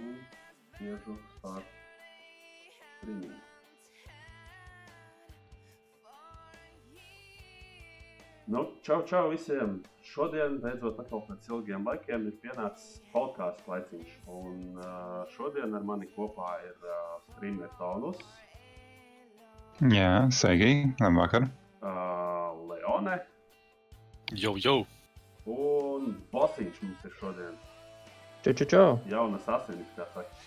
un iešu start streaming. Nu, čau, čau visiem! Šodien, beidzot, atkal pēc ilgiem laikiem, ir pienācis podkāstu laiciņš. Un uh, šodien ar mani kopā ir uh, streamer Tonus, Jā, sveiki, labvakar. uh, Leone Jau, jau. un Bosiņš mums ir šodien. Čau, čau, čau. Jaunas asinis, kā saka.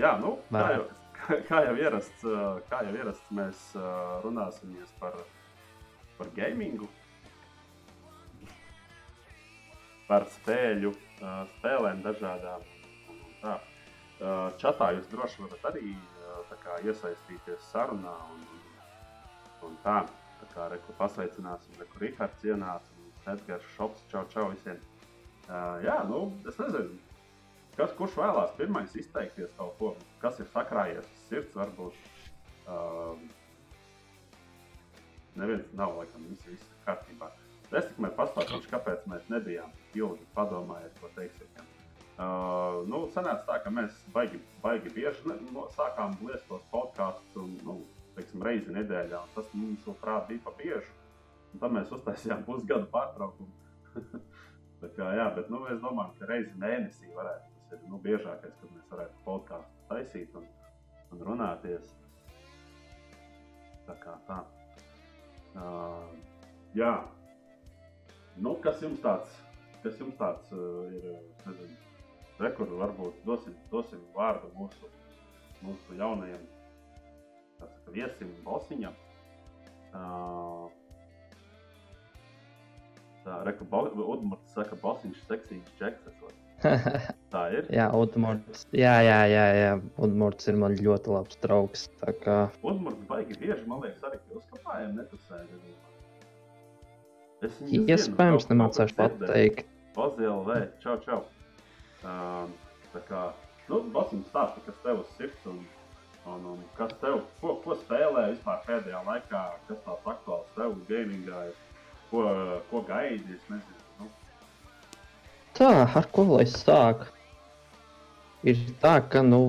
Jā, nu, kā jau, kā, jau ierasts, kā jau ierasts mēs runāsimies par, par gamingu, par spēļu, spēlēm dažādām. Tā. Čatā jūs droši varat arī kā iesaistīties sarunā un, un tā. Tā kā reku pasveicināsim, reku Rihards ienāca un Edgars Šops, čau, čau visiem. Uh, jā, nu, es nezinu, Kas, kurš vēlās pirmais izteikties kaut ko, kas ir sakrājies sirds, varbūt. Um, neviens nav, laikam, viss ir kārtībā. Es tikai pastāstīšu, kāpēc mēs nebijām ilgi padomājiet, ko teiksim. Uh, nu, sanāca tā, ka mēs baigi, baigi bieži no, sākām liest tos podkāstus un, nu, teiksim, reizi nedēļā. un Tas mums, manuprāt, bija pa bieži. Un tad mēs uztaisījām pusgadu pārtraukumu. Tā kā, jā, bet nu, mēs domājam, ka reizi mēnesī varētu. Tas ir nu, biežākais, kad mēs varētu podkāstu taisīt un, un runāties. Tā kā tā. Uh, jā, nu, kas jums tāds, kas jums tāds uh, ir? Nezinu, rekur, varbūt dosim, dosim vārdu mūsu, mūsu jaunajam saka, viesim, Bosiņam. Uh, Tā, reku, Udmurts saka, Bosiņš seksīgs čeks esot. Tā ir. jā, Udmurts. Jā, jā, jā, jā. Udmurts ir man ļoti labs draugs. Kā Udmurts baigi bieži, man liekas, arī pie uzkapājiem netusēja. Es iespējams nemācāšu pateikt. Pozielv, čau, čau. Um, tā kā, nu, Bosiņš stāsta, kas tev uz sirds un, un, un kas tev, ko, ko spēlē vispār pēdējā laikā, kas tāds aktuāls tev gamingā ir, ko, ko gaidi, es nezinu. Tā, ar ko lai es sāku? Ir tā, ka nu,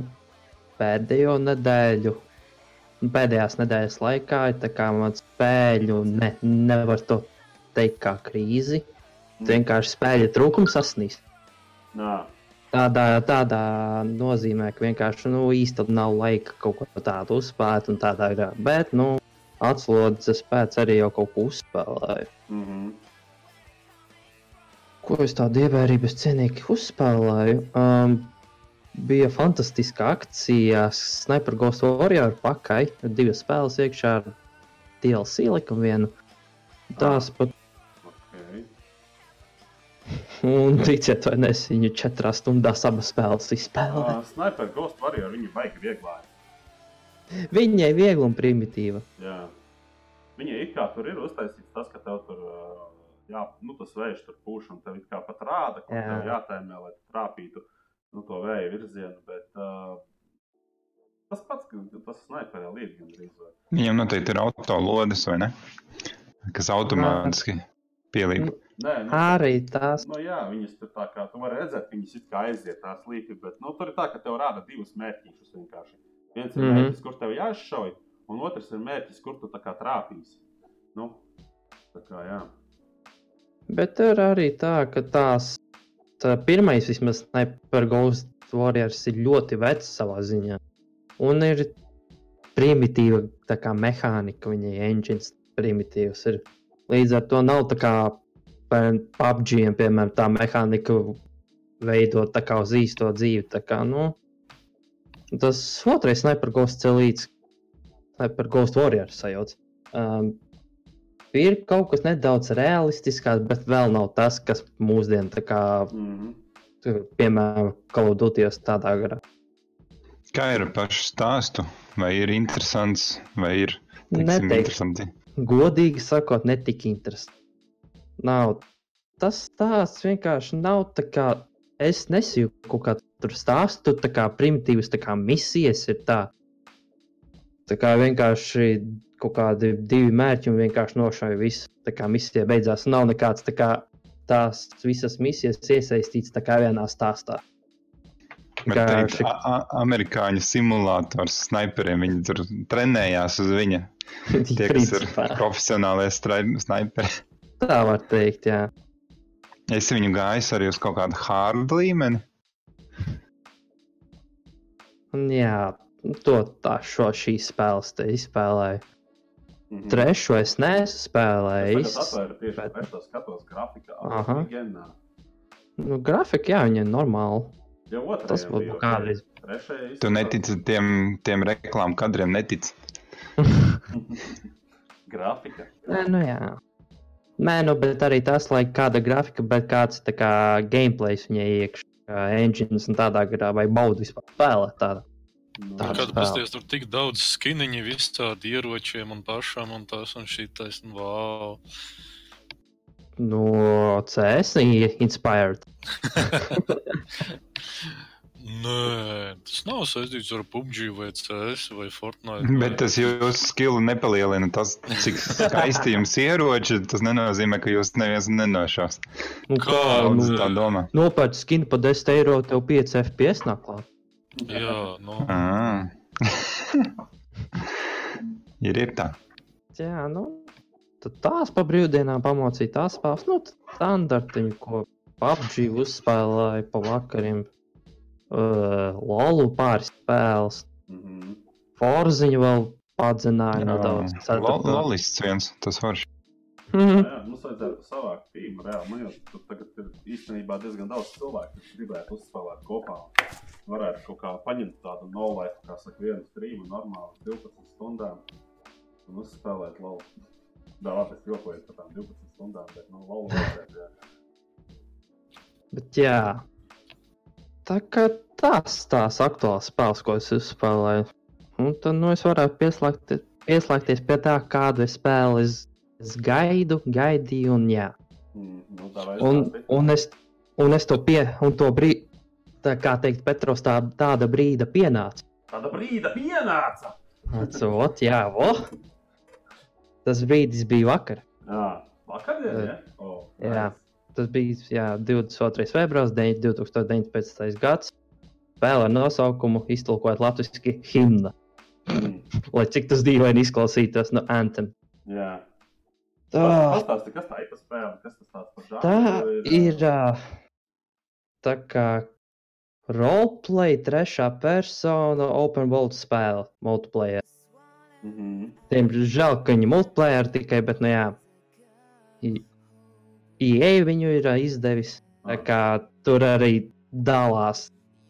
pēdējo nedēļu, nu, pēdējās nedēļas laikā ir tā kā man spēļu, ne, nevar to teikt kā krīzi. Mm. Vienkārši spēļu trūkums sasnīs. nā, Tādā, tādā nozīmē, ka vienkārši nu, īstenībā nav laika kaut ko tādu uzspēlēt, un tādā ir. Bet, nu, atslodzes pēc arī jau kaut ko uzspēlēju. mm -hmm. Ko es tādu ievērības cienīgi uzspēlēju? Um, bija fantastiska akcija Sniper Ghost Warrior pakai. Divas spēles iekšā ar DLC likumu vienu. Tās pat, okay. un ticiet, vai nes, viņu četrās stundās abas spēles izspēlēja. Uh, Sniper Ghost Warrior, viņi baigi vieglāk. Viņai viegli un primitīva. Jā. Viņa it kā tur ir uztaisīts tas, ka tev tur, ā, jā, nu, tas vējš tur pūš un tev kā pat rāda, kur Jā. tev jātēmē, lai tu trāpītu nu, to vēja virzienu, bet uh, tas pats, ka tas sniperē līdz gandrīz. vai. Viņam noteikti ir auto lodes, vai ne? Kas automātiski pielīp. Nē, nu, Arī tās. Nu, jā, viņas tur tā kā, tu vari redzēt, viņas it kā aiziet tās līpi, bet, nu, tur ir tā, ka tev rāda divus mērķīšus vienkārši. Viens ir mm. -hmm. mērķis, kur tev jāizšauj, un otrs ir mērķis, kur tu tā kā trāpīsi. Nu, tā kā, jā. Bet ir arī tā, ka tās tā pirmais vismaz Sniper Ghost Warriors ir ļoti vecs savā ziņā. Un ir primitīva tā kā mehānika, viņai engines primitīvs ir. Līdz ar to nav tā kā PUBG, piemēram, tā mehānika veidot tā kā uz īsto dzīvi. Tā kā, nu, tas otrais Sniper Ghost celīts, Sniper Ghost Warriors sajauc. Um, ir kaut kas nedaudz realistiskāks, bet vēl nav tas, kas mūsdienās, tā kā, Mm -hmm. piemēram, Duty tādā garā. Kā ir ar pašu stāstu? Vai ir interesants, vai ir teiksim, interesanti? Godīgi sakot, ne tik interesanti. Nav. Tas stāsts vienkārši nav tā kā. Es nesīju kaut kādu tur stāstu, tā kā primitīvas tā kā misijas ir tā. Tā kā vienkārši kaut kādi divi mērķi un vienkārši nošauja visu. Tā kā misija beidzās, nav nekāds tā kā tās visas misijas iesaistīts tā kā vienā stāstā. Bet teikt, a- amerikāņu simulators sniperiem. Viņi tur trenējās uz viņa. Tie, kas ir profesionālie sniperi. Tā var teikt, jā. Es viņu gāju arī uz kaut kādu hārdu līmeni. Jā, to tā šo šīs spēles te izspēlēju. Mhm. Trešo es neesmu Es spēlējis. tagad atvēru tieši bet- to skatos grafika. Aha. Genā. Nu, grafika, jā, viņa ir normāla. Jau otrajā Tas būtu kādreiz. Trešajā Tu netici tiem, tiem reklāmu kadriem, netici. Grafika. Nē, nu jā. Nē, nu, bet arī tas, lai kāda grafika, bet kāds tā kā gameplays viņai iekšā, kā engines un tādā garā, vai baudu vispār spēlēt tādā. Nu, Tā Kad pasties tur tik daudz skiniņu, visādi ieročiem un pašam un tas un šitais, un wow. No CS i- inspired. Nē, tas nav saistīts ar PUBG vai CS vai Fortnite. Bet tas jūsu skilu nepalielina. Tas, cik skaisti jums ieroči, tas nenozīmē, ka jūs neviens nenošaus. Nu, Kā? Daudz nu, tā domā. nopērts skinu par 10 eiro, tev 5 FPS nāk klāt. Jā, nu. Ir, ir tā. Jā, nu, tad tās pa brīvdienām pamācīja tās spēles, nu, standartiņu, ko PUBG uzspēlēja pa vakariem. Uh, Lolu pāris spēles, Mhm. Forziņu vēl padzināja nedaudz. Lo- Lolists viens, tas var. Mhm. Jā, mums vajadzētu savākt tīmu. Reāli, man jau tur tagad ir īstenībā diezgan daudz cilvēku, kas gribētu uzspēlēt kopā. Varētu kaut kā paņemt tādu nolaiku, kā saka, vienu streamu normāli 12 stundām un uzspēlēt LOL. Jā, labi, es jokoju par tām 12 stundām, bet nu, LOL vajadzētu. Jā. Bet jā, tā kā tās tās aktuālās spēles, ko es uzspēlēju, un tad nu, es varētu pieslēgt, pieslēgties pie tā, kādu es spēli es, es gaidu, gaidīju, un jā. Mm, nu, Un, un, es, un es to pie, un to brīdi, tā kā teikt, Petros, tā, tāda brīda pienāca. Tāda brīda pienāca! Atsot, jā, vo. Tas brīdis bija vakar. Jā, vakardien, ja? Oh, Jā. Tas bija jā, 22. februāris, 2019. gads. Spēle ar nosaukumu iztulkojot latviešu himna. Mm, Lai cik tas dīvaini izklausītos no Anthem. jā. Tā, Pastāsti, kas tā ir pa spēle? Kas tas tāds par žānu? tā ir ā, tā kā roleplay, trešā persona, open world spēle, multiplayer. Mhm. Diemžēl, ka viņi multiplayer tikai, bet, nu jā, I- EA viņu ir izdevis. Tā kā tur arī dalās.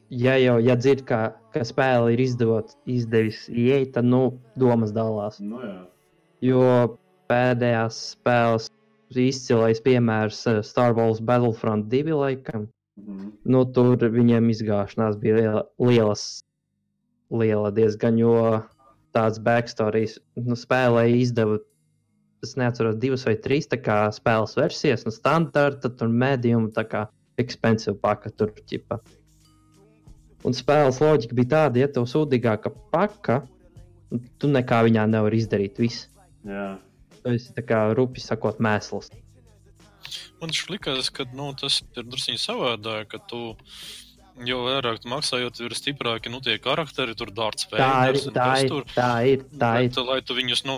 Ja jau ja dzird, ka, ka spēle ir izdot, izdevis EA, tad nu, domas dalās. Nu, jā. Jo pēdējās spēles izcilais piemērs eh, Star Wars Battlefront 2 laikam. Mhm. Nu, tur viņiem izgāšanās bija liela, lielas, liela diezgan, jo tāds backstories nu, spēlē izdeva. Es neatceros, divas vai trīs kā spēles versijas, no standarta, tur medium, tā kā expensive paka tur ķipa. Un spēles loģika bija tāda, ja tev sūdīgāka paka, tu nekā viņā nevar izdarīt visu. Jā. Tu esi tā kā rupi sakot mēsls. Man šlikās, ka nu, tas ir drusku savādāk, ka tu jau vairāk tu maksā, jo tur ir stiprāki nu, tie karakteri, tur dārts spēļas. tā ir, tā ir, tā ir. Bet, lai tu viņus, nu,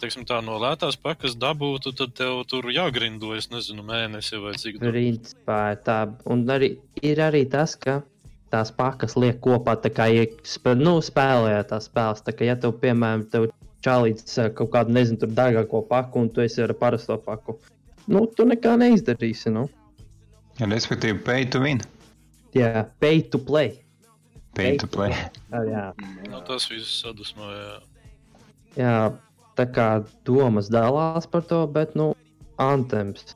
teiksim tā, no lētās pakas dabūtu, tad tev tur jāgrindo, es nezinu, mēnesi vai cik. Principā tā. Un arī, ir arī tas, ka tās pakas liek kopā, tā kā ja spē, nu, spēlējot tās spēles. Tā kā, ja tev, piemēram, tev čalīts ā, kaut kādu, nezinu, tur dārgāko paku, un tu esi ar parasto paku, nu, tu nekā neizdarīsi, nu. Respektīvi, pay to win. Jā, pay to play. Pay to play. Jā, jā. Nu, tas viss sadusmoja. jā, tā kā domas dalās par to, bet, nu, antems.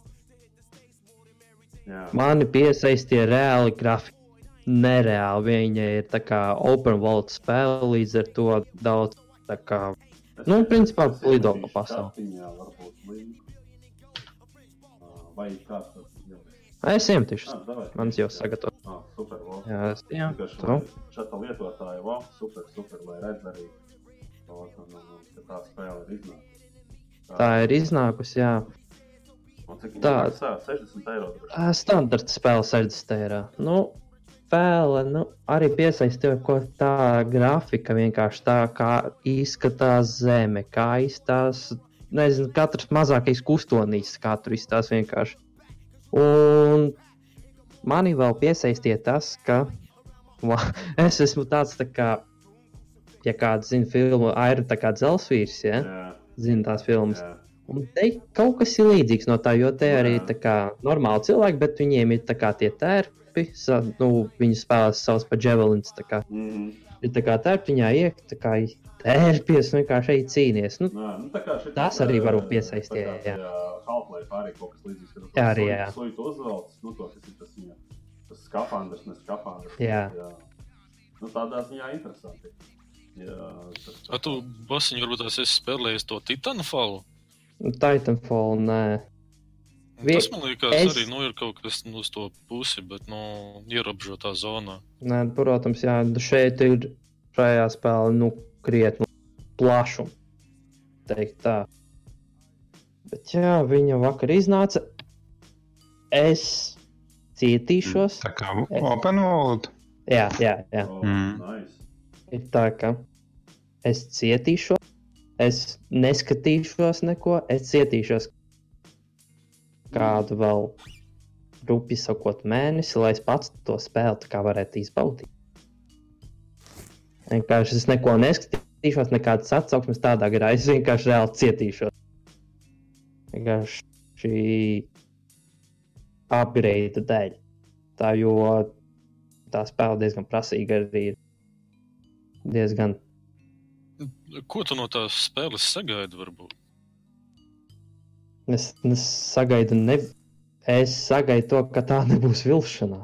Jā. Mani piesaistīja reāli grafiki. Nereāli viņa ir tā kā open world spēle, līdz ar to daudz tā kā. Nu, principā es lido iemetīšu pa pasauli. kartiņā varbūt linku. Ā, Vai kāds tas ir? Es iemetīšu. Ah. Mans jau sagatavots. Ah, super, wow. Jā, es lai Šāda lietotāja, wow, super, super, lai redz arī, to, ka, tā spēle ir iznākusi. Tā ir iznākusi, jā. Un cik tā. tā maksā? 60 eiro. Standarta spēle 60 eiro. Nu, spēle nu, arī piesaistīja ko tā grafika, vienkārši tā, kā izskatās zeme, kā izskatās, nezinu, katrs mazākais kustonīs, kā tur izskatās vienkārši. Un mani vēl piesaistīja tas, ka va, es esmu tāds, tā kā, ja kāds zina filmu, Aira tā kā dzelsvīrs, ja? Jā, zina tās filmas. jā. Un te kaut kas ir līdzīgs no tā, jo te arī Jā. tā kā normāli cilvēki, bet viņiem ir tā kā tie tērpi, sa, nu, viņi spēlē savus pa javelins, tā kā Mhm. ir tā kā tērpi viņā iek, tā kā tērpies, un vienkārši ej cīnies. Nu, Jā, nu, tā kā šit, Tas arī var būt piesaistīt, jā. tajā Half-Life arī kaut kas līdzīgs. Jā, to arī, jā. Suitu uzvelc, nu, to, kas ir tas viņa, tas skafandrs, ne skafandrs. Jā. jā. Nu, tādā ziņā interesanti. Jā, tas, Vai tu, Basiņ, varbūt tās esi spēlējis to Titanfall? nu, Titanfall, nē. Vi- Tas man liekas, es- es... arī nu, ir kaut kas nu, uz to pusi, bet nu, ierobežotā zonā. nē, protams, jā, šeit ir šajā spēlē, nu, krietni tā. Bet jā, viņa vakar iznāca. Es cietīšos. Tā kā open world. Jā, jā, jā. oh, Mm. nice. Ir tā, ka es cietīšos, es neskatīšos neko, es cietīšos kādu vēl rupi sakot mēnesi, lai es pats to spēli kā varētu izbaudīt. Vienkārši es neko neskatīšos, nekādas atsauksmes tādā garā, es vienkārši reāli cietīšos. Vienkārši šī upgrade dēļ. Tā jo tā spēle diezgan prasīga arī ir. Diezgan Ko tu no tās spēles sagaidi? Varbūt? Es, es sagaidu, ne... es sagaidu to, ka tā nebūs vilšanā.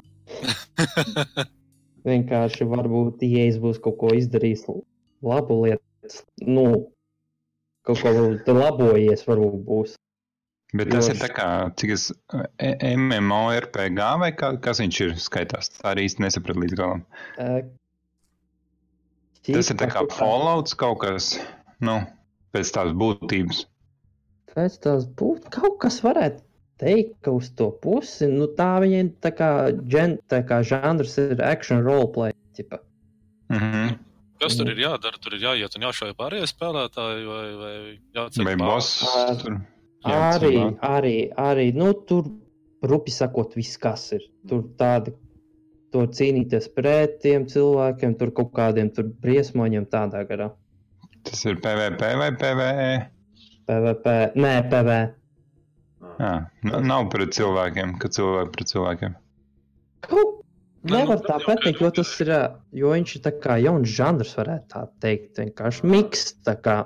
Vienkārši varbūt ieejas būs kaut ko izdarījis labu lietu. Nu, kaut ko varbūt labojies, varbūt būs. Bet tas Jo ir tā kā, cik es e- MMORPG vai kā, kas viņš ir skaitās. Tā arī īsti nesapratu līdz galam. Eh, Tas ir tā kā Fallouts kaut kas, nu, pēc tās būtības. Pēc tās būtu kaut kas varētu teikt, ka uz to pusi, nu tā viņai tā kā, gen, tā kā žanrs ir action roleplay. Ķipa. Mhm. Kas tur Mhm. ir jādara? Tur ir jāiet un jāšauj pārējie spēlētāji, vai, vai jāceļ Vai pāri? boss? Arī, jāatcerās. arī, arī, nu tur, rupi sakot, viss kas ir. Tur tādi, tur cīnīties pret tiem cilvēkiem, tur kaut kādiem tur briesmoņiem tādā garā. Tas ir PVP vai? PVE? PVP, nē, PV. Ah. Jā, nav pret cilvēkiem, ka cilvēki pret cilvēkiem. Kaut nevar nu, tā pateikt, jo tas ir, jo viņš ir tā kā jauns žanrs, varētu tā teikt. Vienkārši miks, tā kā.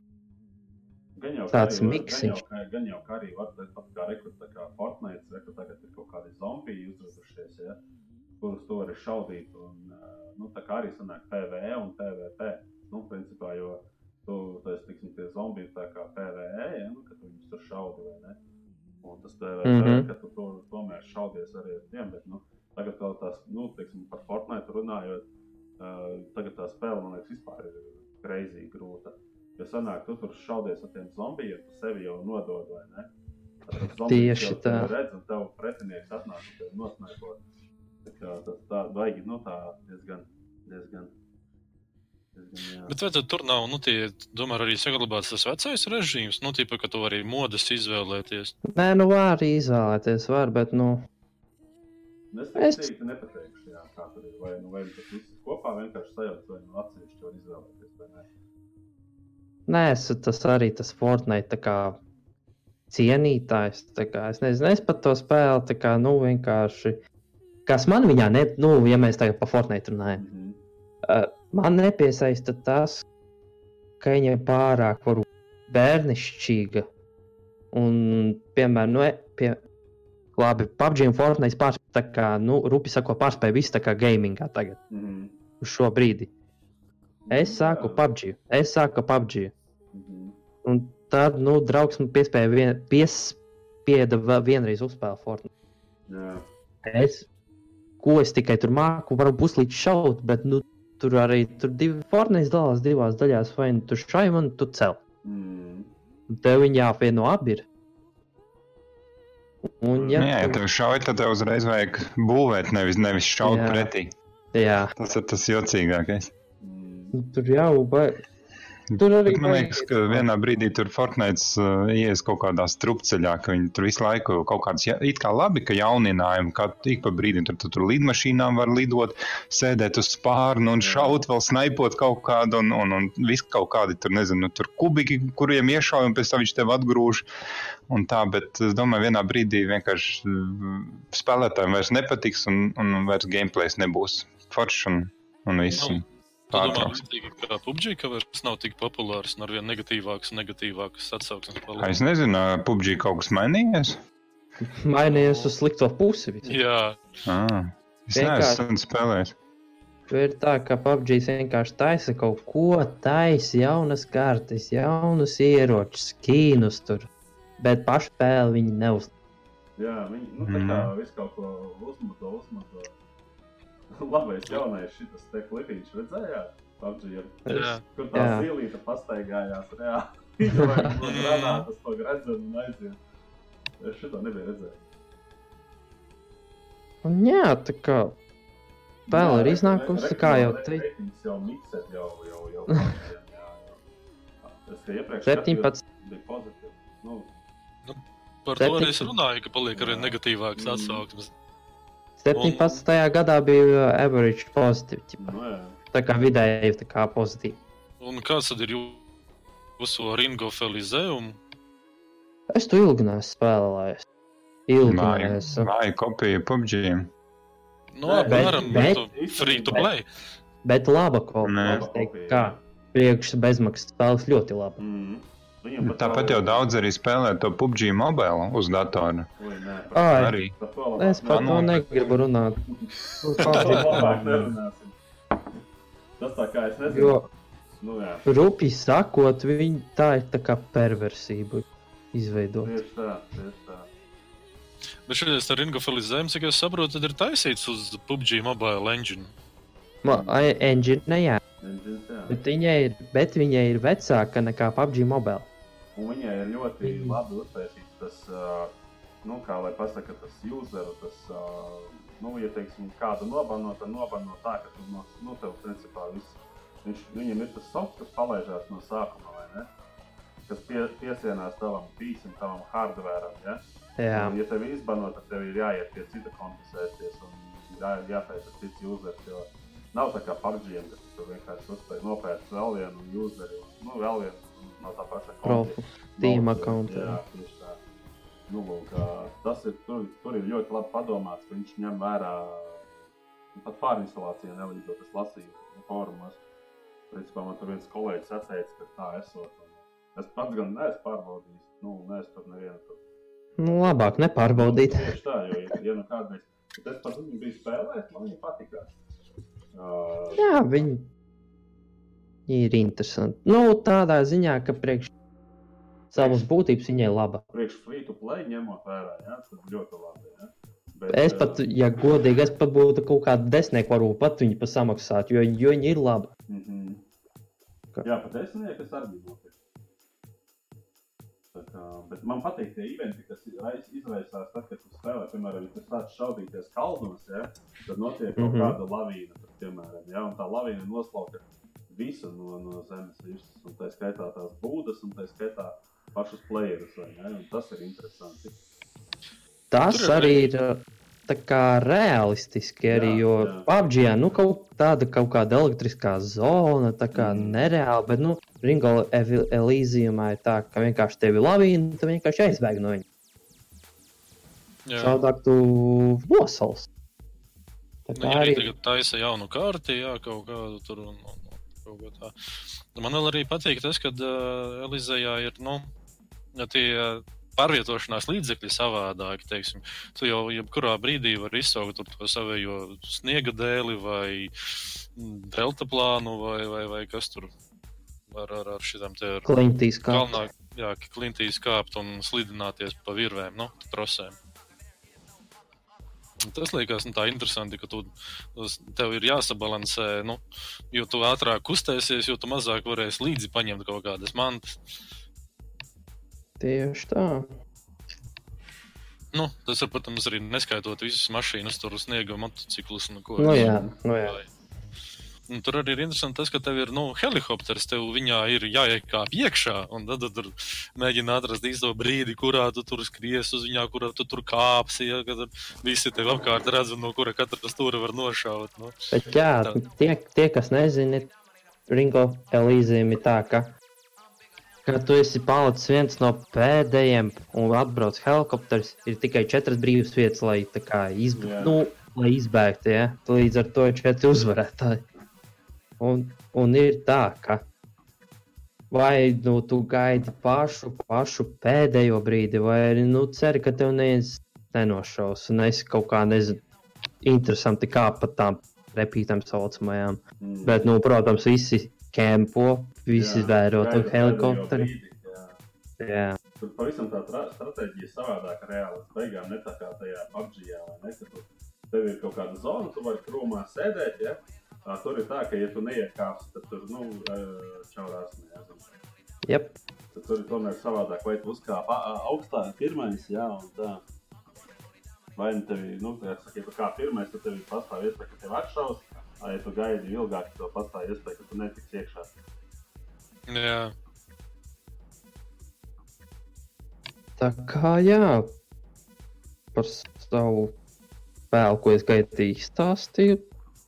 Gan Tāds var- miksiņš. Gan jau, kā- gan jau kā arī var teikt, pat kā rekrut, tā kā Fortnite, rekrut tagad ir kaut kādi zombiji uzradušies, ja, kurus tu vari šaudīt, un, nu, tā kā arī sanāk PvE un PvP, nu, principā, jo tu, tu esi, tiksim, tie zombiji tā kā PvE, ja, nu, ka tu viņus tur šaudi, vai ne? Un tas PvP, mm. -hmm. ka tu to, tomēr šaudies arī ar tiem, bet, nu, tagad vēl tās, nu, teiksim, par Fortnite runājot, uh, tagad tā spēle, man liekas, vispār ir kreizīgi grūta. Jo sanāk, tu tur šaudies ar tiem zombijiem, tu sevi jau nodod, vai ne? Tieši tā. Redz, un tev pretinieks atnāk un tevi nosnaipot. Tā kā tas tā, baigi, nu tā diezgan, diezgan, jā. Bet vai tur nav, nu, tie, tomēr arī saglabāts tas vecais režīms, nu, tīpa, ka tu vari modes izvēlēties. Nē, nu var arī izvēlēties, var, bet, nu, Es Es- tik īsti nepateikšu, jā, kā tur ir. Vai, nu, vai tas viss kopā vienkārši sajauc, vai nu atsevišķi var izvēlēties, vai ne? Nē, es tas arī tas Fortnite tā kā cienītājs. Tā kā, es nezinu, es pat to spēli tā kā, nu, vienkārši. Kas man viņā, ne, nu, ja mēs tagad par Fortnite runājam, Mhm. uh, man nepiesaista tas, ka viņa ir pārāk varbūt, bērnišķīga. Un, piemēram, nu, e- pie, labi, PUBG un Fortnite pārspēja, tā kā, nu, rupi sakot, pārspēja visu tā kā gamingā tagad, Mhm. uz šo brīdi. Es sāku Jā. PUBG, es sāku PUBG. Mhm. Un tad, nu, draugs man piespēja vien, piespieda vienreiz uzspēlēt Fortnite. Jā. Es, ko es tikai tur māku, varu puslīdz šaut, bet, nu, tur arī tur divi Fortnite dalās divās daļās, vai nu tu šai man, tu cel. Un tev viņi jāapvieno abi ir. Un, ja, Jā, ja tu- tev šauj, tad tev uzreiz vajag būvēt, nevis, nevis šaut Jā. pretī. Jā, Tas ir tas jocīgākais. Mm, tur jau. Ba... Tur arī Bet man liekas, ka vienā brīdī tur Fortnite uh, ies kaut kādā strupceļā, ka viņi tur visu laiku kaut kādas, ja, it kā labi, ka jauninājumi, kā ik pa brīdim tur, tur, tur lidmašīnām var lidot, sēdēt uz spārnu un šaut, vēl snaipot kaut kādu, un, un, un viss kaut kādi tur, nezinu, tur kubiki, kuriem iešauj, un pēc tam viņš tev atgrūž. Un tā, bet es domāju, vienā brīdī vienkārši uh, spēlētājiem vairs nepatiks, un, un vairs gameplays nebūs foršs un, un viss. Nu, Tu domā, Pārtrauks. kā PUBG, ka vairs nav tik populārs un arvien negatīvāks un negatīvāks atsauksmes Es paliek. nezinu, PUBG kaut kas mainījies. mainījies uz slikto pusi. viss. Jā, Ah, es Vienkārši- neesmu spēlējis. Ir tā, ka PUBG vienkārši taisa kaut ko, taisa jaunas kartes, jaunus ieročus, skīnus tur. Bet pašu spēli viņi neuz. Jā, viņi nu, tā kā visu kaut ko uzmuto, uzmuto. Labais jaunais šitas te klipiņš redzējāt? PUBG, jā. kur tā Jā. zīlīte pastaigājās reāli. Viņa vajag no granātas to gredzenu un aiziet. Es šito nebiju redzējis. Un jā, tā kā Jā, ir iznākusi, kā jau teicu, Reitings jau miksēt jau, jau, jau. jā, jā. Es kā iepriekš 17. bija pozitīvi. Nu, par to arī es runāju, ka paliek Jā. negatīvāks Mm. Atsauksmes. 17. gadā bija uh, average pozitīvi. ķipa. nu, jā. Tā kā vidēji tā kā pozitīvi. Un kāds tad ir jū- jūsu Ringo Felizējumu? Es to ilgi neesmu spēlējis. Ilgi Māja, neesmu. māja kopija PUBG. Nu, Nē, apmēram bet- bet, free to play. Bet laba kopija. Kā priekš bezmaksas spēles ļoti laba. Mm. Viņam pat Tāpat jau daudz arī spēlē to PUBG mobile uz datora. Ai. Arī. Es par to Anonīmi. negribu runāt. Par to labāk nerunāsim. Tas tā kā es nezinu. Jo Nu, jā, rupi sakot, viņi tā ir tā kā perversība izveidot. tieši tā, tieši tā. Bet šeit ar Ringo Felizējumu, cik es saprotu, tad ir taisīts uz PUBG mobile engine. Ma- ai, Engine, ne jā, Engines, jā. bet viņai ir, bet viņai ir vecāka nekā PUBG mobile. Un viņai ir ļoti Mhm. labi uztaisīts tas, nu, kā lai pasaka, tas useru, tas, nu, ja, teiksim, kādu nobanot, tad nobanot tā, ka tu no, nu, tev, principā, viss, viņš, viņam ir tas softs, kas palaižās no sākuma, vai ne? Kas pie, piesienās tavam pīsim, tavam hardwaream, ja? Jā, Un, ja tev izbanot, tad tev ir jāiet pie cita konta sēsties un jā, jāpēta cits users, jo nav tā kā PUBG, ka tu vienkārši uzspēj nopērkt vēl vienu useri, nu, vēl vienu no tā paša konta. Steam Balsu, account, Jā, tieši tā. Nu, lūk, tas ir, tur, tur ir ļoti labi padomāts, ka viņš ņem vērā nu, pat pārinstalāciju nelīdzot, es lasīju nu, fórumos. Principā man tur viens kolēģis atseica, ka tā esot. Es pats gan neesmu pārbaudījis, nu, neesmu tur nevienu tur. Nu, labāk nepārbaudīt. Tieši tā, jo, ja, ja nu kādreiz, bet es pat viņu biju spēlējis, man viņa patika. Uh, Jā, viņi ir interesanti. Nu, tādā ziņā, ka priekš savas būtības viņai laba. priekš free to play ņemot vērā, jā, tad ļoti labi, jā. Bet, Es pat, ja godīgi, es pat būtu kaut kāda desmitnieku, varbūt pat viņu pasamaksāt, jo, jo viņi ir labi. Mhm. Ka- Jā, pat es nezinu, kas arī. Tā kā, Bet man patīk tie eventi, kas rais- izraisās tad, kad tu spēlē, piemēram, ja tu sāc šaudīties kalnos, ja, tad notiek kaut Mhm. kāda lavīna, tad, piemēram, ja, un tā lavīna noslauka visu no, no zemes virsmas, un tā skaitā tās būdas, un tā skaitā pašus playerus, vai ne, un tas ir interesanti. Tas arī ir ā, tā kā realistiski, arī, Jā, jo jā. PUBG nu, kaut tāda kaut kāda elektriskā zona, tā kā Mm. nereāla, bet nu, Ringo Elīzijumā ir tā, ka vienkārši tevi lavīna, tu vienkārši aizbēg no viņa. Jā, Savādāk tu nosals. Tā Nu, kā ja arī arī tagad taisa jaunu kārti, jā, kaut kādu tur un, un kaut ko tā. Nu, Man arī patīk tas, ka uh, Elizejā ir, nu, tie uh, pārvietošanās līdzekļi savādāki, teiksim. Tu jau jebkurā brīdī vari izsaukt to savējo sniega dēli vai mm, delta plānu vai, vai, vai kas tur var ar, ar šitām te Klintīs kā. galvenā, jā, klintīs kāpt un slidināties pa virvēm, nu, trosēm. Un Tas liekas nu, tā interesanti, ka tu, tev ir jāsabalansē, nu, jo tu ātrāk kustēsies, jo tu mazāk varēsi līdzi paņemt kaut kādas mantas. Tieši tā. Nu, tas ir, protams, arī neskaitot visas mašīnas, tur sniega motociklus un ko. Nu, jā, nu, jā. Un tur arī ir interesanti tas, ka tev ir nu, helikopters, tev viņā ir jāiekāp iekšā, un tad tu tur mēģini atrast īsto brīdi, kurā tu tur skries uz viņā, kurā tu tur kāpsi. Ja, kad visi tev apkārt redz, no kura katra stūra var nošaut. Nu. Bet jā, Tā. tie, tie kas nezina, Ringo Elīzijam ir tā, ka, kad tu esi palicis viens no pēdējiem un atbrauc helikopters, ir tikai četras brīvas vietas, lai, tā kā izb... Jā. nu, lai izbēgtu. Ja? Līdz ar to ir četri uzvarētāji. Un, un ir tā, ka vai nu, tu gaidi pašu, pašu pēdējo brīdi, vai arī nu, ceri, ka tev neviens nenošaus un esi kaut kā nezinu, interesanti kā pa tām repītām saucamajām. Mm. Bet, nu, protams, visi kempo, visi vēro to brīdi, jā. Jā, Tur pavisam tā tra- stratēģija savādāk reāli. Es beigām ne tā kā tajā PUBG, vai ne? Tev ir kaut kāda zona, tu vari krūmā sēdēt, ja? Tā, tur ir tā, ka, ja tu neiekāpsi, tad tur, nu, eh, čaurās neesam. yep. Tad tur ir tomēr savādāk, vai tu uzkāp augstāk pirmais, jā, un tā. Vai nu tev, nu, saka, ja tu kā pirmais, tad tev ir pastāv iespēja, ka tev atšaus, vai ja tu gaidi ilgāk, tad tev pastāv iespēja, ka tu netiks iekšā. Jā, Tā kā jā, par savu spēli, ko es gaidīju, stāstīju.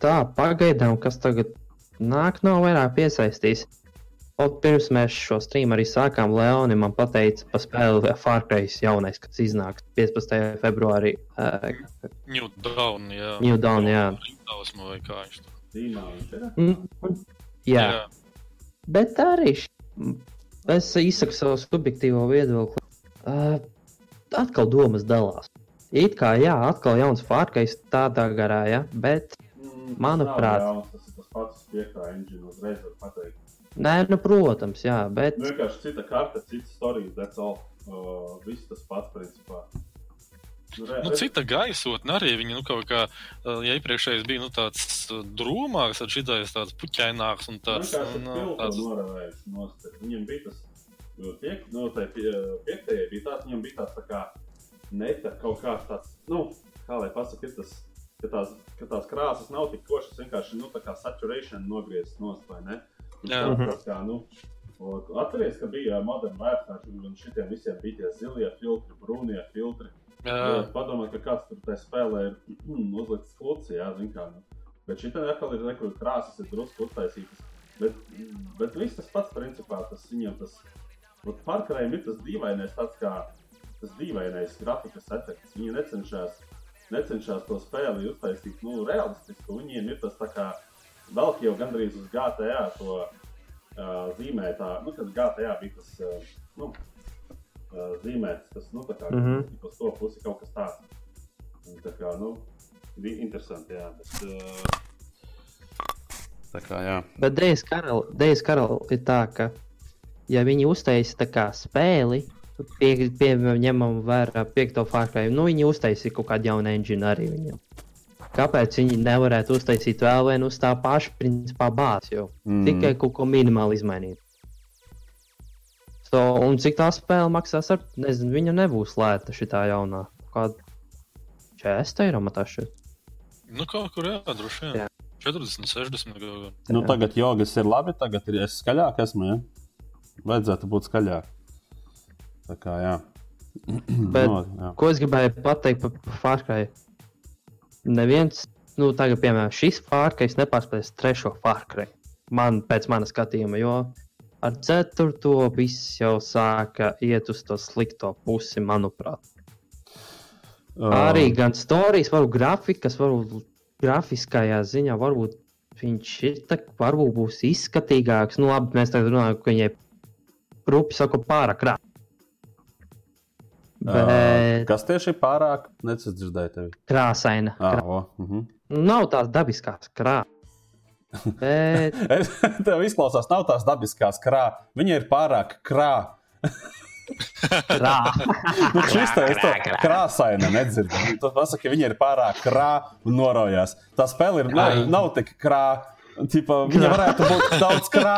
Tā, pagaidām, kas tagad nāk, nav vairāk piesaistījis. Un pirms mēs šo streamu arī sākām, Leoni man teica par spēli Far Cry jaunais, kas iznāks 15. februārī. Uh, New Dawn, jā. New Dawn, jā. Rindausma vai kā viņš ir. mm, jā, bet arī š... es izsaku savu subjektīvo viedokli. Uh, atkal domas dalās. It kā jā, atkal jauns Fārkais tādā garā, ja, bet Manuprāt. jauns, Tas ir tas pats piektā engine uzreiz var pateikt. nē, nu, protams, jā, bet Nu, Vienkārši cita karte, cits that's all. Uh, viss tas pats, principā. Nu, re, Nu, cita gaisotne arī viņa, nu, kaut kā, uh, ja iepriekšējais bija, nu, tāds uh, drūmāks, tad šitais tāds puķaināks un tāds, nu, tāds, noravējuši nost. Viņam bija tas, piek, nu, tai pie, piektajai bija tāds, viņam bija tāds tā kā neta kaut kāds tāds, nu, kā lai pasaka, ir tas, ka tās, ka tās krāsas nav tik košas, vienkārši, nu, tā kā saturation nogriezts nost, vai ne? Jā. tāds, tāds kā, nu, o, Atceries, ka bija Modern Warfare, un šitiem visiem bija tie zilie filtri, brūnie filtri. jā, Jā. Padomā, ka kāds tur tajā spēlē ir mm, uzlikts kluci, jā, zin kā. Nu. Bet šī tā atkal ir rekur krāsas, ir drusku uztaisītas. Bet, bet viss tas pats, principā, tas viņam tas, vat Parkerējiem ir tas dīvainais, tāds kā tas dīvainais grafikas efekts. Viņi necenšas, necenšas to spēli uztaisīt, nu, realistisku. Viņiem ir tas tā kā, velk jau gandrīz uz GTA to uh, zīmē tā, nu, kad GTA bija tas, uh, nu, uh, zīmēts, tas, nu, tā kā, mm. -hmm. uz to pusi kaut kas tāds. Un Tā kā, nu, bija interesanti, jā, bet, uh, tā kā, jā. Bet Dejas Karala Dejas Karala ir tā, ka, ja viņi uztaisīja spēli, pie, pieņemam vērā piekto fārkāju, nu viņi uztaisīja kaut kādu jaunu engine arī viņam. Kāpēc viņi nevarētu uztaisīt vēl vienu uz tā paša principā bāzi, jo mm. tikai kaut ko minimāli izmainīt. So, un cik tā spēle maksās, ar, nezinu, viņa nebūs lēta šī jaunā. Kāda 40 eiro matā šeit. nu, kaut kur, jā, droši vien. Jā. 40, 60 kaut kā. Nu, tagad jogas ir labi, tagad ir es skaļāk esmu. Ja? Vajadzētu būt skaļāk. Tā kā jā. Bet- no, jā. Ko es gribēju pateikt par pa Fārkai? Neviens, nu, tagad, piemēram, šis Fārkais nepārspēs trešo Fārkai. Man, pēc mana skatījuma, jo ar ceturto viss jau sāka iet uz to slikto pusi, manuprāt. Uh, Arī gan stāstījis, varbūt grafikas, varbūt grafiskajā ziņā, varbūt viņš ir tā, varbūt būs izskatīgāks. Nu, labi, mēs tagad runājam, ka viņai rupi saka pārāk krāsa. Bet kas tieši pārāk? Nesadzirdēju tevi. krāsaina. Ah, Krā... uh -huh. Nav tās dabiskās krāsas. Bet tev izklausās, nav tās dabiskās krā. Viņa ir pārāk krā. krā... Nu, šis te ir krāsaina, nedzird. Tu pasaki, viņa ir pārāk krā un norojās. Tā spēle ir, nav, nav tik krā. Tipa, viņa varētu būt daudz krā.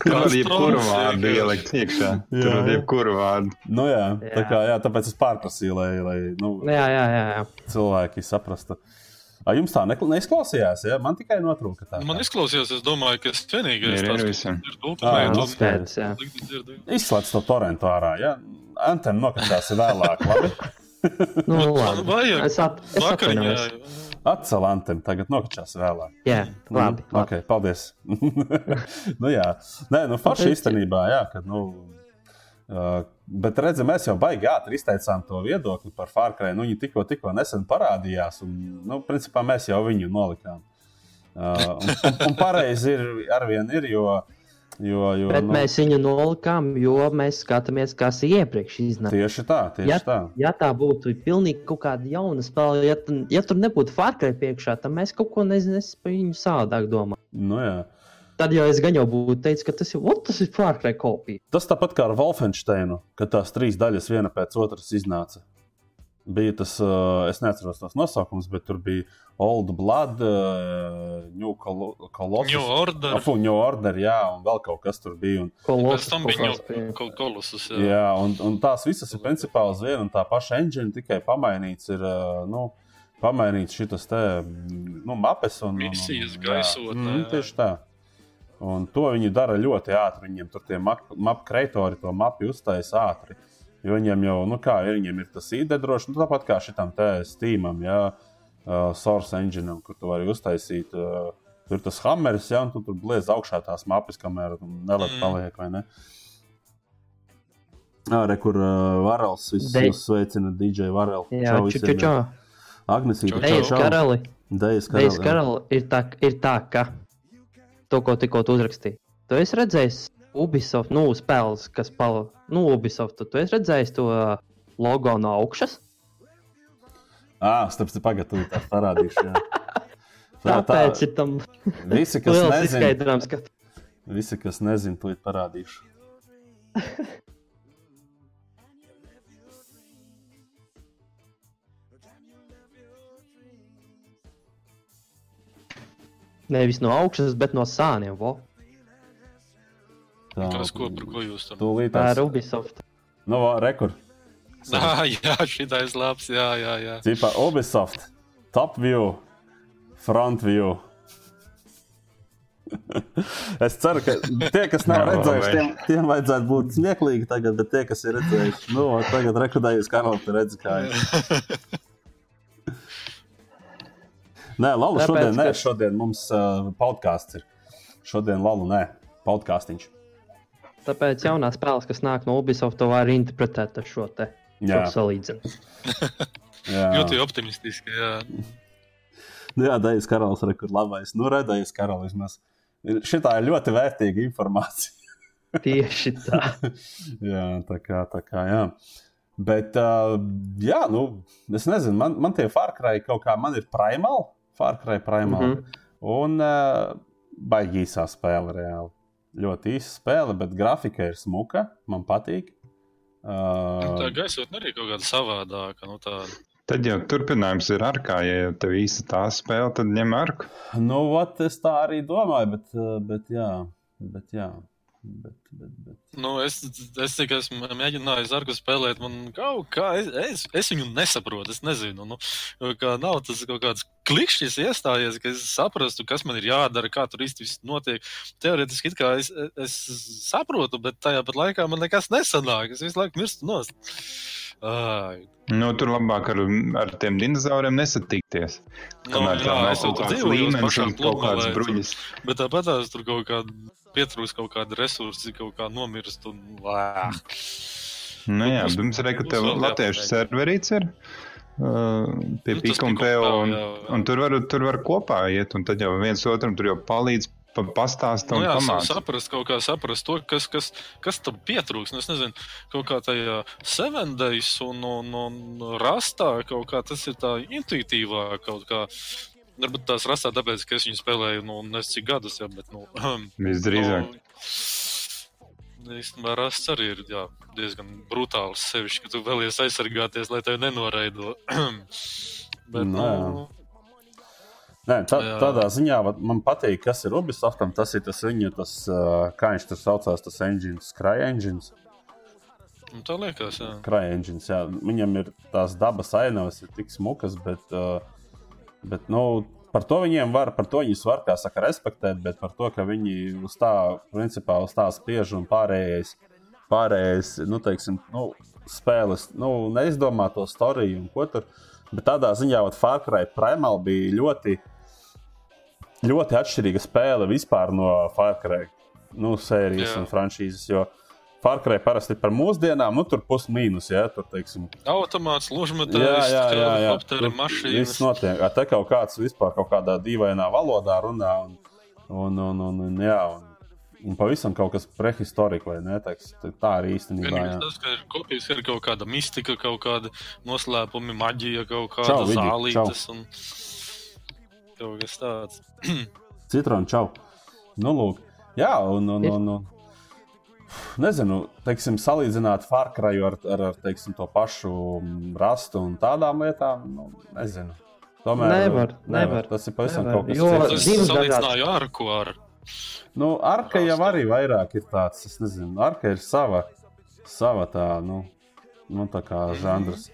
Tur var jebkuru vārdu ielikt iekšā. Tur Jā, var jebkuru vārdu. Nu, jā, tā Jā. kā, jā, tāpēc es pārprasīju, lai, lai nu, Jā, jā, jā. jā. cilvēki saprastu. A, jums tā neizklausījās, ja? man tikai notrūka tā. Man izklausījās, es domāju, ka es vienīgais Ir, ir tāds, visiem. kas ir nu. Izslēdz to torrentu ārā. Ja? Antena nokritās vēlāk. Labi? Nu, Man labi. vajag Es, at, es Vakar, jā, atvainojos. Jā. Atcēl antenu, tagad nokritās vēlāk. Jā, labi. Mm, ok, paldies. nu, jā, Nē, nu, forši īstenībā, jā, kad, nu, uh, bet redzam, mēs jau baigi ātri izteicām to viedokli par Fārkrai. Nu, viņi tikko, tikko nesen parādījās, un, nu, principā mēs jau viņu nolikām. Uh, un, un, un pareizi ir, arvien ir, jo, jo, jo Bet nu, mēs viņu nolikām, jo mēs skatāmies, kas iepriekš iznāca. tieši tā, tieši Ja, tā. ja tā būtu pilnīgi kaut kāda jauna spēle, ja, ja tur nebūtu Fārkai priekšā, tad mēs kaut ko nezinu, es par viņu savādāk domāju. Nu, jā. Tad jau es gan jau būtu teicis, ka tas ir, ot, tas ir Fārkai kopija. Tas tāpat kā ar Wolfensteinu, kad tās trīs daļas viena pēc otras iznāca. Bija tas, uh, es neatceros tos nosaukumus, bet tur bija Old Blood, uh, New Col- Colossus. New Order. Afu, New Order, jā, un vēl kaut kas tur bija. Un, Pēc tam bija bija. kolosus. jā, jā un, un tās visas ir principā uz vienu un tā paša engine, tikai pamainīts ir, uh, nu, pamainīts šitas te, nu, mapes un, Misijas gaisotnē, Mm, tieši tā. Un to viņi dara ļoti ātri. Viņiem tur tie mapu kreitori to mapu uztaisa ātri. Jo viņiem jau, nu kā, ir, viņiem ir tas īdedroši, nu tāpat kā šitam te Steamam, jā, uh, Source Engine, kur tu vari uztaisīt. Uh, tur tas hammers, jā, un tu tur bliez augšā tās mapas, kamēr nelēt Mm. paliek, vai ne? Ārē, kur uh, jūs sveicina, DJ Varel. Jā, Čau Čau, čau, Dejas čau. karali. Dejas karali. karali ir tā, ir tā, ka to, ko tikko tu uzrakstīji. Tu esi redzējis Ubisoft, nu, spēles, kas pala, nu, Ubisoft, tu esi redzējis to uh, logo no augšas. Ah, starp citu, pagaidu, tā parādīšu. Tā, Tāpēc ir tam visi, kas nezina, ka visi, kas nezina, to parādīšu. nevis no augšas, bet no sāniem. Vo. Tā, Kas, ko, par ko jūs tur? Tūlīt Tā tās, ir Ubisoft. nu, rekur. Ah, jā, šitais labs, jā, jā, jā. Cipā Ubisoft, top view, front view. es ceru, ka tie, kas nav redzējuši, tiem, tiem vajadzētu būt smieklīgi tagad, bet tie, kas ir redzējuši, nu, tagad rekrutējuši kanalu, tur redz, kā ir. Nē, Lalu, Tāpēc, šodien, nē, ka- šodien mums uh, podkāsts ir. Šodien Lalu, nē, podkāstiņš. Tāpēc jaunās spēles, kas nāk no Ubisoft, to var interpretēt ar šo te jā. Ļoti optimistiski, jā. Nu, jā, Dejas karalis ir kur labais. Nu, redējas karalis. Mēs... Šitā ir ļoti vērtīga informācija. Tieši tā. jā, tā kā, tā kā, jā. Bet, uh, jā, nu, es nezinu, man, man tie Fārkrai kaut kā, man ir primal, Fārkrai primal. Mm. -hmm. Un uh, baigi īsā spēle reāli. Ļoti īsa spēle, bet grafika ir smuka, man patīk. Nu, Tā Uh, gaisotne arī kaut kāda savādāka. Nu, tā... Tad jau turpinājums ir ar kā, ja jau tev īsti tā spēle, tad ņem arku. nu, vat, es tā arī domāju, bet, uh, bet jā, bet jā. Bet, bet, bet. Nu, es, es tikai esmu mēģinājis ar ko spēlēt. Man kaut kā, es, es, es viņu nesaprotu. Es nezinu, nu, kā nav tas kaut kāds klikšķis iestājies, ka es saprastu, kas man ir jādara, kā tur īsti viss notiek. Teorētiski es, es saprotu, bet tajā pat laikā man nekas nesanāk. Es visu laiku mirstu nost. Ai, Nu, tur labāk ar, ar tiem dinozauriem nesatikties. nu, Kamēr tā jā, nav es jau kaut dzīvoju līmenis un kaut kāds bruģis. Bet tāpat tās tur kaut kāda pietrūks kaut kāda resursi, kaut kā nomirst. Un, lā. Nu, jā, pirms reku būs tev latviešu serverīts ir. Pie Nu, tas Pika un un tur var, tur var kopā iet, un tad jau viens otram tur jau palīdz, pa, pastāst Nu, jā, pamāca. saprast, kaut kā saprast to, kas, kas, kas tam pietrūks. Nu, es nezinu, kaut kā tajā Seven Days un, un, un Rastā kaut kā tas ir tā intuitīvāk kaut kā. Varbūt tās rastā, tāpēc, ka es viņu spēlēju, nu, nezinu, cik gadus jau, bet, nu, Visdrīzāk. nu, Īstenībā rasts arī ir jā, diezgan brutāls. Sevišķi, ka tu vēlies aizsargāties, lai tevi nenoraido. bet, Nu, nu, Nē, tā, tādā ziņā man patīk, kas ir Ubisoftam. Tas ir tas viņa, tas, kā viņš tur saucās, tas engines, CryEngines. Nu, tā liekas, jā. CryEngines, jā. Viņam ir tās dabas ainavas, ir tik smukas, bet, bet nu, par to viņiem var, par to viņus var, kā saka, respektēt, bet par to, ka viņi uz tā, principā, uz tā spiež un pārējais, pārējais nu, teiksim, nu, spēles, nu, neizdomā to storiju un ko tur. Bet tādā ziņā, ka Far Cry Primal bija ļoti, ļoti atšķirīga spēle vispār no Cry nu, sērijas Jā. un franšīzes. Jo Cry parasti par mūsdienām, nu tur pusmīnus, ja tur teiksim. Automāts, Jā, ložmetājs, jā, jā, jā. helikopteri, Tur Viss notiek. Te kaut kāds vispār kaut kādā dīvainā valodā runā. Un, un, un, un, un, jā, un, un pavisam kaut kas prehistoriski, vai ne? Teiks, tā arī īstenībā. Jā. tas, ka ir kopijas, ir kaut kāda mistika, kaut kāda noslēpuma, maģija, kaut kāda zālītes un kaut kas tāds. Citronu čau. Nu, lūk. Jā, un, un, un, un nezinu, teiksim, salīdzināt Farkraju ar, ar, ar teiksim, to pašu mm, rastu un tādām lietām, nu, nezinu. Tomēr Nevar, nevar, Tas ir pavisam nevar, kaut kas cits. Es divas salīdzināju ar ko ar. Nu, Arka jau arī vairāk ir tāds, es nezinu, Arka ir sava, sava tā, nu, nu tā kā žanrs.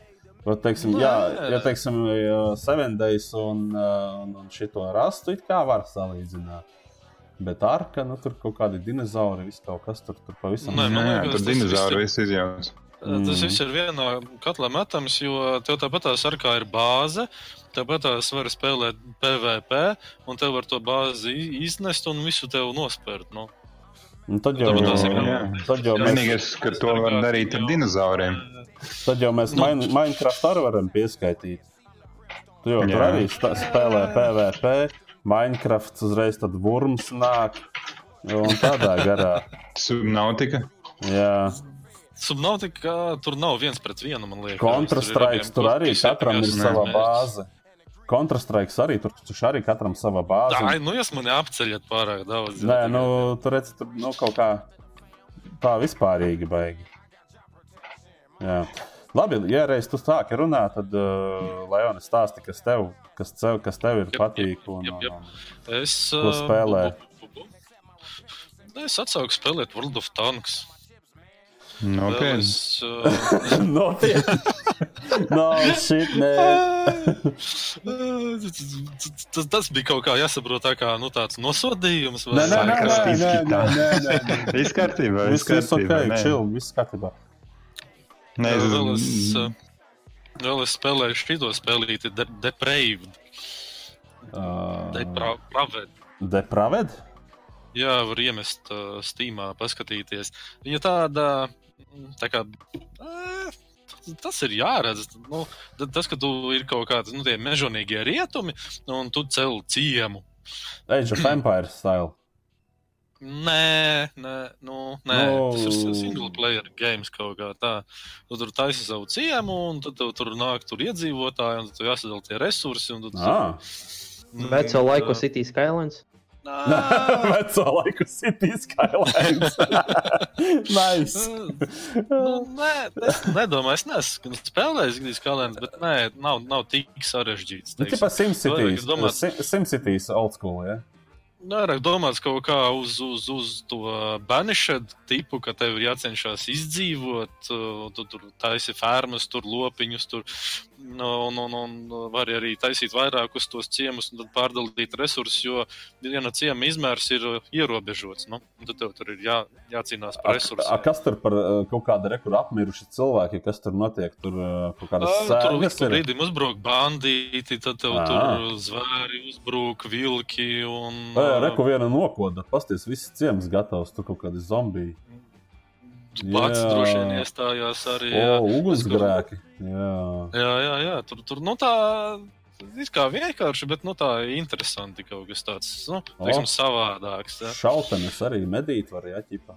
Bet, teiksim, Nē. jā, ja teiksim, ja Seven Days un, un, un šito rastu it kā var salīdzināt. Bet arka, nu tur kaut kādi dinozauri, viss kaut kas tur, tur pavisam. Nē, man liekas, tur tas dinozauri viss izjauts. Mm. Tas viss ir vienā katlā metams, jo tev tāpat tās ar kā ir bāze. Tāpat tās var spēlēt PVP, un tev var to bāzi iznest un visu tev nospērt. Nu. Un tad jau, tās ir jā. tad jau mēs, Vienīgais, ka to var darīt ar dinozauriem. Tad jau mēs Nu. Mine- Minecraft arī varam pieskaitīt. Tu jau tur arī spēlē PVP, Minecraft uzreiz tad burms nāk. Un tādā garā. Subnautika. Jā. Subnautika tur nav viens pret vienu, man liekas. Kontrastrikes tur arī katram ir sava bāze. Kontrastrikes arī tur taču arī katram sava bāze. Tā, nu jūs mani apceļat pārāk daudz. Nē, nu, tur redz, tur nu, kaut kā tā vispārīgi baigi. Jā. Labi, ja reiz tu sāki runāt, tad, uh, Leona, stāsti, kas tev, kas tev, kas tev ir Jep, patīk. Un, jep, jep. un, Es, Ko ā, spēlē? bu- bu- bu-. Es atsāku spēlēt World of Tanks. Nopietni. es, ā, un... Nopietni! no, shit, tas, tas bija kaut kā jāsaprot, tā kā nu, tāds nosodījums. vai- Nē, nē, nē, nē, nē, nē, nē. Viss kārtībā. Viss kārtībā. chill, viss kārtībā. Jā, vēl es, ā, vēl es spēlēju šito spēlīti, de, Depraved. Uh, Depraved. Depraved? Jā, var iemest uh, Steamā, paskatīties. Viņa tāda, mm, tā kā, ā, tas ir jāredz. Nu, tas, ka tu ir kaut kādi nu, mežonīgie rietumi, un tu cel ciemu. Age of Empires style. Nē, nē, nu, nē. Nu. tas ir single player games kaut kā tā. Tu tur taisi savu ciemu, un tad tev tur nāk tur iedzīvotāji, un tad tev jāsadala tie resursi. un tad- Ah. Mm, Veco laiku tā. City Skylines. Nā. Veco laiku City Skylines. nice. nu, nē, es nedomāju, es neesmu spēlējis Gigants kalendārs, bet nē, nav, nav tik sarežģīts. Nu, teiksim. tipā SimCities. Domāt- Sim- SimCities old school, ja? Vairāk domāts kaut kā uz, uz, uz to banished tipu, ka tev ir jācenšas izdzīvot, tu tur taisi fermas, tur lopiņus, tur nu, un, un, un var arī taisīt vairākus tos ciemus un tad pārdalīt resursus, jo viena ciema izmērs ir uh, ierobežots. Nu, tad tev tur ir jā, jācīnās A, par a, resursiem. kas tur par uh, kaut kādu rekordu apmiruši cilvēki, kas tur notiek? Tur uh, kaut kādas Ā, Tur brīdim uzbruk bandīti, tad tev Ā. tur zvēri uzbruk, vilki un. Reku viena nokoda, pasties, viss ciems gatavs, tur kaut kādi zombiji. Pats Jā. droši vien iestājās arī. O, jā. ugunsgrēki. Jā. Jā, jā, jā. Tur, tur nu, tā ir kā vienkārši, bet nu, tā interesanti kaut kas tāds nu, teiksim, O. savādāks. Jā. Šautenes arī medīt var jāķipā.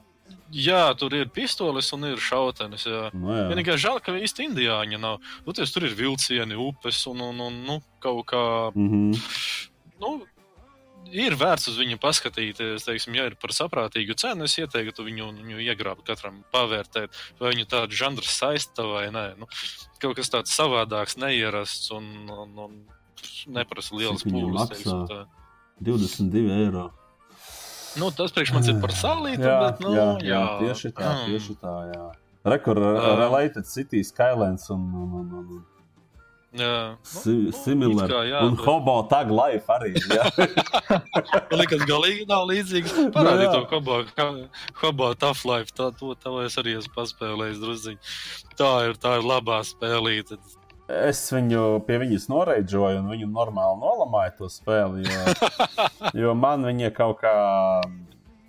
jā, tur ir pistoles un ir šautenes. Jā. Nu, jā. Vienīgais žēl, ka īsti indiāņi nav. Nu, ties, tur ir vilcieni, upes un, un, un nu, kaut kā. Mm -hmm. Nu, Ir vērts uz viņu paskatīties, teiksim, ja ir par saprātīgu cenu. Es ieteiktu viņu, viņu iegrābt, katram pavērtēt, vai viņu tādu žanru saista vai nē. Nu, kaut kas tāds savādāks, neierasts un, un, un neprasa lielas pūles. maksā? teiksim tā. 22 eiro. Nu, tas priekš manis ir par salītu, Jā, bet, nu, jā, jā, jā, tieši tā, Mm. tieši tā. Jā. Rekur, uh, Um. Related City, Skylands un, un, un, un, si, nu, similar. it kā jā, un bet- Hobo Tag Life arī. Man liekas, galīgi nav līdzīgs. Parādīt jā. to hobo, hobo tough life. Tā, to, tā es arī esmu paspēlējis drusciņi. Tā ir, tā ir labā spēlīte. es viņu pie viņas noreidžoju, un viņu normāli nolamāju to spēli. Jo, jo man viņa kaut kā.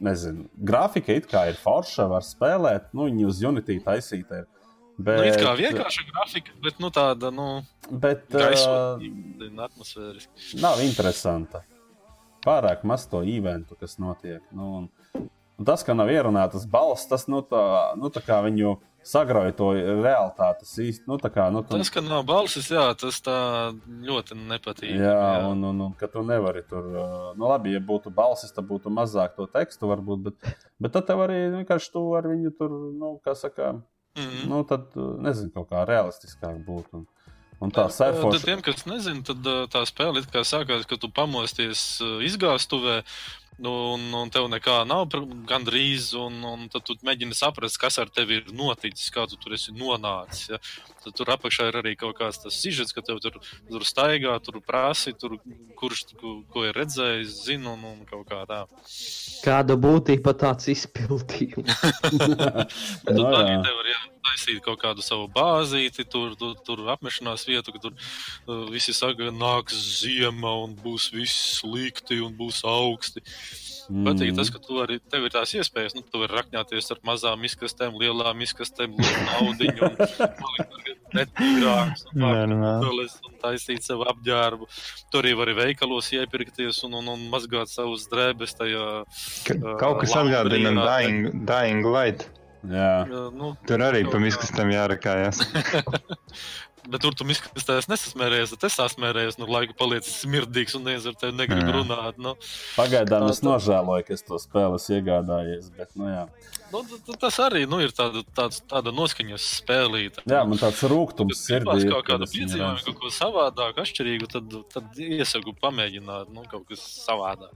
Nezinu, grafika it kā ir forša, var spēlēt, nu, viņa uz Unity taisīta ir. Bet, Nu, it kā vienkārši grafika, bet nu, tāda nu, bet, uh, gaisotne, atmosfēriska. nav interesanta. Pārāk maz to eventu, kas notiek. Nu, un, un tas, ka nav ierunātas balss, tas nu, tā, nu, tā kā viņu sagrauj to realitāti. Tas īsti, nu, kā, nu, tu, Tas, ka nav balsis, jā, tas tā ļoti nepatīk. jā, un, un, un ka tu nevari tur, nu, labi, ja būtu balsis, tad būtu mazāk to tekstu, varbūt, bet, bet tad tev arī vienkārši tu ar viņu tur, nu, kā saka, mm. nu, tad, uh, nezinu, kaut kā realistiskāk būtu. Un, un tā Tad surfošana. tiem, kas nezina, tad ā, tā spēle it kā sākās, ka tu pamosties ā, izgāstuvē. Nu, un, un tev nekā nav gandrīz, un, un tad tu mēģini saprast, kas ar tevi ir noticis, kā tu tur esi nonācis. Ja? Tad tur apakšā ir arī kaut kāds tas sižets, ka tev tur, tur staigā, tur prasi, tur, kurš ko, ko ir redzējis, zina, un, un kaut kā tā. Kāda būtība tāds izpildījums? Bet Nu, nu, arī tev var jā, taisīt kaut kādu savu bāzīti, tur, tur, tur apmešanās vietu, ka tur uh, visi saka, nāks ziema un būs viss slikti un būs augsti. Mm. Patīk tas, ka tu arī, tev ir tās iespējas, nu, tu vari rakņāties ar mazām izkastēm, lielām izkastēm, naudiņu un palikt ar netīrāks un nē. pārtules un taisīt savu apģērbu. Tur arī vari veikalos iepirkties un, un, un mazgāt savus drēbes tajā. Ka- Kaut kas Laundry, atgādina. Dying, dying Light. Jā. uh, Nu, Tur arī pa miskastām jārakājas. Bet tur tu izskatās, nesasmērējies, tad es sasmērējos, nu, laiku palicis smirdīgs un nezinu, ar tevi negribu Jā. runāt. Nu, Pagaidām Tā- es nožēloju, ka es to spēli esmu iegādājies. Bet, nu, jā. nu, tas arī nu, ir tāda, tāds, tāda noskaņas spēlīte. jā, man tāds rūkums ir sirdī. kaut piedzīvojuma, redzu. kaut ko savādāku, atšķirīgu, tad, tad iesaku pamēģināt nu, kaut kas savādāk.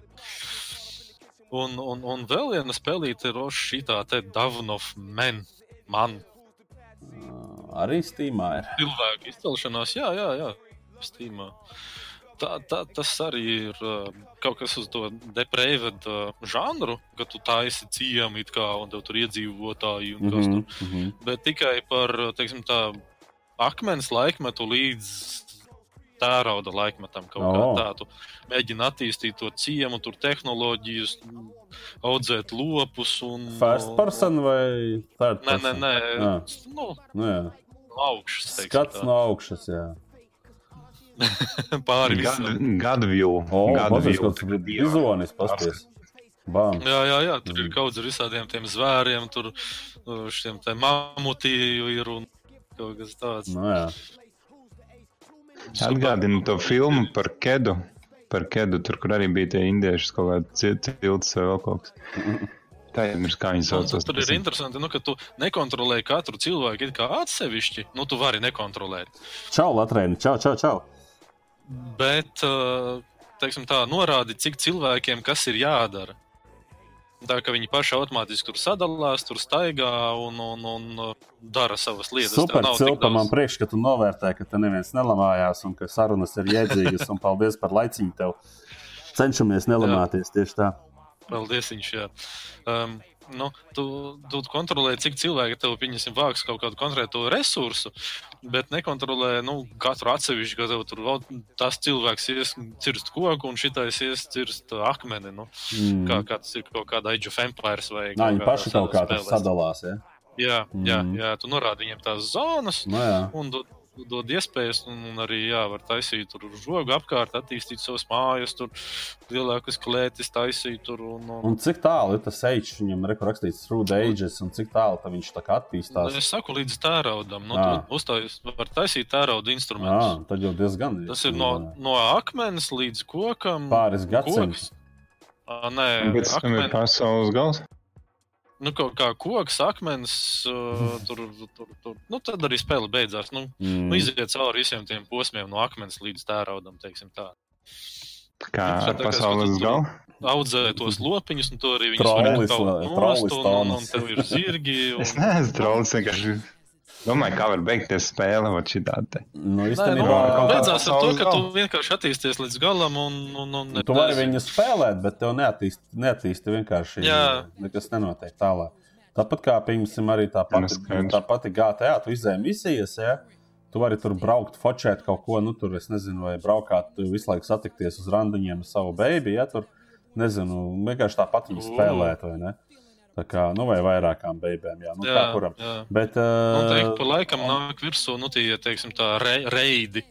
Un, un, un vēl viena spēlīte ir šī tā te Dawn of Men. Man Arī Steamā ir. cilvēku izcelšanās, jā, jā, jā, Steamā. Tā, tā, tas arī ir kaut kas uz to deprēved uh, žanru, ka tu taisi ciemu it kā un tev tur iedzīvotāji un kas tur. Mhm, mhm. Bet tikai par, teiksim tā, akmens laikmetu līdz tērauda laikmetam kaut kā O. tādu. Mēģina attīstīt to ciemu, tur tehnoloģijas, audzēt lopus un... First person vai third Nē, nē, person? nē. Jā. Nu, Nu, jā. no augšas. Skats tā. no augšas, jā. Pāri visam. Gadvju. O, paties, kaut kāds bizonis pasties. Bam. Jā, jā, jā, tur ir Mm. kaut kas ar visādiem tiem zvēriem, tur uh, šiem mamutiem ir un kaut kas tāds. Nu, jā. Atgādinu to filmu par Kedu. Par Kedu, tur, kur arī bija tie indieši, kaut kāda cilts vai vēl kaut kas. Tā ir kā viņi Un sauc. tas tur ir interesanti, nu, ka tu nekontrolē katru cilvēku kā atsevišķi. Nu, tu vari nekontrolēt. Čau, Latvijas! Čau, čau, čau! Bet, uh, teiksim, tā norādi, cik cilvēkiem kas ir jādara. Tā kā viņi paši automātiski tur sadalās, tur staigā un, un, un dara savas lietas. Super tik cilpa man daudz- priekš, ka tu novērtē, ka te neviens nelamājās un ka sarunas ir jēdzīgas. Un paldies par laiciņu tev. Cenšamies nelamāties tieši tā. Paldies, viņš jā. Um, nu, tu, tu kontrolē, cik cilvēki tev vāks kaut kādu konkrētu resursu, bet nekontrolē nu, katru atsevišķu, ka tev tur vēl tas cilvēks ies cirst koku un šitais ies cirst akmeni. Nu, Mm. kā, kā tas ir kaut kāda Age of Empires vai Nā, viņi kādā paši kaut kā spēlēs. sadalās. Ja? Jā, jā, Mm. jā, tu norādi viņiem tās zonas. Nu, jā. Un dod, iespējas, un, un arī jā, var taisīt tur žogu apkārt, attīstīt savas mājas, tur lielākas klētis taisīt. Tur, un, un, Un cik tālu ir tas ceļš, viņam ir rakstīts through the ages, un cik tālu tā viņš tā kā attīstās? Es saku, līdz tēraudam. Nu, tu uzstājas, var taisīt tērauda Jā, instrumentus. tad jau diezgan. Tas ir no, no akmens līdz kokam. Pāris gadsimts. Nē, tam ir pasaules gals. Nu, kaut kā koks, akmens, uh, tur, tur, tur. Nu, tad arī spēle beidzās. Nu, mm. nu, iziet cauri visiem tiem posmiem, no akmens līdz tēraudam, teiksim tā. Kā Tā ar es pasaules galu? Audzē tos lopiņus, un to arī viņi Trollis, kaut vai- nost, trollis un, un, un tev ir zirgi. Es Un... neesmu trolls, vienkārši domāju, kā var beigties spēle ot šitā te. Nu, nu, īstenībā, kaut kā beidzās ar to, ka tu vienkārši attīsties līdz galam, un, un, un tu vari viņu spēlēt, bet tev neattīst, neattīsti vienkārši. Jā. Nekas nenotiek tālāk. Tāpat kā, piemēram, arī tā Nu, pati, tā pati GTA, tu izēji misijas, ja? tu vari tur braukt, fočēt kaut ko, nu, tur, es nezinu, vai braukāt, tu visu laiku satikties uz randiņiem ar savu beigu, ja tur, nezinu, vienkārši tāpat viņu spēlēt, vai ne? Tā kā, nu, vai vairākām beigām, jā, nu, Jā, kā kuram. jā. Bet, Un tā ik uh, pa laikam nāk virsū, nu, tie, teiksim, tā re, reidi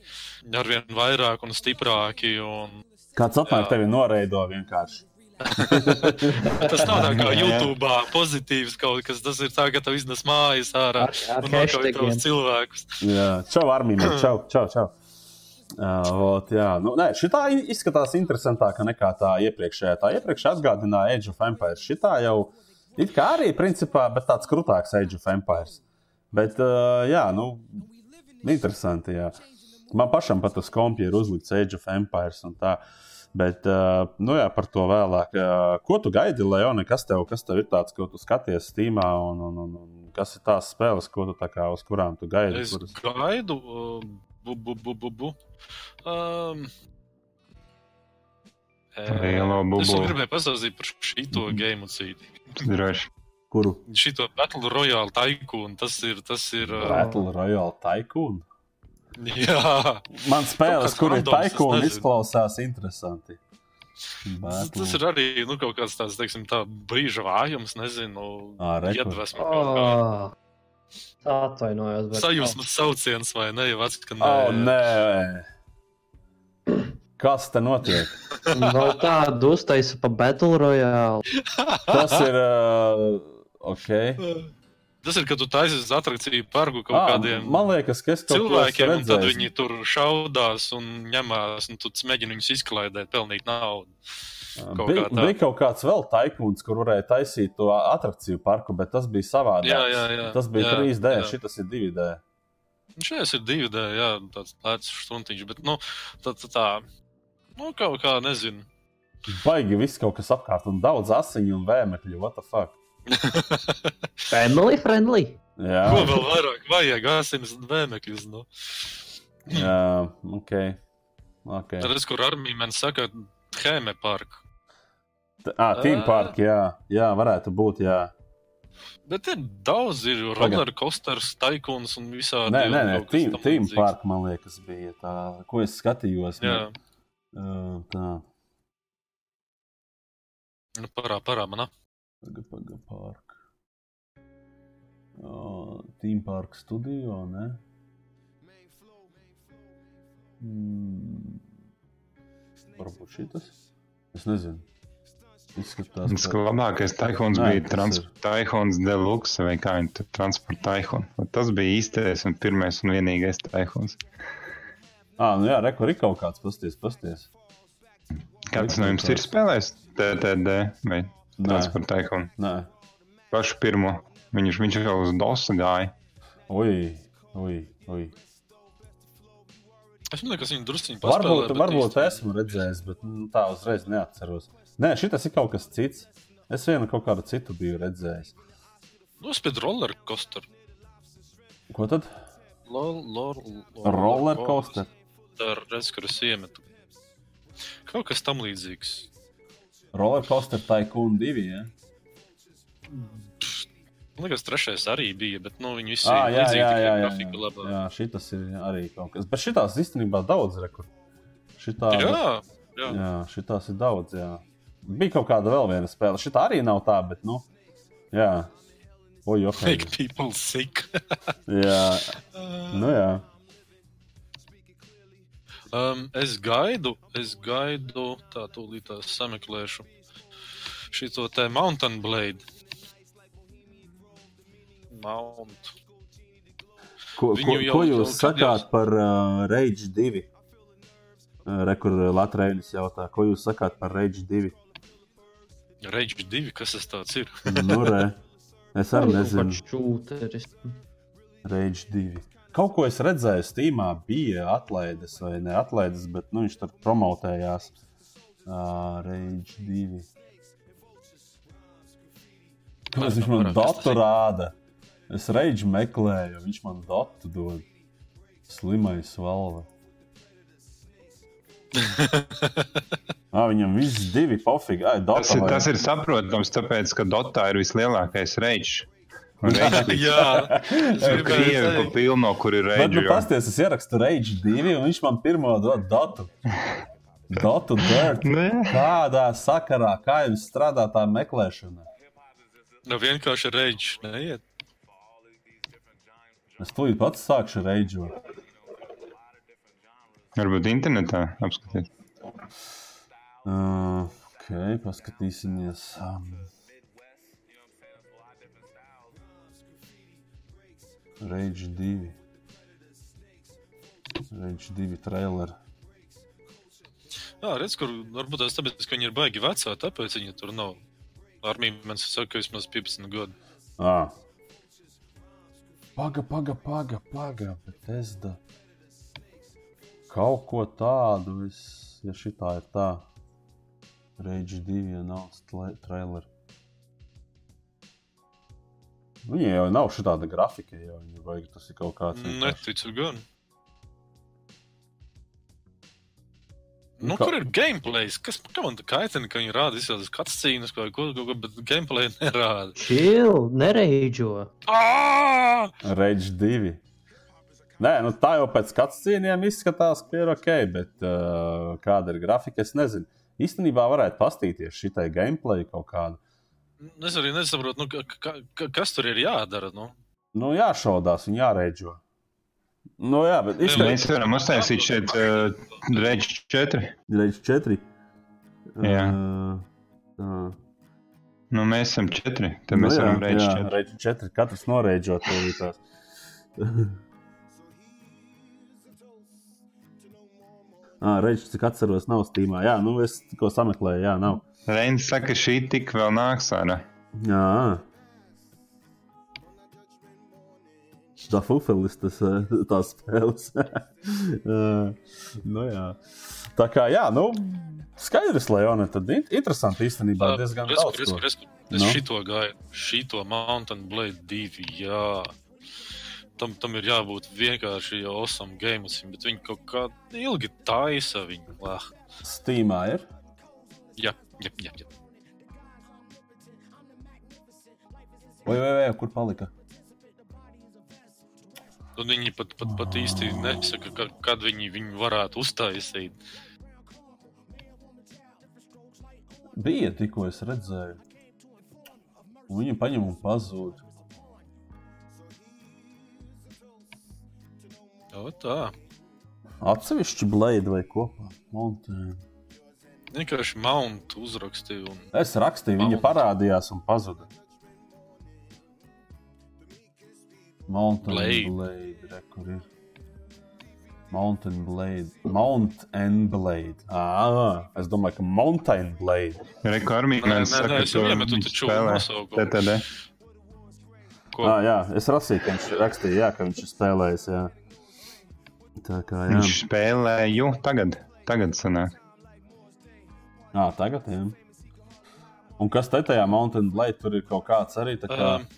ar vien vairāk un stiprāki. Un... kāds apmēram tevi noreido vienkārši. Tas nav tā kā. YouTube pozitīvs kaut kas, tas ir tā, ka tev iznes mājas ārā Ar, ar un nokauj tos cilvēkus. Jā, čau, Armīna, čau, čau. čau. Uh, vot, jā, nu, nē, šitā izskatās interesantāka nekā tā iepriekšējā. Tā iepriekšējā atgādināja Age of Empires. Šitā jau it kā arī principā, bet tāds krūtāks Age of Empires. Bet, uh, jā, nu, interesanti. Jā. Man pašam pat uz kompja ir uzlikts Age of Empires un tā. Bet, uh, nu jā, par to vēlāk. Uh, ko tu gaidi, Leone? Kas tev, kas tev ir tāds, ko tu skaties Steamā un, un, un, un kas ir tās spēles, ko tu tā kā uz kurām tu gaidi? Es kuras- gaidu, uh, bu, bu, bu, bu, bu. Um, Lielo Es bubu. vēl gribēju pastāstīt par šito Mhm. game cīņu. Droši. Kuru? Šito Battle Royale Tycoon, tas ir, tas ir, uh, Battle Royale Tycoon. jā, Man spēles, kur ir Tycoon, izklausās interesanti. tas, Battle. tas ir arī, nu, kaut kāds tāds, teiksim, tā brīža vājums, nezinu, Ā, re, kur. iedvesma kaut kā. Oh, atvainojos. bet- Sajūsmas sauciens vai ne, jau atskan. Oh, nē. Kas te notiek? Vēl tādu uztaisu pa Battle Royale. Tas ir. Uh, ok. Tas ir, kad tu taisies uz atrakciju parku kaut Ah, kādiem man liekas, ka cilvēkiem, un tad viņi tur šaudās un ņemās, un tu mēģini viņus izklaidēt, pelnīt naudu. kaut Bija, kā bija kaut kāds vēl taikūns, kur varēja taisīt to atrakciju parku, bet tas bija savādāk. Jā, jā, jā. Tas bija jā, 3D, jā. šis ir 2D. Šajās ir divi D, jā, tāds lēts stundiņš, bet, nu, tā, tā, tā, nu, kaut kā, nezinu. Baigi viss kaut kas apkārt, un daudz asiņu un vēmekļu. What the fuck? Family friendly. Jā, Ko vēl vairāk vajag, asinis un vēmekļus, nu. jā ok. okay. Tad es, kur armija man saka, Hēme parku. Ah, Team Park, jā, jā, varētu būt. Jā. Bet ir daudz, ir roller coasters, taikuns un visādi. Nē, nē, nē kaut kas team, tam team līdzīgs. Park, man liekas, bija tā, ko es skatījos. Jā, Uh, tā, nu, parā, parā manā. paga, paga, park. Uh, team Park studio, ne? Mm, varbūt šitas? Es nezinu. Izskatās, Tas labākais taihons Nē, bija taihons deluxe vai kā viņi tur transporta taihon. Tas bija īstais un pirmais un vienīgais taihons. Ah, nu jā, rekur ir kaut kāds pasties, pasties. Kāds no jums ir spēlējis TTD vai Nē, transporta taihon? nē. Pašu pirmo. Viņš, viņš jau uz dosa gāja. Ui, ui, ui. Es domāju, ka viņi druskuļi Varbūt, varbūt esmu redzējis, bet nu, tā uzreiz neatceros. Nē, šis ir kaut kas cits. Es vienu kaut kādu citu biju redzējis. Nospied roller coaster. Ko tad? Roller coaster. Tā ir redzes, kur es iemetu. Kaut kas tam līdzīgs. Roller coaster Tycoon 2. Ja? Man liekas, trešais arī bija, bet nu, viņi visi Ah, jā, līdzīgi, jā, jā, jā, grafika jā. labāk. jā šitas ir arī kaut kas. Bet šitās īstenībā daudz rekur. Šitā, Jā, jā. jā, šitās ir daudz. Jā. Bija kaut kāda vēl viena spēle. Šitā arī nav tā, bet nu. Jā. Oi, ok. Make people sick. Jā, nu jā. Um, es gaidu, es gaidu, tā tūlīt tās sameklēšu šo te Mountain Blade. Mount. Ko, Viņu ko, jau- ko jūs sakāt par uh, Rage 2? Uh, Rekur Latvijas jautā, ko jūs sakāt par Rage 2? Rage 2, kas tas tāds ir? Nu, re. Es arī nezinu. Rage 2. Kaut ko es redzēju, Steamā bija atlaides vai ne atlaides, bet nu, viņš tur promotējās. Uh, Rage 2. Kāpēc viņš man tas datu rāda? Es Rage meklēju, viņš man datu dod. Slimais valve. ah, viņam viss divi pofīgi. Ai, Tas data ir, vai- tas ir saprotams, tāpēc, ka Dotā ir vislielākais reģis. Jā, Krievi pa teikt. pilno, kur ir Bet, nu, pasties, es ierakstu Rage 2, un viņš man pirmo dod datu. Datu dirt. Kādā sakarā, kā jums strādā tā meklēšana? Nu, vienkārši reģis neiet. Es tūlīt pats sākšu reidžot. Varbūt internetā apskatīt. Uh, ok, paskatīsimies. Um, Rage 2. Rage 2 trailer. Jā, redz, kur varbūt tas tāpēc, ka viņi ir baigi vecā, tāpēc viņi tur nav. Armija man saka, ka vismaz 15 gadu. Ah. Paga, paga, paga, paga, bet es da. Kaut ko tādu, es, ja šitā ir tā. Rage 2 announced tra- trailer. Viņai jau nav šāda grafika, jau viņa vajag tas ir kaut kāds. Neticu gan. Nu, Nu, kā- kur ir gameplays? Kas kā man tā kaitina, ka viņi rāda visādas cutscenes vai ko, ko, bet gameplay nerāda. Čil, nereidžo. Rage 2. Nē, nu tā jau pēc cīņām izskatās, ka ir ok, bet uh, kāda ir grafika, es nezinu. Īstenībā varētu pastīties šitai gameplay kaut kādu. Es arī nesaprotu, nu, ka, ka, ka, kas tur ir jādara. Nu. Nu, jāšaudās un jāreģo. Nu, jā, bet izskatās, Mēs varam uztaisīt šeit uh, reģis 4. Rage 4. Jā. Uh, tā. Nu, mēs esam 4. Tad mēs nu, varam jā, reģis jā, 4. Rage 4. Katrs tās. Ah, Reģis, cik atceros, nav stīmā. Jā, nu es tikko sameklēju, jā, nav. Reins saka, šī tik vēl nāks ārā. Jā. Tā fufelis, tas eh, tās spēles. Eh, nu, jā. Tā kā, jā, nu, skaidrs, Leona, tad in- interesanti īstenībā diezgan Redz, daudz. ko. redz, Es Nu? šito gāju, šito Mountain Blade 2. Jā. Tam, tam ir jābūt vienkārši jau awesome game, bet viņi kaut kā ilgi taisa viņu. Ah, Steamā ir. jā, jā, jā, jā. Vai, vai, vai, kur palika? Un viņi pat, pat, pat īsti nesaka, ka, kad viņi viņu varētu uztaisīt. Bija tikko es redzēju. Un Viņu paņem un pazūd. O, tā. Atsevišķi blēdi vai kopā. Mountain. Vienkārši mount uzrakstīju. Un... Es rakstīju, viņa Mount. parādījās un pazuda. Mountain Blade. Blade. Blade re, kur ir? Mountain Blade. Mount and Blade. Ah, es domāju, ka Mountain Blade. Reku armija Nē, nē, nē, es viņam tu viņš taču spēlē nosaukumu. TTD. Ko? Ah, jā, es rasīju, ka viņš rakstīja, jā, ka viņš ir spēlējis. Jā. Tā kā jā. Viņš spēlēju tagad. Tagad sanāk. Ah, tagad jā. Un kas te tajā Mountain Blade tur ir kaut kāds arī kā. Um,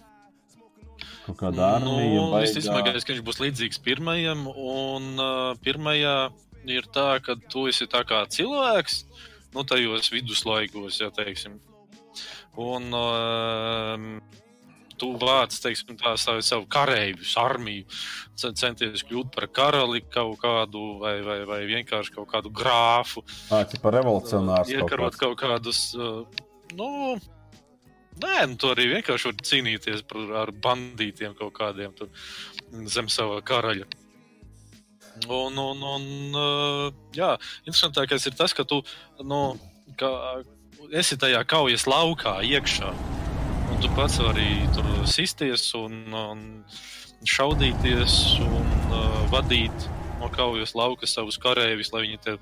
Kaut kāda armija. Nu, domāju, ka viņš būs līdzīgs pirmajam. Un uh, pirmajā ir tā, ka tu esi tā kā cilvēks, nu, tajos viduslaikos, ja teiksim. Un um, tu vāc, teiksim, tā savu, savu karavīru, armiju, ce- centies kļūt par karali kaut kādu, vai, vai, vai vienkārši kaut kādu grāfu. Tā ir revolucionārs. kaut Iekarot kāds. kaut kādus. Nu, nē, nu, tu arī vienkārši vari cīnīties par, ar bandītiem kaut kādiem tur, zem sava karaļa. Un, un, un jā, interesantākais ir tas, ka tu nu, ka esi tajā kaujas laukā iekšā. Un tu pats vari tur sisties un, un šaudīties un uh, vadīt no kaujas lauka savus karavīrus, lai viņi te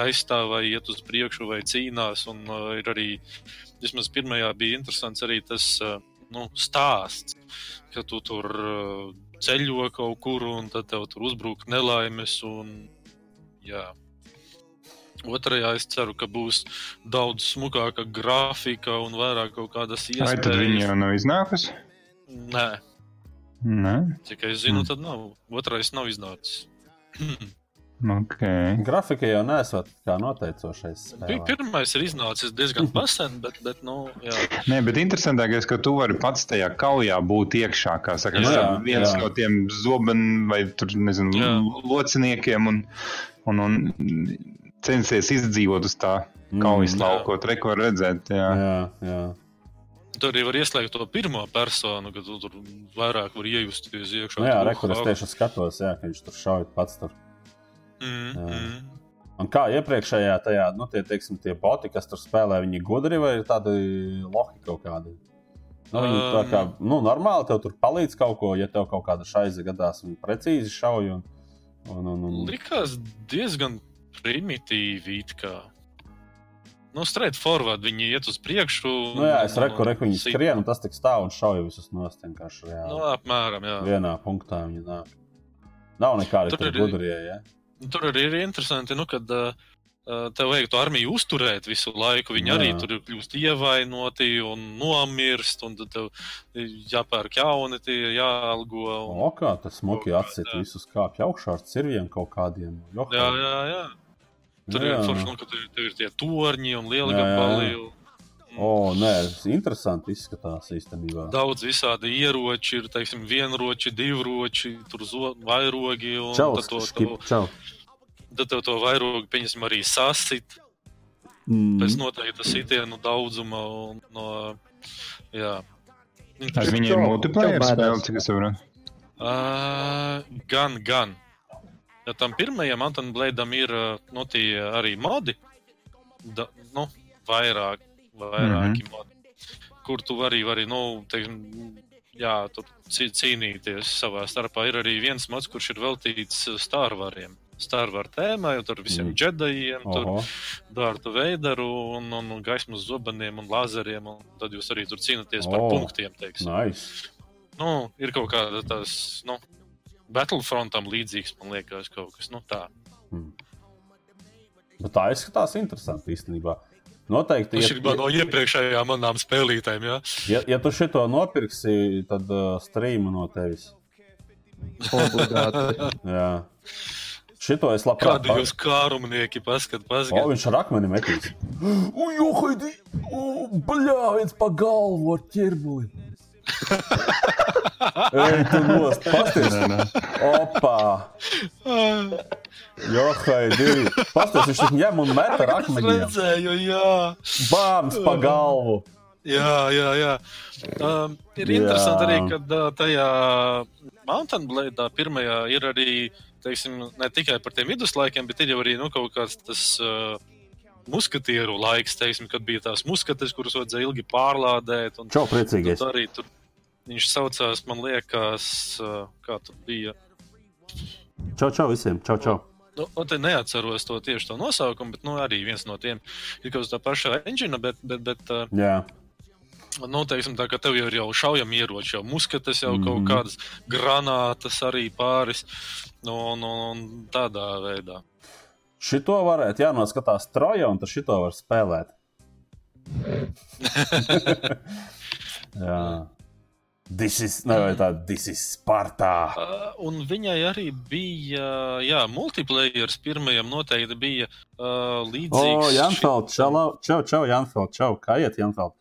aizstāv vai iet uz priekšu vai cīnās. Un uh, ir arī, vismaz pirmajā bija interesants arī tas uh, nu, stāsts, ka tu tur uh, ceļo kaut kur un tad tev tur uzbruk nelaimes. Un, jā. Otrajā es ceru, ka būs daudz smukāka grafika un vairāk kaut kādas Vai tad viņi iespējas. jau nav iznākusi? Nē, Nē, cik es zinu, Mm. tad nav. Otrais nav iznācis. ok. Grafika jau nesot kā noteicošais. Spēlē. Pirmais ir iznācis diezgan pasen, bet, bet nu, jā. Nē, bet interesantākais, ka tu vari pats tajā kaujā būt iekšā. Kā saka, Jā, jā, viens jā. no tiem zobeniem vai tur, nezinu, Jā. lociniekiem un, un, un censties izdzīvot uz tā Mm, kaujas. Tur neko var redzēt. Jā. Jā, jā. Tur arī var ieslēgt to pirmo personu, kad tu tur vairāk var iejusties iekšā. Nu, jā, Tur, rekur es ah, tieši skatos, jā, ka viņš tur šauj pats. Tur. Mm, Jā. mm. Un kā iepriekšējā tajā, nu, tie, teiksim, tie boti, kas tur spēlē, viņi gudri vai ir tādi lohi kaut kādi? Nu, viņi tā kā, Um. nu, normāli tev tur palīdz kaut ko, ja tev kaut kāda šaiza gadās un precīzi šauj. Un, un, un, un, Likās diezgan primitīvi. Nu, straight forward, viņi iet uz priekšu. nu, jā, es reku, reku, viņi skrien, un tas tik stāv un šauj visus nost. Nu, apmēram, jā. Vienā punktā viņi nāk. Nav nekādi Tur ir- gudrie, ja? Tur arī ir interesanti, nu, kad uh, tev vajag to armiju uzturēt visu laiku. Viņi Jā. arī tur kļūst ievainoti un nomirst, un tad tev jāpērk jauni, tie jāalgo. Un... O, kā tas smuki jā. visus kāpj augšā ar cirviem kaut kādiem. Johai. Jā, jā, jā. Tur Jā. ir forši, nu, ka tur, tur ir tie torņi un lieli Jā, jā, jā. gabali. un- O, nē, interesanti izskatās īstenībā. Daudz visādi ieroči, ir teiksim, vienroči, divroči, tur vairogi. un Čau, tad to- skip, to- čau. Tad tev to vairogu, pieņemsim, arī sasit Mm. pēc noteikta sitienu daudzuma. Un, no, jā. Ar viņiem ir multiplayer spēle, cik es saprotu. Uh, gan, gan. Ja tam pirmajam Antonam Blēdam ir nu, arī modi, da, nu, vairāk, vairāki mm -hmm. modi, kur tu vari, vari nu, teiksim, jā, tur cī- cīnīties savā starpā. Ir arī viens mods, kurš ir veltīts Starvariem. Starvar tēmai, un tur visiem Mm. džedajiem, tur Oho. Dārta Veidaru un, un, un gaismas zobeniem un lazeriem. Un tad jūs arī tur cīnāties par O, punktiem. Teiksim. Nice. Nu, ir kaut kāda tās, nu, Battlefrontam līdzīgs, man liekas, kaut kas nu, tāds. Bet tā izskatās interesanti īstenībā. Noteikti, Tas ja, ir no iepriekšējām manām spēlītēm, jā. ja, ja tu šito nopirksi, tad uh, streamu no tevis. Obligāti. Jā. Šito es labprāt Kādi jūs kārumnieki paskat, O, paskat. viņš ar akmeni metīs. Ujo, haidi! Bļā, viens pa galvu ar ķerbuli. Ej, tu nost, pasties! Nē, nē. Opā! Jo, haidi! Pasties, viņš tik ņem un met ar Es akmeņiem. redzēju, jā. Bāms pa galvu! Jā, jā, jā. Um, ir Jā. interesanti arī, ka uh, tajā Mountain Blade pirmajā ir arī, teiksim, ne tikai par tiem viduslaikiem, bet ir jau arī nu, kaut kāds tas uh, muskatieru laiks, teiksim, kad bija tās muskates, kuras vajadzēja ilgi pārlādēt. Un, Čau, priecīgais! Tad arī tur viņš saucās, man liekas, kā tur bija. Čau, čau visiem! Čau, čau! Nu, nu, te neatceros to tieši to nosaukumu, bet nu, arī viens no tiem ir kaut kas tā paša engine, bet, bet, bet uh, Jā, nu, teiksim, tā, ka tev jau ir jau šaujami ieroči, jau muskates, jau mm Mhm. kaut kādas granātas arī pāris. Nu, nu, un tādā veidā. šito varētu jānoskatās troja, un tad šito var spēlēt. Jā. This is, nevajag tā, this is Sparta. Uh, un viņai arī bija, jā, multiplayer pirmajam noteikti bija uh, O, līdzīgs. oh, Janfeld, čau, čau, čau, Janfeld, čau, kā iet, Janfeld?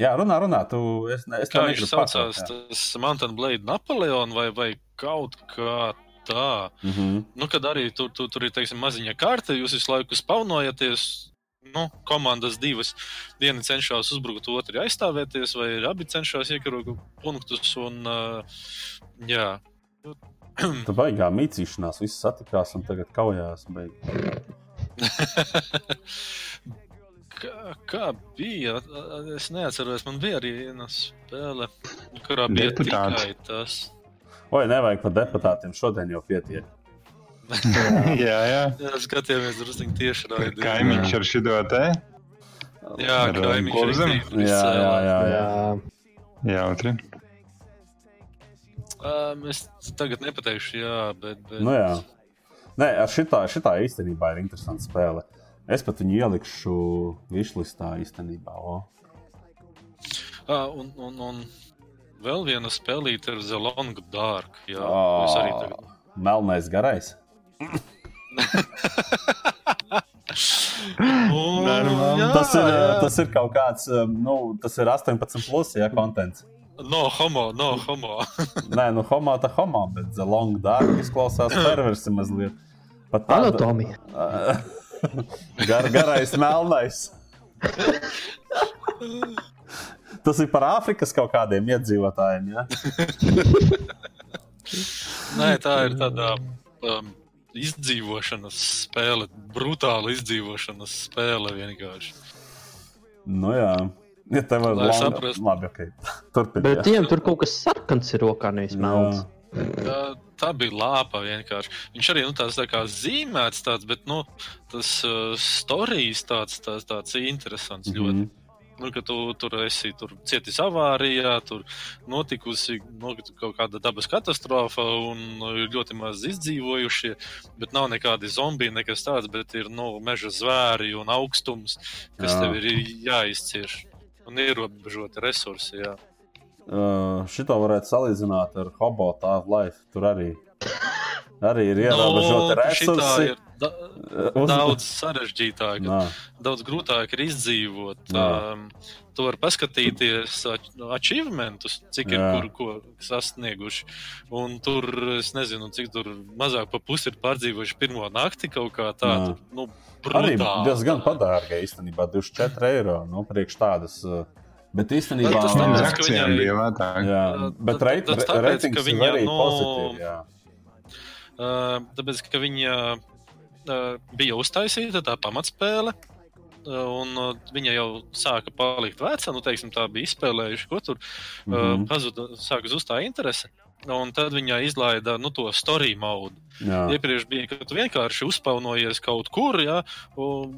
Jā, runā, runā, tu, es, es Kā viņš saucās, jā. tas Mountain Blade Napoleon vai, vai kaut kā tā. Mhm. Nu, kad arī tur, tur, tur ir teiksim, maziņa karte, jūs visu laiku spaunojaties. Nu, komandas divas viena cenšas uzbrukt, otra aizstāvēties, vai abi cenšas iekarot punktus. Un, uh, jā, Tu baigā mīcīšanās, viss satikās un tagad kaujās. Beig. kā, kā bija? Es neatceros, man bija arī viena spēle, kurā bija Deputāts. tikai tas. Oi, nevajag par deputātiem, šodien jau pietiek. jā, jā. Jā, skatījāmies drusku tieši raidījumā. Kaimiņš ar šo te. Jā, Ar, kaimiņš Kurzemi? arī Jā, jā, jā. jā. Jā, Jautri. Um, es tagad nepateikšu, jā, bet. bet... Nu, jā. Nē, ar šitā, šitā īstenībā ir interesanta spēle. Es pat viņu ielikšu višlistā īstenībā. O. Ah, un, un, un vēl viena spēlīte ir The Long Dark. Jā, es arī tagad. Melnais garais. Un, jā, Tas ir, jā. tas ir kaut kāds, um, nu, tas ir 18 plus, ja kontents. No homo, no homo. Nē, nu, homo tā homo, bet The Long Dark izklausās perversi mazliet. Pat tāda- Anatomija. Gar, garais, melnais. Tas ir par Āfrikas kaut kādiem iedzīvotājiem. Ja? Nē, tā ir tāda um, izdzīvošanas spēle, brutāla izdzīvošanas spēle vienkārši. Nu, jā, ja tev ir saprastu. Labi, ok. Turpiniet. Bet viņam tur kaut kas sarkans ir rokā, nevis melns. Tā, tā bija lāpa vienkārši. Viņš arī nu, tāds tā kā zīmēts, tāds, bet nu, tas uh, stāstījis tāds, tāds, tāds interesants. Mm -hmm. ļoti. Nu, ka tu tur esi tur cietis avārijā, tur notikusi nu, kaut kāda dabas katastrofa un nu, ir ļoti maz izdzīvojušie. Bet nav nekādi zombiji, nekas tāds, bet ir nu, meža zvēri un augstums, kas Jā. Tev ir jāizcieš. Un ierobežoti resursi. Jā. Uh, šito varētu salīdzināt ar Hobo Tāvu Life. Tur arī, arī ir ierobežoti Nu, šitā resursi. ir da Uz- daudz sarežģītāk. Nā, daudz grūtāk ir izdzīvot. Um, tu vari paskatīties ach- achievementus, cik ir Jā. kur ko sasnieguši. Un tur es nezinu, cik tur mazāk pa pusi ir pārdzīvojuši pirmo nakti kaut kā tādu. Nu, arī brutāli. diezgan padārga īstenībā 24 eiro. Nu, priekš tādas. Bet īstenībā Tas Viņam tāpēc, ka viņai- bija lētāk. Jā, bet tad- reit- tas re- tāpēc, reitings ka ir arī nu, pozitīvi. jā. Uh, tāpēc, ka viņa bija uztaisīta tā pamatspēle. uh, Un uh, viņa jau sāka palikt veca, nu, teiksim, tā bija izspēlējuši, ko tur mm. -hmm. pazuda, sāka zust tā interese. Un tad viņa izlaida nu, to story modu. Jā. Iepriekš bija, ka tu vienkārši uzspaunojies kaut kur, ja, un,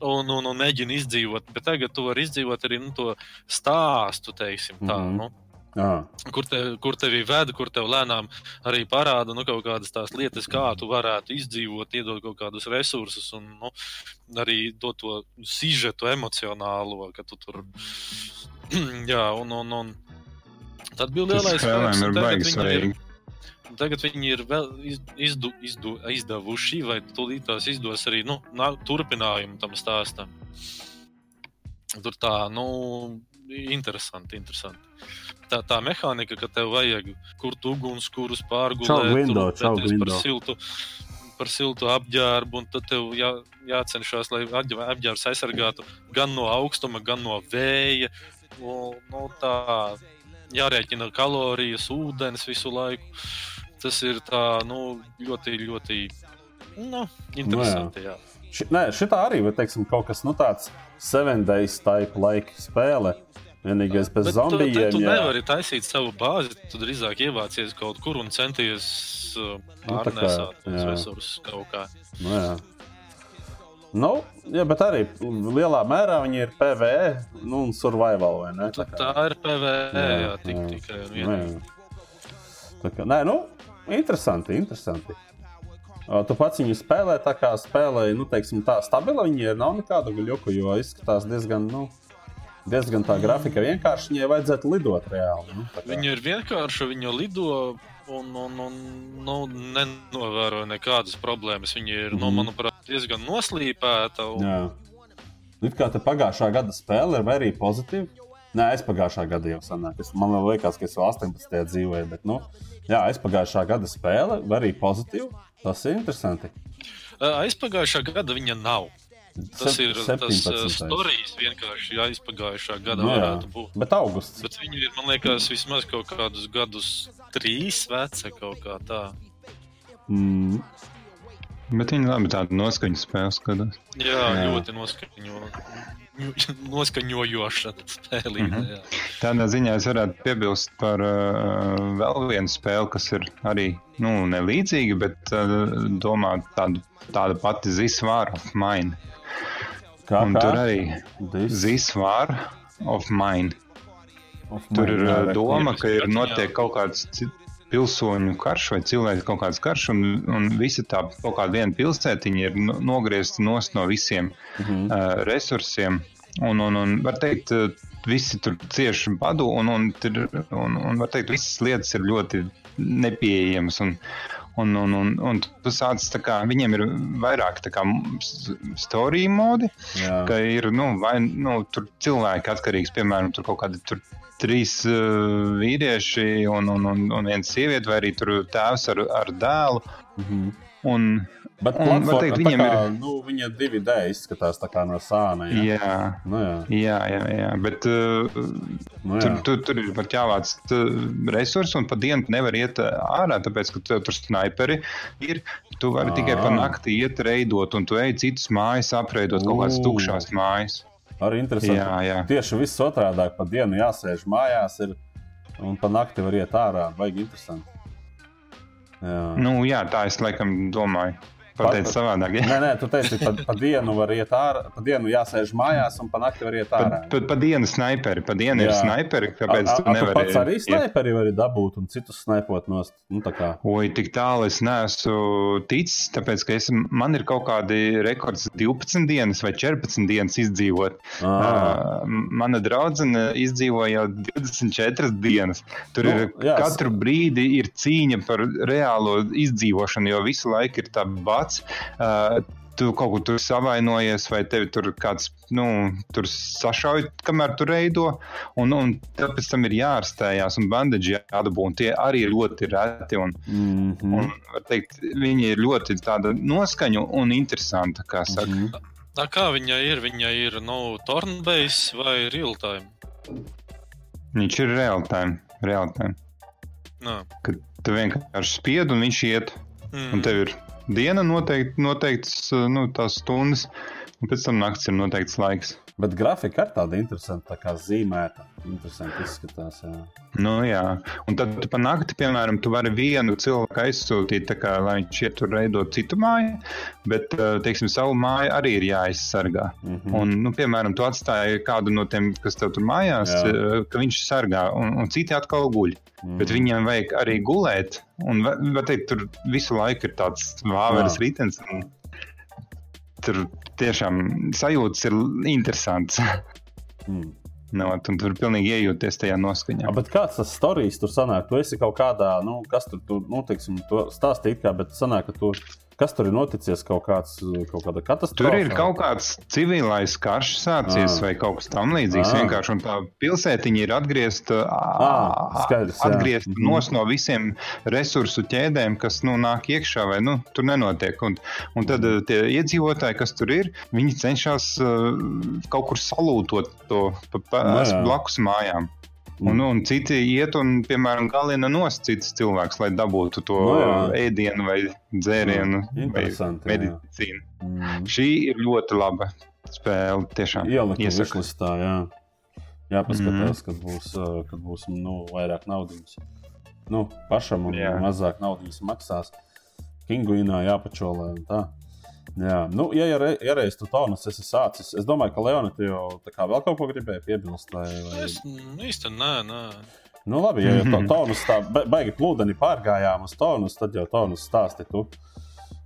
un, un, un mēģini izdzīvot. Bet tagad tu vari izdzīvot arī nu, to stāstu, teiksim, tā. Mm -hmm. nu, Jā. kur, te, kur tevi ved, kur tev lēnām arī parāda nu, kaut kādas tās lietas, kā tu varētu izdzīvot, iedot kaut kādus resursus un nu, arī dot to sižetu emocionālo, ka tu tur. Jā, un, un, un tad bija lielais spēlēm spēks, ir baigi viņi svarīgi. Tagad viņi ir vēl iz- izdu, izdu, izdevuši, vai tūlīt tās izdos arī nu, nā- turpinājumu tam stāstam. Tur tā, nu, interesanti, interesanti. Tā, tā mehānika, ka tev vajag kurt ugunskurus pārgulēt, rūpēties par siltu, par siltu apģērbu, un tad tev jā, jācenšas, lai apģē- apģērbs aizsargātu gan no augstuma, gan no vēja. Nu, nu, tā jārēķina kalorijas, ūdens visu laiku. Tas ir tā, nu, ļoti, ļoti nu, interesanti. Jā. Ši, nē, šitā arī ir kaut kas nu, tāds seven days type laika spēle. Vienīgais bez Bet tu, zombijiem. tu jā. nevari taisīt savu bāzi, tu drīzāk ievācies kaut kur un centies uh, Nu, tā pārnēsāt jā. resursus kaut kā. Nu, jā. Nu, jā, bet arī lielā mērā viņi ir PVE nu, un survival. ne? Tā, kā- tā ir PVE, jā, jā, tik, jā. tikai un Nu, vienīgi. jā. Tā kā, nē, nu, interesanti. interesanti. Tu pats viņu spēlē, tā kā spēlē, nu, teiksim, tā stabila. Viņa ir nav nekāda guļoka, jo izskatās diezgan, nu, diezgan tā grafika. Vienkārši viņai vajadzētu lidot reāli. Nu, tā. Viņa ir vienkārša, viņa lido un, un, un nu, nenovēro nekādas problēmas. Viņa ir, mm nu, Mhm. manuprāt, diezgan noslīpēta. Un, Jā. It kā te pagājušā gada spēle ir arī pozitīva. Nē, es pagājušā gada jau sanāku. Man liekas, ka es vēl 18. dzīvoju, bet, nu, jā, es pagājušā gada spēle arī pozitīva. Tas ir interesanti. Aizpagājušā gada viņa nav. Tas ir tas 17.. stāstījis vienkārši aizpagājušā gada Nu, varētu būt. Bet augusts. Bet viņi ir, man liekas, vismaz kaut kādus gadus, trīs veci kaut kā tā. Mm. Bet viņi labi tādu noskaņu spēli skatās. Jā, Jā. ļoti noskaņo, noskaņojoša spēlīte. Mm -hmm. Tādā ziņā es varētu piebilst par uh, vēl vienu spēli, kas ir arī nu, nelīdzīga, bet uh, domā tādu, tāda pati zisvāra of Kā, Un kā? tur arī This war of mine. of Tur mine, ir jā, uh, doma, ka ir notiek kaut kāds pilsoņu karš vai cilvēku kaut kāds karš, un, un visa tā kaut kāda viena pilsētiņa ir no- nogriezta nost no visiem Mhm. uh, resursiem. Un, un, un var teikt, uh, visi tur cieši badu, un, un, tur- un, un var teikt, visas lietas ir ļoti nepieejamas. Un, Un, un, un, un tu sāc, tā kā, viņiem ir vairāk tā kā s- story modi, Jā. ka ir nu, vai, nu, tur cilvēki atkarīgs, piemēram, tur kaut kādi tur trīs uh, vīrieši un, un, un, un viena sieviete, vai arī tur tēvs ar, ar dēlu. Mhm. Un, Bet Un, teikt, viņiem kā, nu, viņa divi D izskatās tā kā no sāna. Jā, jā, Nu, jā. jā, jā, jā, bet uh, Nu, jā. tur, tur, tur ir pat jāvāc resursi, un pa dienu nevar iet uh, ārā, tāpēc, ka tev tur snaiperi ir. Tu vari tikai pa Ā. nakti iet reidot, un tu ej citas mājas, apreidot kaut kādas tukšās mājas. Arī interesanti. Jā, jā. Tieši viss otrādi, pa dienu jāsēž mājās, ir, un pa nakti var iet ārā. Baigi interesanti. Jā. Nu, jā, tā es laikam domāju. Pateicu savādāk. jā. Nē, nē, tu teici, pa, pa dienu var iet ārā, pa dienu jāsēž mājās, un pa nakti var iet ārā. Pat pa dienu snaiperi, pa dienu ir Jā. snaiperi, kāpēc A- a- tu a tu nevari pats arī snaiperi vari dabūt un citus snaipot nost. Nu. Oi, tik tālu es neesmu ticis, tāpēc, ka es, man ir kaut kādi rekords 12 dienas vai 14 dienas izdzīvot. Uh, mana draudzene izdzīvoja jau 24 dienas. Tur Nu, ir jā, katru brīdi ir cīņa par reālo izdzīvošanu, jo visu laiku ir tā bats. Uh, Tu kaut kur tur savainojies, vai tevi tur kāds nu, tur sašauj, kamēr tu reido. Un, un tāpēc tam ir jārastējās, un bandaži jādabū. Un tie arī ir ļoti reti. Un, Mm -hmm. un, var teikt, viņi ir ļoti tāda noskaņa un interesanta. Kā saka. Mhm. Tā kā viņai ir, viņai ir no turn-based vai real-time? Viņš ir realitāte. realitāte. Nā. Kad tu vienkārši spied un viņš iet. Mm. Un tev ir diena noteikti, noteikts nu, tās stundas, un pēc tam naktis ir noteikts laiks. Bet grafika ir tāda interesanta, tā kā zīmēta. Interesanti izskatās. Jā. Nu, jā. Un tad tu pa nakti, piemēram, tu vari vienu cilvēku aizsūtīt, kā, lai viņš tur veidot citu māju, bet, eh, teiksim, savu māju arī ir jāaizsargā. Mhm. Un, nu, piemēram, tu atstāji kādu no tiem, kas tev tur mājās, Jā. eh, ka viņš sargā, un, un citi atkal guļ. Mhm. Bet viņiem vajag arī gulēt. Un, va- var teikt, tur visu laiku ir tāds vāveres ritenis. Tur tiešām sajūtas ir interesants. Mm. no, un tur pilnīgi iejūties tajā noskaņā. A, bet kāds tas stāstījis tur sanāk? Tu esi kaut kādā, nu, kas tur, tu, nu, teiksim, to stāstīt, kā, bet sanāk, ka tur, kas tur ir noticis, kaut, kāds, kaut kāda katastrofa. Tur ir kaut kāds civilais karš sācies Ā. vai kaut kas tamlīdzīgs. Ā. Vienkārši un tā pilsētiņa ir atgriezta, jā. atgriezta Mhm. nos no visiem resursu ķēdēm, kas nu, nāk iekšā vai nu, tur nenotiek. Un, un tad eh, tie iedzīvotāji, kas tur ir, viņi cenšas uh, kaut kur salūtot to pa, pa, Nu jā. blakus mājām. Mm. Un, un citi iet un, piemēram, galina nost citus cilvēkus, lai dabūtu to Nu jā. ēdienu vai dzērienu Jā, vai medicīnu. Mm. Šī ir ļoti laba spēle. Tiešām Ielikt vislistā, jā. Jāpaskatās, Mhm. kad būs, kad būs nu, vairāk naudas. Nu, pašam un Jā. mazāk naudas maksās. Kinguīnā jāpačolē un tā. Jā, nu, ja, ja, re- ja reiz tu tonus esi sācis, es domāju, ka Leona, tu jau tā kā vēl kaut ko gribēji piebilst. Vai, vai... Es mm, īsti nē, nē. Nu, labi, ja jau to tonus tā ba- baigi plūdeni pārgājām uz tonus, tad jau tonus stāsti tu.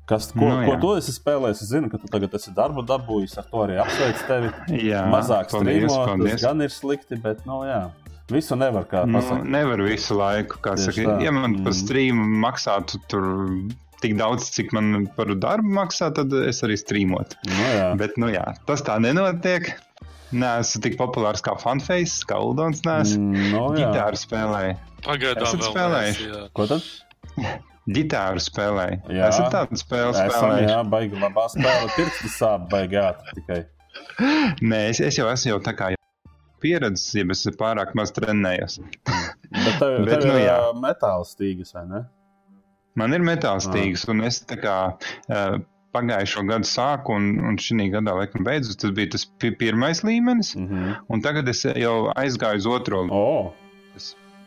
Kas, ko, Nu, ko tu esi spēlējis? Es zinu, ka tu tagad esi darbu dabūjis, ar to arī apsveicu tevi. Jā, Mazāk strīmot, tas gan ir slikti, bet, nu, jā. Visu nevar kā Nu, pasakāt. nevar visu laiku, kā Tieši saka, tā. ja man Mhm. par strīmu maksātu tur tik daudz, cik man par darbu maksā, tad es arī strīmotu. Nu, jā. Bet, nu jā, tas tā nenotiek. Nē, esmu tik populārs kā Funface, kā Uldons. Nē, es Mm, nu, ģitāru spēlēju. Pagaidām Esat jā. Ko tad? Ģitāru spēlēju. Jā. Esat tādu spēli spēlējuši? jā, baigi labā spēlē. Pirksti sāp, baigi ātri tikai. Nē, es, es jau esmu jau tā kā pieredzējis, ja es pārāk maz trenējos. Bet tev, Bet, tev nu, ir metāla stīgas, vai ne? Man ir metāls tīks, un es tā kā uh, pagājušo gadu sāku, un, un šī gadā, laikam, beidzot, tas bija tas pi pirmais līmenis, Mm -hmm. un tagad es jau aizgāju uz otro. O,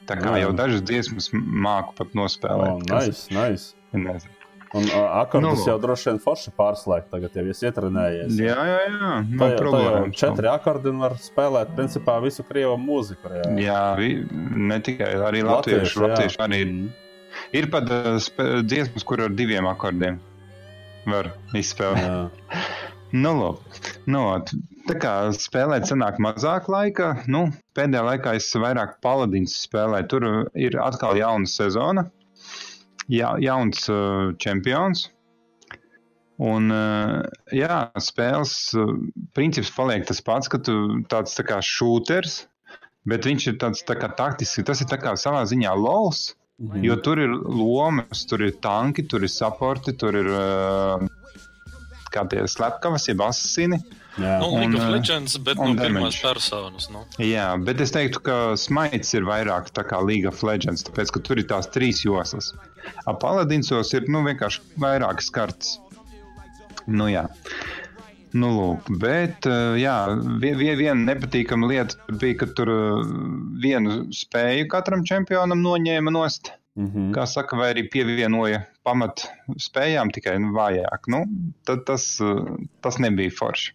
Tā kā jā. jau dažas dziesmas māku pat oh, nospēlēt. kas nice, nice. ir nezinu. Un uh, akordus Nu. jau droši vien forši pārslēgt, tagad jau esi ietrenējies. Jā, jā, jā. Tā Nav jau, tā jau problēmas. četri akordi var spēlēt principā visu krievu mūziku. reāli. Jā, vi, ne tikai arī Latviešu, latviešu. jā. latviešu arī. Mm. Ir pat spē- dziesmas, kur ar diviem akordiem var izspēlēt. Nu, lūk. nu, tā kā spēlēt, sanāk mazāk laika. Nu, pēdējā laikā es vairāk paladīnu spēlēju. Tur ir atkal jauna sezona, ja, jauns uh, čempions. Un, uh, jā, spēles princips paliek tas pats, ka tu tāds tā kā šūters, bet viņš ir tāds tā kā taktisks. Tas ir tā kā savā ziņā lols, Mhm. jo tur ir lomas, tur ir tanki, tur ir supporti, tur ir uh, kā tie slepkavas, jeb asasini. Jā. Nu, Un, League of uh, Legends, bet un no pirmās damage. personas. Nu. Jā, bet es teiktu, ka smaids ir vairāk tā kā League of Legends, tāpēc, ka tur ir tās trīs joslas. Paladinsos ir nu, vienkārši vairākas kartes. Nu, jā. Nu, lūk, bet uh, jā, vie- vie- viena nepatīkama lieta bija, ka tur uh, vienu spēju katram čempionam noņēma nost. Mhm. Kā saka, vai arī pievienoja pamat spējām tikai nu, vājāk. Nu, tad tas, uh, tas nebija forši.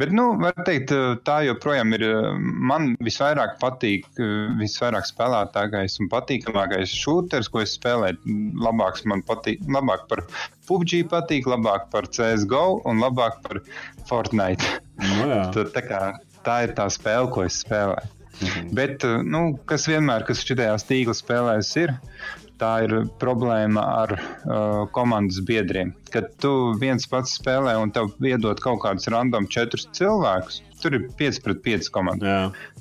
Bet, nu, var teikt, uh, tā joprojām ir. uh, Man visvairāk patīk, uh, visvairāk spēlētākais un patīkamākais šūters, ko es spēlēju. Labāks man patīk, labāk par PUBG patīk, labāk par CSGO un labāk par Fortnite. Nu, jā. Tā, kā, tā ir tā spēle, ko es spēlēju. Mhm. Bet, nu, kas vienmēr, kas šajās tīkla spēlēs ir, tā ir problēma ar uh, komandas biedriem. Kad tu viens pats spēlē un tev iedod kaut kādus random četrus cilvēkus, tur ir 5 pret 5 komanda. Jā.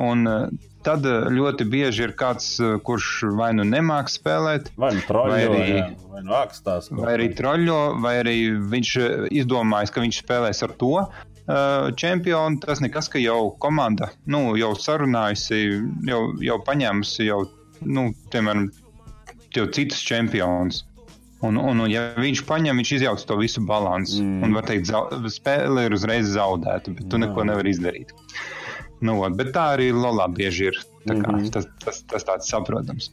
Un uh, tad uh, ļoti bieži ir kāds, uh, kurš vai nu nemāk spēlēt, Vai nu troļļo, Vai arī- arī... vai nu ākstās. kaut vai arī troļļo, vai arī viņš uh, izdomājis, ka viņš spēlēs ar to. Čempionu tas nekas, ka jau komanda nu, jau sarunājusi, jau, jau paņēmusi jau, nu, piemēram, jau citus čempionus. Un, un, un, ja viņš paņem, viņš izjauc to visu balansu. Mm. Un, var teikt, zau, spēle ir uzreiz zaudēta, bet tu Jā. neko nevari izdarīt. Nu, ot, bet tā arī Lolā bieži ir. Tā Kā, mm -hmm. tas, tas, tas tāds saprotams.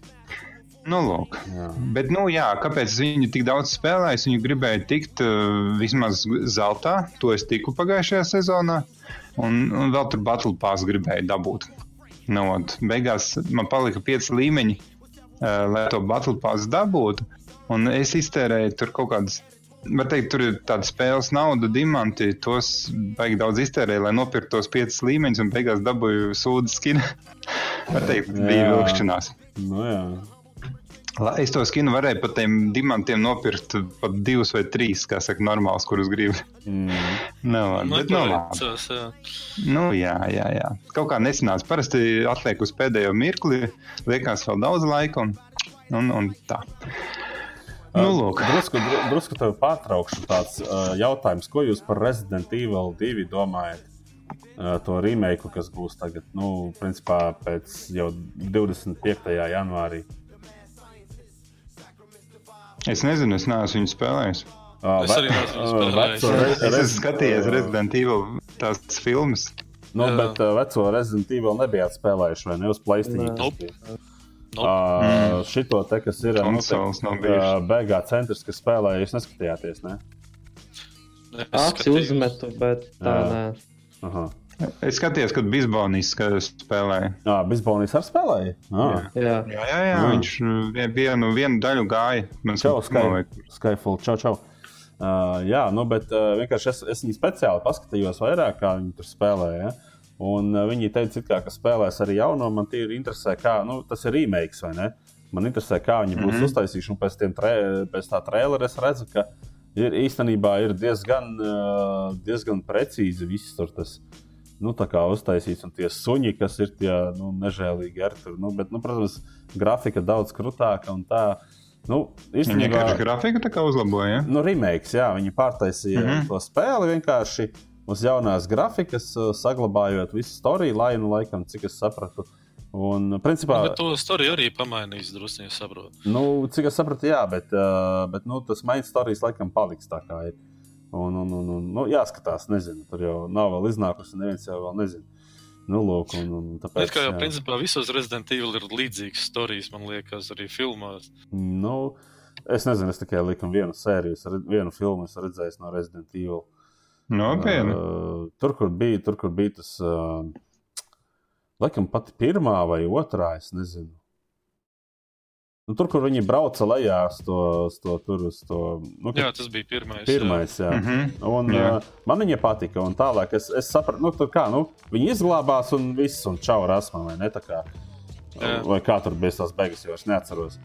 Nu, lūk. Jā. Bet, nu, jā, kāpēc es viņu tik daudz spēlēju? Es viņu gribēju tikt uh, vismaz zeltā. To es tiku pagājušajā sezonā. Un, un vēl tur Battle Pass gribēju dabūt. Nu, un beigās man palika pieci līmeņi, lai to Battle Pass dabūtu. Un es iztērēju tur kaut kādas. Var teikt, tur ir tāda spēles nauda, diamanti. Tos baigi daudz iztērēju, lai nopirktu tos piecus līmeņus, un beigās dabūju sūdu skinu. Var teikt, bija vilkšanās. Nu, jā. La- Es to skinu varēju pat tiem dimantiem nopirkt pat divus vai trīs, kā saka, normāls, kurus gribu. Mm. Nav, Nu, bet nav labi. Nu, jā, jā, jā. Kaut kā nesanāca. Parasti atliek uz pēdējo mirkli, liekas vēl daudz laika un, un, un tā. Nu, lūk. Drusku, dru, drusku tev pārtraukšu tāds uh, jautājums, ko jūs par Resident Evil 2 domājat? To remake, kas būs tagad, nu, principā pēc jau 25. janvārī. Es nezinu, es neesmu viņu spēlējis. Uh, Es arī neesmu spēlējis. veco Es Resi- skatījies Resident Evil tās filmas. Nu, Jā. bet uh, veco Resident Evil nebijāt spēlējuši, vai ne? Uz Playstation. Nope. Nope. Uh, šito te, kas ir nu, Konsoles nav uh, bijušas. beigā centrs, kas spēlēja, jūs neskatījāties, ne? Es skatījos. uzmetu, bet tā Jā. nē. Aha. Es skatījos, kad Bisbonijas spēlēja. Jā, Bisbonijas ar spēlēja? Ah. Jā. Jā, jā, jā. Mm. viņš vien- vienu, vienu daļu gāja. Man Čau, saka, Sky. Skyfall, čau, čau. Uh, jā, nu, bet uh, vienkārši es, es viņu speciāli paskatījos vairāk, kā viņi tur spēlēja. Ja? Un uh, viņi teica, kā, ka spēlēs arī jauno. Man tie ir interesē, kā nu, tas ir remakes vai ne? Man interesē, kā viņi būs mm. -hmm. uztaisījuši. Un pēc, tiem tre, pēc tā trēlera es redzu, ka ir īstenībā ir diezgan, uh, diezgan precīzi viss tur tas. Nu, tā kā uztaisīts, un tie suņi, kas ir tie nu, nežēlīgi ar tur. Nu, bet, nu, protams, grafika daudz krūtāka un tā. Nu, Viņa īstenībā, vienkārši grafiku tā kā uzlaboja. Ja? nu, remakes, jā, viņi pārtaisīja mm. -hmm. to spēli vienkārši uz jaunās grafikas, uh, saglabājot visu storiju, nu, laikam, cik es sapratu. Un, principā, Bet to storiju arī pamainīs drusku, ja saprotu. nu, cik es sapratu, jā, bet, uh, bet nu, tas main stories laikam paliks tā kā ir. Un, un, un, un nu, jāskatās, nezinu, tur jau nav vēl iznākusi, neviens jau vēl nezina. Nu, lūk, un, un tāpēc, Bet kā jau jā. principā visos Resident Evil ir līdzīgas storijas, man liekas, arī filmās. Nu, es nezinu, es tikai liku vienu sēriju, vienu filmu esmu redzējis no Resident Evil. Nopietni. Uh, tur, kur bija, tur, kur bija tas, uh, laikam, pati pirmā vai otrā, es nezinu. Nu, tur, kur viņi brauca lejā uz to, uz to, tur, uz to nu, Jā, tas bija pirmais. pirmais. Jā. Mm -hmm. Un, Jā. uh, man viņa patika, un tālāk es, es sapratu, nu, tur kā, nu, viņi izglābās un viss, un čau rasmā, vai ne? tā Kā, Jā. vai kā tur bija tās beigas, jo es neatceros.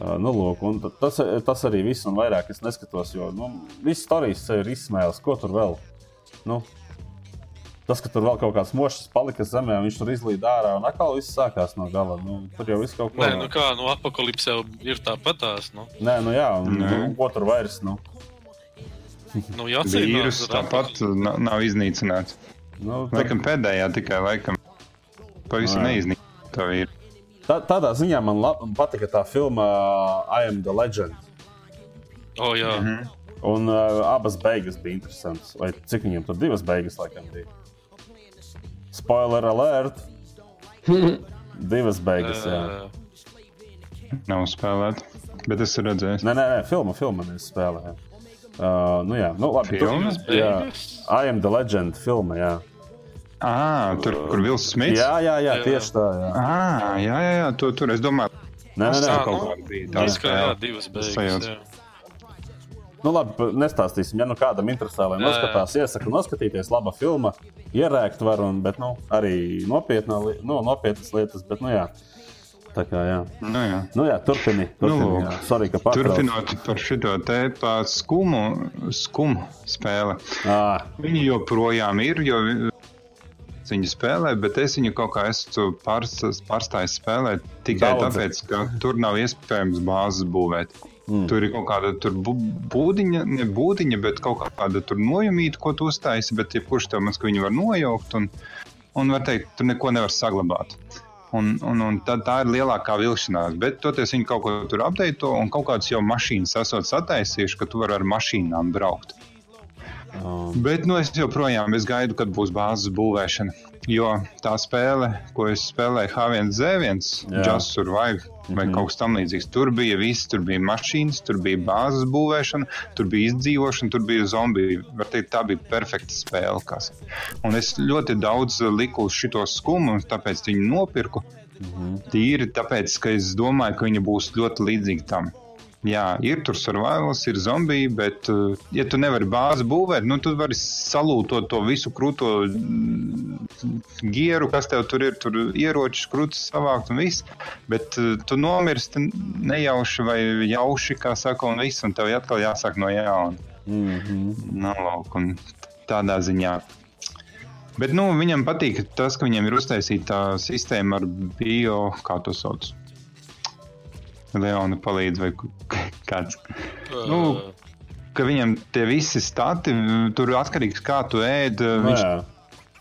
Uh, nu, lūk, tas, tas arī viss, un vairāk es neskatos, jo nu, viss stāstījis ir izsmēlis, ko tur vēl. Nu, tas, ka tur vēl kaut kāds mošs palika zemē, un viņš tur izlīd ārā, un atkal viss sākās no gala. Nu, tur jau viss kaut ko Nē, nu kā, nu apakalipse jau ir tāpatās. Nu, Nē, nu jā, un, Nē. nu, ko tur vairs. Nu, nu jācīnās Vīrus tāpat nav, nav iznīcināts. nu, tad- Laikam pēdējā tikai laikam pavisam Jā. neiznīcināts. Tā ir. Tā, tādā ziņā man lab, patika tā filma uh, I Am the Legend. O, jā. Mhm. Un uh, abas beigas bija interesantas. Vai cik viņam tur divas beigas laikam bija? Spoiler alert! Divas beigas, jā. Ē, Nav spēlēta. Bet es esmu redzējis. Nē, nē, nē filma, filma nevis spēlē. Jā. Uh, nu jā, nu labi. Filma? divas Jā? I Am the Legend filma, jā. Ah, tur, kur Vils Smits? Jā, jā, jā, tieši tā, jā. Ah, jā, jā, jā tur, tur es domāju, Nē, nē, nē. Tā, kaut nu, kāda bija Tā tāda kā jā, spēle. divas Es beigas. sajaucu. jā. Nu, labi, nestāstīsim. Ja nu kādam interesē, lai noskatās, iesaku noskatīties. Laba filma, ierēkt var, un, bet nu, arī nopietna, nu, nopietnas lietas. Bet, nu, jā. Tā kā, jā. Nu, jā. Nu, jā, turpini. turpini Nu, jā. Sorry. Turpinot par šo pa skumu, skumu spēli. Ā, Viņi joprojām ir, jo viņi spēlē, bet es viņu kaut kā esmu pārs- pārstājis spēlēt tikai Daudzi. tāpēc, ka tur nav iespējams bāzes būvēt. Mm. Tur ir kaut kāda bu- būdiņa, ne būdiņa, bet kaut kāda tur nojumīta, ko tu uztaisi, bet jebkurš tev maz, ka viņu var nojaukt un, un var teikt, tur neko nevar saglabāt. Un, un, un tad tā ir lielākā vilšanās. Bet toties viņi kaut ko tur apdeito un kaut kādas jau mašīnas esot sataisījuši, ka tu vari ar mašīnām braukt. Um, Bet nu, es joprojām es gaidu, kad būs bāzes būvēšana. Jo tā spēle, ko es spēlēju, H1Z1, Jā. Just Survive vai Mhm. kaut kas tamlīdzīgs, tur bija viss, tur bija mašīnas, tur bija bāzes būvēšana, tur bija izdzīvošana, tur bija zombiji. Var teikt, tā bija perfekta spēle. Kas. Un es ļoti daudz liku uz šo skumu, un tāpēc viņu nopirku. mhm. Tīri tāpēc, ka es domāju, ka viņa būs ļoti līdzīga tam. Jā, ir tur survivals, ir zombiji, bet, uh, ja tu nevari bāzi būvēt, nu, tu vari salūtot to visu krūto mm, gieru, kas tev tur ir, tur ieroči, krūtis savākt un viss. Bet uh, tu nomirsti nejauši vai jauši, kā saka, un viss, un tev atkal jāsāk no jauna. Mhm. Nu, lūk, un tādā ziņā. Bet nu, viņam patīk tas, ka viņam ir uztaisīta sistēma ar bio, kā to sauc. Leona palīdz vai kāds. Nu, Ē, Ka viņam tie visi stati, tur atkarīgs kā tu ēd, Nu, viņš jā.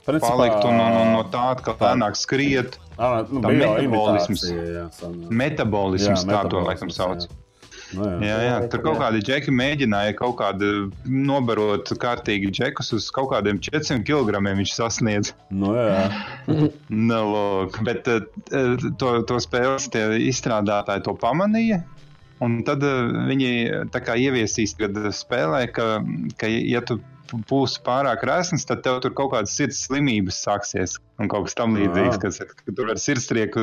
Principā, palikt un, un, un no tā atkal lēnāk skriet. Ā, nu, tā metabolisms. Jā. Metabolisms Jā, tā to laikam sauc. jā. Nu, jā. Jā, jā, tur kaut kādi džeki mēģināja kaut kādu nobarot kārtīgi džekus uz kaut kādiem 400 kg. Viņš sasniedz. Nu, jā. Nu, lūk, bet eh, to, to spēles izstrādātāji to pamanīja. Un tad eh, viņi tā kā ieviesīs, kad spēlē, ka, ka ja tu būsi pārāk resns, tad tev tur kaut kādas sirds slimības sāksies. Un kaut kas tam līdzīgs, kas ka tur var sirdstrieku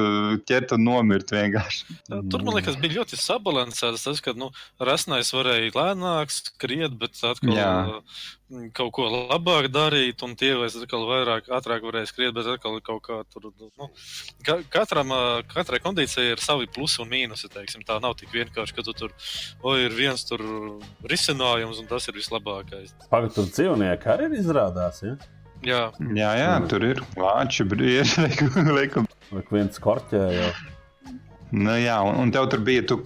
ķert un nomirt vienkārši. Tur man liekas, bija ļoti sabalansēts tas, ka nu, rasnais varēja lēnāk skriet, bet atkal Jā. Kaut ko labāk darīt, un tie vairs atkal vairāk, ātrāk varēja skriet, bet atkal kaut kā tur. Nu, ka, katram, katrai kondīcijai ir savi plusi un mīnusi. Teiksim. Tā nav tik vienkārši, ka tu tur o, ir viens tur risinājums, un tas ir vislabākais. Pagaid, tur dzīvnieki arī ir izrādās. Ja? Jā, Jā, jā, Mm. tur ir lāči, laikam. Vai viens korķē jau. Nu, jā, un, un tev tur bija tu,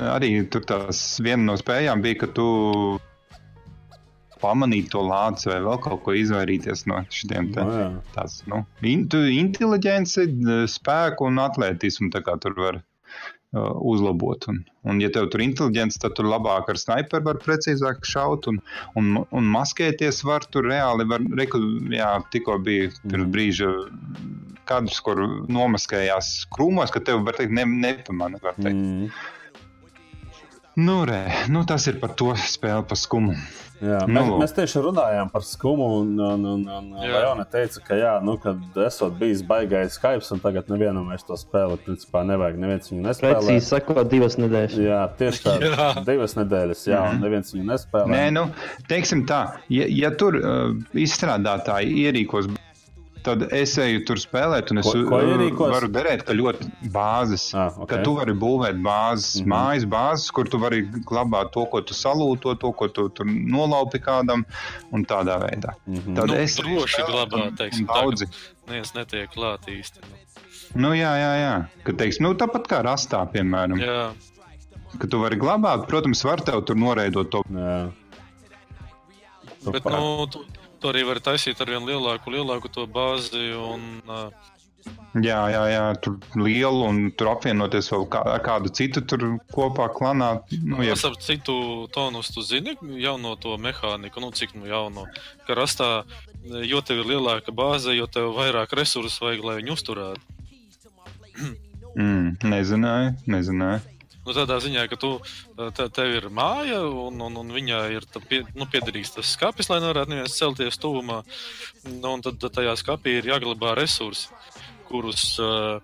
arī tur tās viena no spējām, bija, ka tu pamanīji to lāci vai vēl kaut ko izvairīties no šiem te. Nu, nu, in, tu inteliģenci, spēku un atletismu tur var uh, uzlabot. Un, un, ja tev tur ir inteliģents, tad tur labāk ar sniperu var precīzāk šaut un, un, un maskēties var tur reāli. Var, reku, jā, tikko bija pirms Mhm. brīža kadrs, kur nomaskējās krūmos, ka tev var teikt, ne, teikt. Mm. Nu, re, nu, tas ir par to spēli, par skumu. Jā, Nu, mēs, mēs tieši runājām par skumu, un, un, un, un. Leona teica, ka, jā, nu, kad esot bijis baigais Skype, un tagad nevienam vairs to spēli, principā nevajag, neviens viņu nespēlē. Precīzi sakot, divas nedēļas. Jā, tieši tā, Jā. divas nedēļas, jā, un neviens viņu nespēlē. Nē, nu, teiksim tā, ja, ja tur uh, izstrādātāji ierīkos, tad es eju tur spēlēt, un es Ko- ko ierīkos? varu derēt, ka ļoti bāzes. Ah, ok. Ka tu vari būvēt bāzes, mm. -hmm. mājas bāzes, kur tu vari glabāt to, ko tu salūto, to, ko tu tur nolaupi kādam, un tādā veidā. Mm. -hmm. Tad Nu, es droši glabāt, teiksim, daudzi. Neviens netiek klāt īsti. Nu. Nu, jā, jā, jā. Ka, teiksim, nu, tāpat kā rastā, piemēram, jā. Ka tu vari glabāt, protams, var tev tur noreidot to. Jā. Tu bet pa- nu, tu, tu arī vari taisīt ar vien lielāku, lielāku to bāzi. Un, uh, Jā, jā, jā, tur lielu un tur apvienoties vēl kā, ar kādu citu tur kopā klanā. Nu, ja, Es ap citu tonus, tu zini, jauno to mehāniku, nu cik nu jauno. Ka rastā, jo tev ir lielāka bāze, jo tev vairāk resursu vajag, lai viņu uzturētu. mm, nezināju, nezināju. Nu, tādā ziņā, ka tu, te, tev ir māja, un, un, un viņā ir pie, nu, piederīgs tas skats, lai nevarētu neviens celties tuvumā. Nu, un tad tajā skapī ir jāglabā resursi, kurus uh,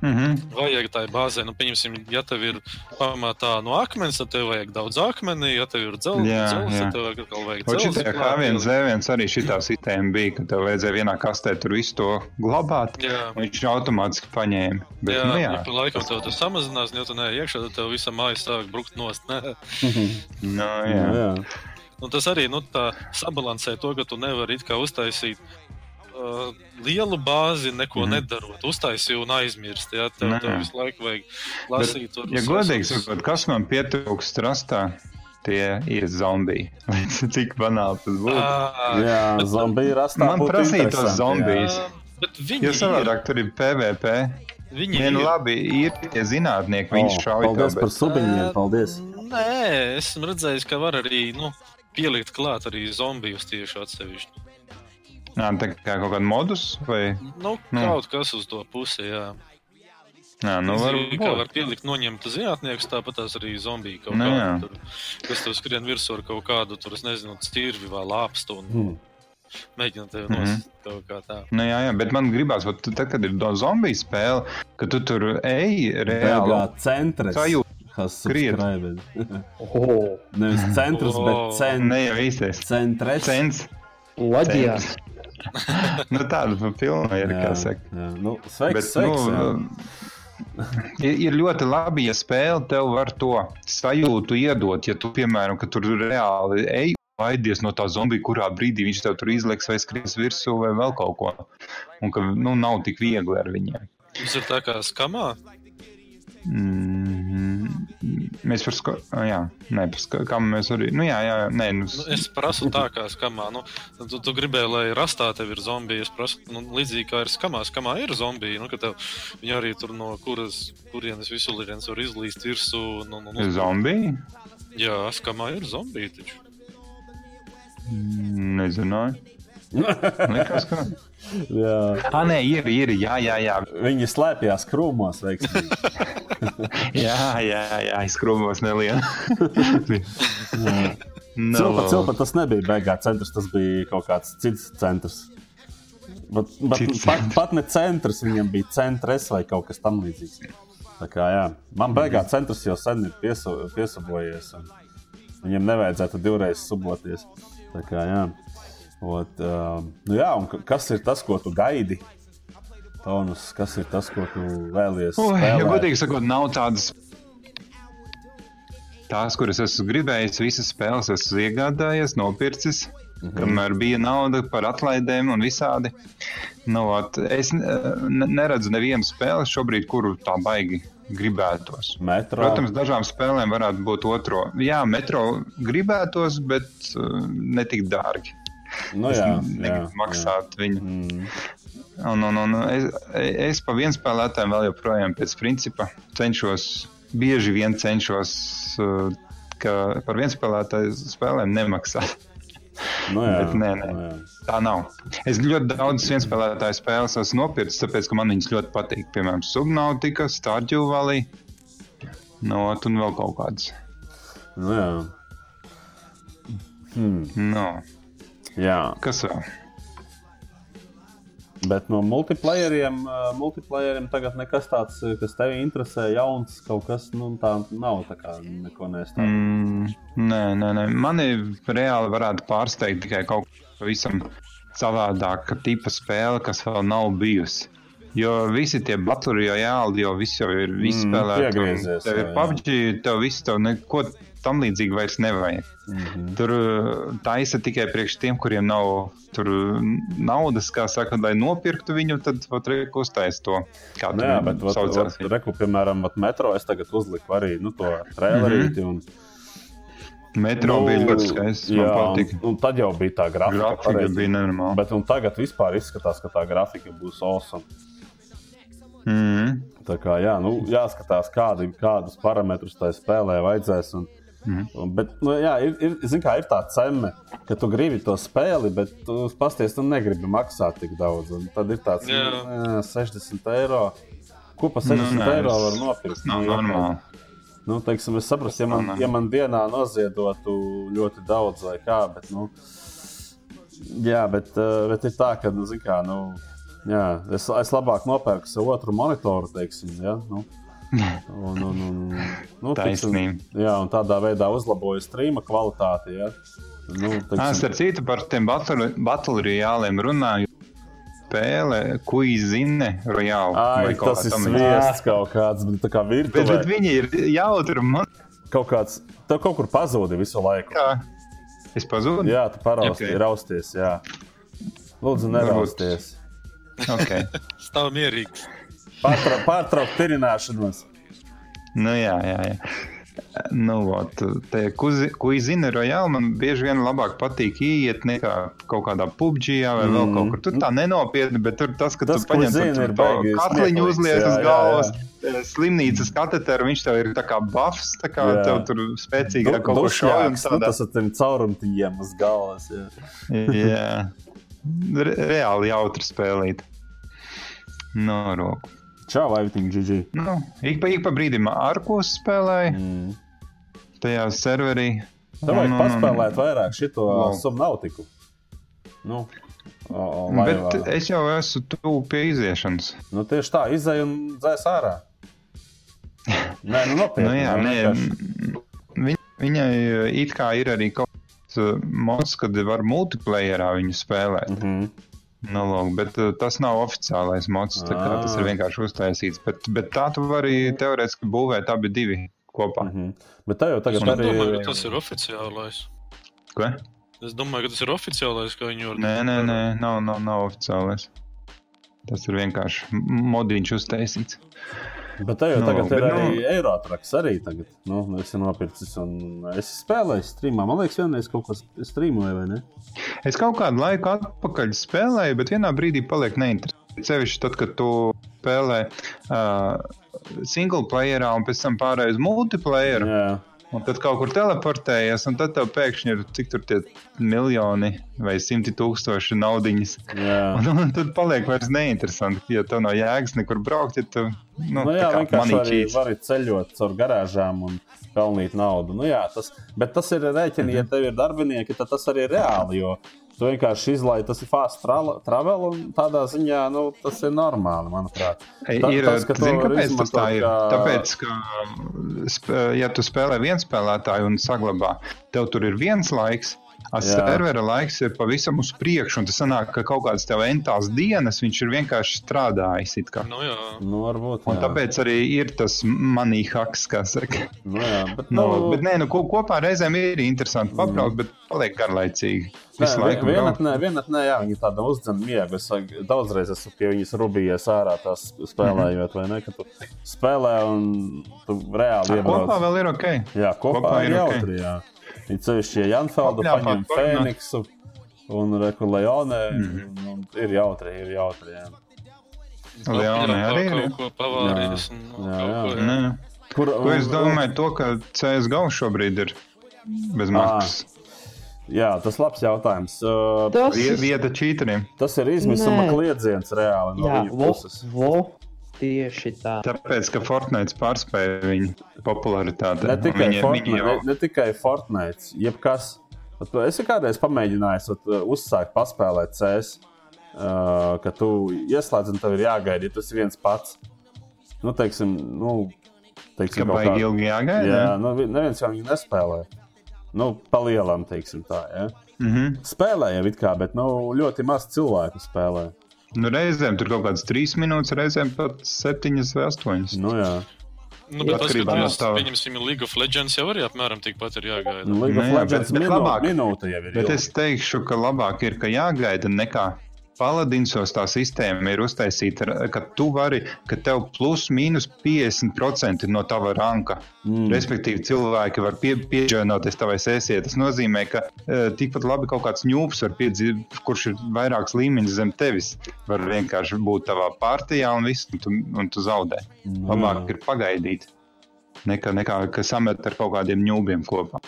Mm -hmm. vajag tai bāzē. Nu, pieņemsim, ja tev ir pamatā no akmens, tad tev vajag daudz akmeni, ja tev ir jā. tad tev vajag atkal vajag Un dzelzs. šī H1, Z1 arī šī sistēma bija, ka tev vajadzēja vienā kastē tur visu to glabāt. Jā. un Viņš automātiski paņēma. Bet, Jā, nu, jā. Ja pa laikam tev tas samazinās, un ja tu neej iekšā, tad tev visa māja sāk brukt nost. Nē. Nu, Jā, jā. jā. Nu, tas arī nu, tā sabalansē to, ka tu nevari it kā uztaisīt uh, lielu bāzi, neko mm nedarot. Uztaisīju un aizmirst. Jā, tev, Nē. tev visu laiku vajag lasīt. tur Ja godīgi sakot, kas man pietrūkst rastā, tie ir zombiji. Cik banāli tas būtu. Ā, jā bet- zombiji rastā. Man prasīja tos zombijus. Bet viņi Jo ir. savādāk tur ir PVP. Viņi Vien ir. labi, ir tie zinātnieki, viņi O, šauj Paldies par bet subiņiem, paldies. Nē, esmu redzējis, ka var arī nu, pielikt klāt arī zombijus tieši atsevišķi. Nā, tā kā kaut kāda modus vai? Nu, Nu. kaut kas uz to pusi, jā. Nā, nu, Līdzīgi kā var pielikt noņemtu zinātniekus, tāpat tās arī zombiji kaut Nu, kādu. Tur, kas tev skrien virsū ar kaut kādu, tur, es nezinu, cirvi vai lāpstu un Hmm. mēģina tevi Mhm. nost kaut kā tā. Nu, jā, jā, bet man gribās, vat, tad, kad ir no zombiju spēle, ka tu tur ej reāli. Beigā centrs. Sajūta. Kas Skriet. subscribed. Oh, Nevis centrs, O. bet cent, Ne jau īstais. centres. Cents. Latvijas. Nu, tāda pa pilna ir, kā saka. jā. Nu, sveiks, Bet, sveiks, nu, ir, ir ļoti labi, ja spēle tev var to sajūtu iedot. Ja tu, piemēram, ka tur reāli ej, baidies no tā zombija, kurā brīdī viņš tev tur izlaiks vai skries virsū vai vēl kaut ko. Un ka nu, nav tik viegli ar viņiem. Tas ir tā kā skamā. Mm, mēs par sko... Jā, nē, par sko... kam mēs arī. Nu, jā, jā, nē, nu, Nu, es prasu tā kā skamā. Nu, tu, tu gribēji, lai rastā tev ir zombiji. Es prasu, nu, līdzīgi kā ir skamā. Skamā ir zombiji. Nu, ka tev, viņi arī tur no kuras, kurienes visulīdienas var izlīst virsū. Nu, nu, nu, zombiji. jā, skamā ir zombiji. Taču. Nezināju. Likās, ka... Jā. Ah, nē, ir, ir. Jā, jā, jā. Viņi slēpjas krūmos, veiksmīgi. Jā, jā, jā izkrūmos nelielu. Nu, Cilpa, cilpa, tas nebija beigā centrs, tas bija kaut kāds cits centrs. Bet, bet Cits pat, centrs. pat ne centrs, viņam bija centrs vai kaut kas tamlīdzīgs. Tā kā, jā. Man beigās centrs jau sen ir piesu, piesabojies. Viņam nevajadzētu divreiz suboties. Tā kā, jā. Ot, uh, nu jā, kas ir tas, ko tu gaidi? Tonus, kas ir tas, ko tu vēlies? Oi, ja godīgi sakot, nav tādas. Tās, kuras esmu gribējis, visas spēles esmu iegādājies, nopircis. Mhm. Kamēr bija nauda par atlaidēm un visādi. Nu, ot, es ne- neredzu nevienu spēli šobrīd, kuru tā baigi gribētos. Metro. Protams, dažām spēlēm varētu būt otro. Jā, metro gribētos, bet uh, ne tik dārgi. Nu, jā, jā, maksāt viņu. Jā. Mm. Un, un, un es, es pa vienu spēlētājiem vēl joprojām pēc principa cenšos, bieži vien cenšos, uh, ka par vienu spēlētāju spēlēm nemaksāt. Nu, jā, Bet nē, nē. nu, jā. Tā nav. Es ļoti daudz vienspēlētāju spēles esmu nopircis, tāpēc, ka man viņas ļoti patīk. Piemēram, Subnautica, Stardew Valley, no, un vēl kaut kādas. Nu, jā. Hmm, No, jā, kas vēl? bet no multiplayeriem, uh, multiplayeriem tagad nekas tāds, uh, kas tevi interesē, jauns kaut kas, nu, tā nav. Tā kā neko nestāv. Mm, nē, nē, nē. Mani reāli varētu pārsteigt tikai kaut kas pavisam savādāka tipa spēle, kas vēl nav bijusi. Jo visi tie baturi jau jāli, jo viss jau ir Mm, izspēlēts. piegriezies, Tev ir. PUBG, tev viss tev neko tam līdzīgi vairs nevajag. Mm -hmm. Tur uh, taisa tikai priekš tiem, kuriem nav naudas, kā saka, lai nopirktu viņu, tad reku uztais to. Kā Nu, jā, bet vat, vat, reku, piemēram, vat metro es tagad uzliku arī nu, to trailerīti. un- Metro bija ļoti skaists. jā, un, un tad jau bija tā grafika. Grafika pareizi. bija nenormāla. Bet un tagad vispār izskatās, ka tā grafika būs awesome. Mm. Tā kā, jā, nu, jāskatās, kādi, kādus parametrus tai spēlē vajadzēs. Un, Un, bet, nu, jā, ir, ir, zin kā, ir tā cena, ka tu gribi to spēli, bet tu pasties, tu negribi maksāt tik daudz. Un tad ir tāds Jā. nu, jā, 60 eiro. Ko pa 60 Nu, nē, eiro var nopirkt? Nav Nu, jā, normāli. Nu, teiksim, es saprotu, ja man, ja man dienā noziedotu ļoti daudz, vai kā, bet, nu, jā, bet, eh, bet ir tā, ka, nu, zin kā, nu, jā, es, es labāk nopērku sev otru monitoru, teiksim, ja, nu, un, un, un, nu, Taisnība. jā, un tādā veidā uzlaboju streama kvalitāti, ja. Nu, teiksim, Starp citu, par tiem battle royāliem runāju. Spēle, ko izzina royāli. Ai, tas ir sviests kaut kāds, bet tā kā Bet, virtuvē. bet viņi ir jautri. Man Kaut kāds, tev kaut kur pazūdi visu laiku. kā es pazudu. Jā, tu parausti, Ok. okay. rausties, jā. Lūdzu, nerausties. Okay. Stāv mierīgs. Pārtraukt, pārtraukt tirināšanos. Nu, jā, jā. jā. Nu, ot, te, izzina royāli, man bieži vien labāk patīk iet nekā kaut kādā pubģijā vai mm. vēl Mm. kaut kur. Tur tā nenopietni, bet tur tas, ka Tas, tu paņem zini, tur baigi katliņu uzliec jā, uz jā, galvas. eh, Slimnīcas kateteru, viņš tev ir tā kā buffs, tā kā Jā. tev tur spēcīgāk Du- kaut ko šauj un dušļāks, nu, tas ar tiem caurumtiņiem uz galvas. Jā. Jā, Re reāli jautri spēlīt. No roku. Čau, everything, GG. Nu, ik pa, ik pa brīdim ar ko spēlēju Mm. tajā serverī. Tev vajag un- paspēlēt vairāk šito Wow. subnautiku. Nu, o, o. Bet es jau esmu tuvu pie iziešanas. Nu, tieši tā, izēj un dzēs ārā. Nē, nu nopietni. Nu, jā, nē, viņ, viņai uh, it kā ir arī kaut kāds uh, mods, kad var multiplayerā viņu spēlēt. Mhm. Nu, lūk, bet uh, tas nav oficiālais mods. tā kā Tas ir Ah. vienkārši uztaisīts. Bet, bet tā tu vari teorētiski būvēt abi divi kopā. Mhm. Bet tev jau Es tagad nedomāju, arī ka tas ir oficiālais. Ko? Es domāju, ka tas ir oficiālais, ka viņi var. Nē, nē, nē, nav, nav, nav oficiālais. Tas ir vienkārši modiņš uztaisīts. Bet tev jau Nu, tagad bet ir arī nu- Eirotraks. Arī tagad. Nu, es esmu nopircis un es spēlēju streamā. Man liekas, vienreiz kaut ko streamoju, vai ne? Es kaut kādu laiku atpakaļ spēlēju, bet vienā brīdī paliek neinteresanti. Sevišķi tad, kad tu spēlē uh, single playerā un pēc tam pārējai uz multiplayer. Jā. Un tad kaut kur teleportējies, un tad tev pēkšņi ir cik tur tie miljoni vai simti tūkstoši naudiņas. Un, un tad paliek vairs neinteresanti, jo tev nav jēgas nekur braukt. Ja tu, nu, Nu, jā, vienkārši arī cheats. var ceļot caur garāžām un pelnīt naudu. Nu, jā, tas, bet tas ir rēķini, ja tev ir darbinieki, tad tas arī ir reāli. Jo tu vienkārši izlaiž, tas ir fast tra- travel, un tādā ziņā nu, tas ir normāli, manuprāt. Ta- ir, tas, ka to zini, var kāpēc tas tā ir? kā- Tāpēc, ka, ja tu spēlē viens spēlētāju un saglabā, tev tur ir viens laiks. A Jā. servera laiks ir pavisam uz priekšu, un tas sanāk, ka kaut kādas tev entās dienas viņš ir vienkārši strādājis. it kā. Nu, jā. Nu, varbūt. Un jā. tāpēc arī ir tas money hacks, kā saka. Nu, jā, bet, Nu, nu, bet nē, nu, ko- kopā reizēm ir interesanti pabraukt, bet paliek garlaicīgi. Nē, Visu laiku vienatnē, vienatnē, jā, viņi tāda uzdzēna miegu. Es daudzreiz esmu pie viņas rubījies ārā, tās spēlējot, vai ne? Ka tu spēlē un tu reāli Tā Kopā vēl ir ok. Jā, kopā, kopā ir ir ok. jautri, jā. Viņi cevišķi Janfeldu Kopļāpāt, paņem. Fēniksu un Rekulējonē. Mhm. Mm. Ir jautri, ir jautri, jā. Leonai Jā, arī ir. kaut ko pavārījis. Jā, jā. jā. Nē. Kur, Ko es domāju, to, ka CSGO šobrīd ir bez maksas. Jā, tas ir labs jautājums. Uh, Tas Vie- ir- Vieta čīteriem. tas ir izmisuma kliedziens reāli no Jā, viņa vo, puses. vo. Tieši tā. Tāpēc, ka Fortnite pārspēja viņu popularitāti. Ne tikai Viņa- Fortnite, viņa jau- ne, ne tikai Fortnite, jebkas. Es kādreiz pamēģinājis ot, uzsākt, paspēlēt CS, uh, ka tu ieslēdz un tev ir jāgaida, ja tas ir viens pats. Nu, teiksim, nu, teiksim, Ka kaut baigi kā- ilgi jāgaida. Jā, nu, vi- neviens jau viņu nespēlē. Nu, palielam, teiksim tā. Ja? Mm -hmm. Spēlē jau it kā, bet nu, ļoti maz cilvēku spēlē. Nu, reizēm tur kaut kādas trīs minūtes, reizēm pat septiņas vai astoņas. Nu, jā. Nu, bet tas, ka tā. pieņemsim, League of Legends jau arī apmēram tikpat ir jāgaida. Nu, League of Nu, jā, Legends minūte, labāk. minūte jau ir. Bet ilga. es teikšu, ka labāk ir, ka jāgaida nekā. Paladinsos tā sistēma ir uztaisīta, ka tu vari, ka tev plus mīnus 50% no tava ranka. Mm. Respektīvi, cilvēki var pie, pieģēnoties tavai sēsijai. Tas nozīmē, ka uh, tikpat labi kaut kāds ņūps, var piedzīvot, kurš ir vairāks līmeņus zem tevis, var vienkārši būt tavā pārtījā un viss, un tu, un tu zaudē. Nu, Labāk ir pagaidīt, nekā, nekā ka samet ar kaut kādiem ņūbiem kopā.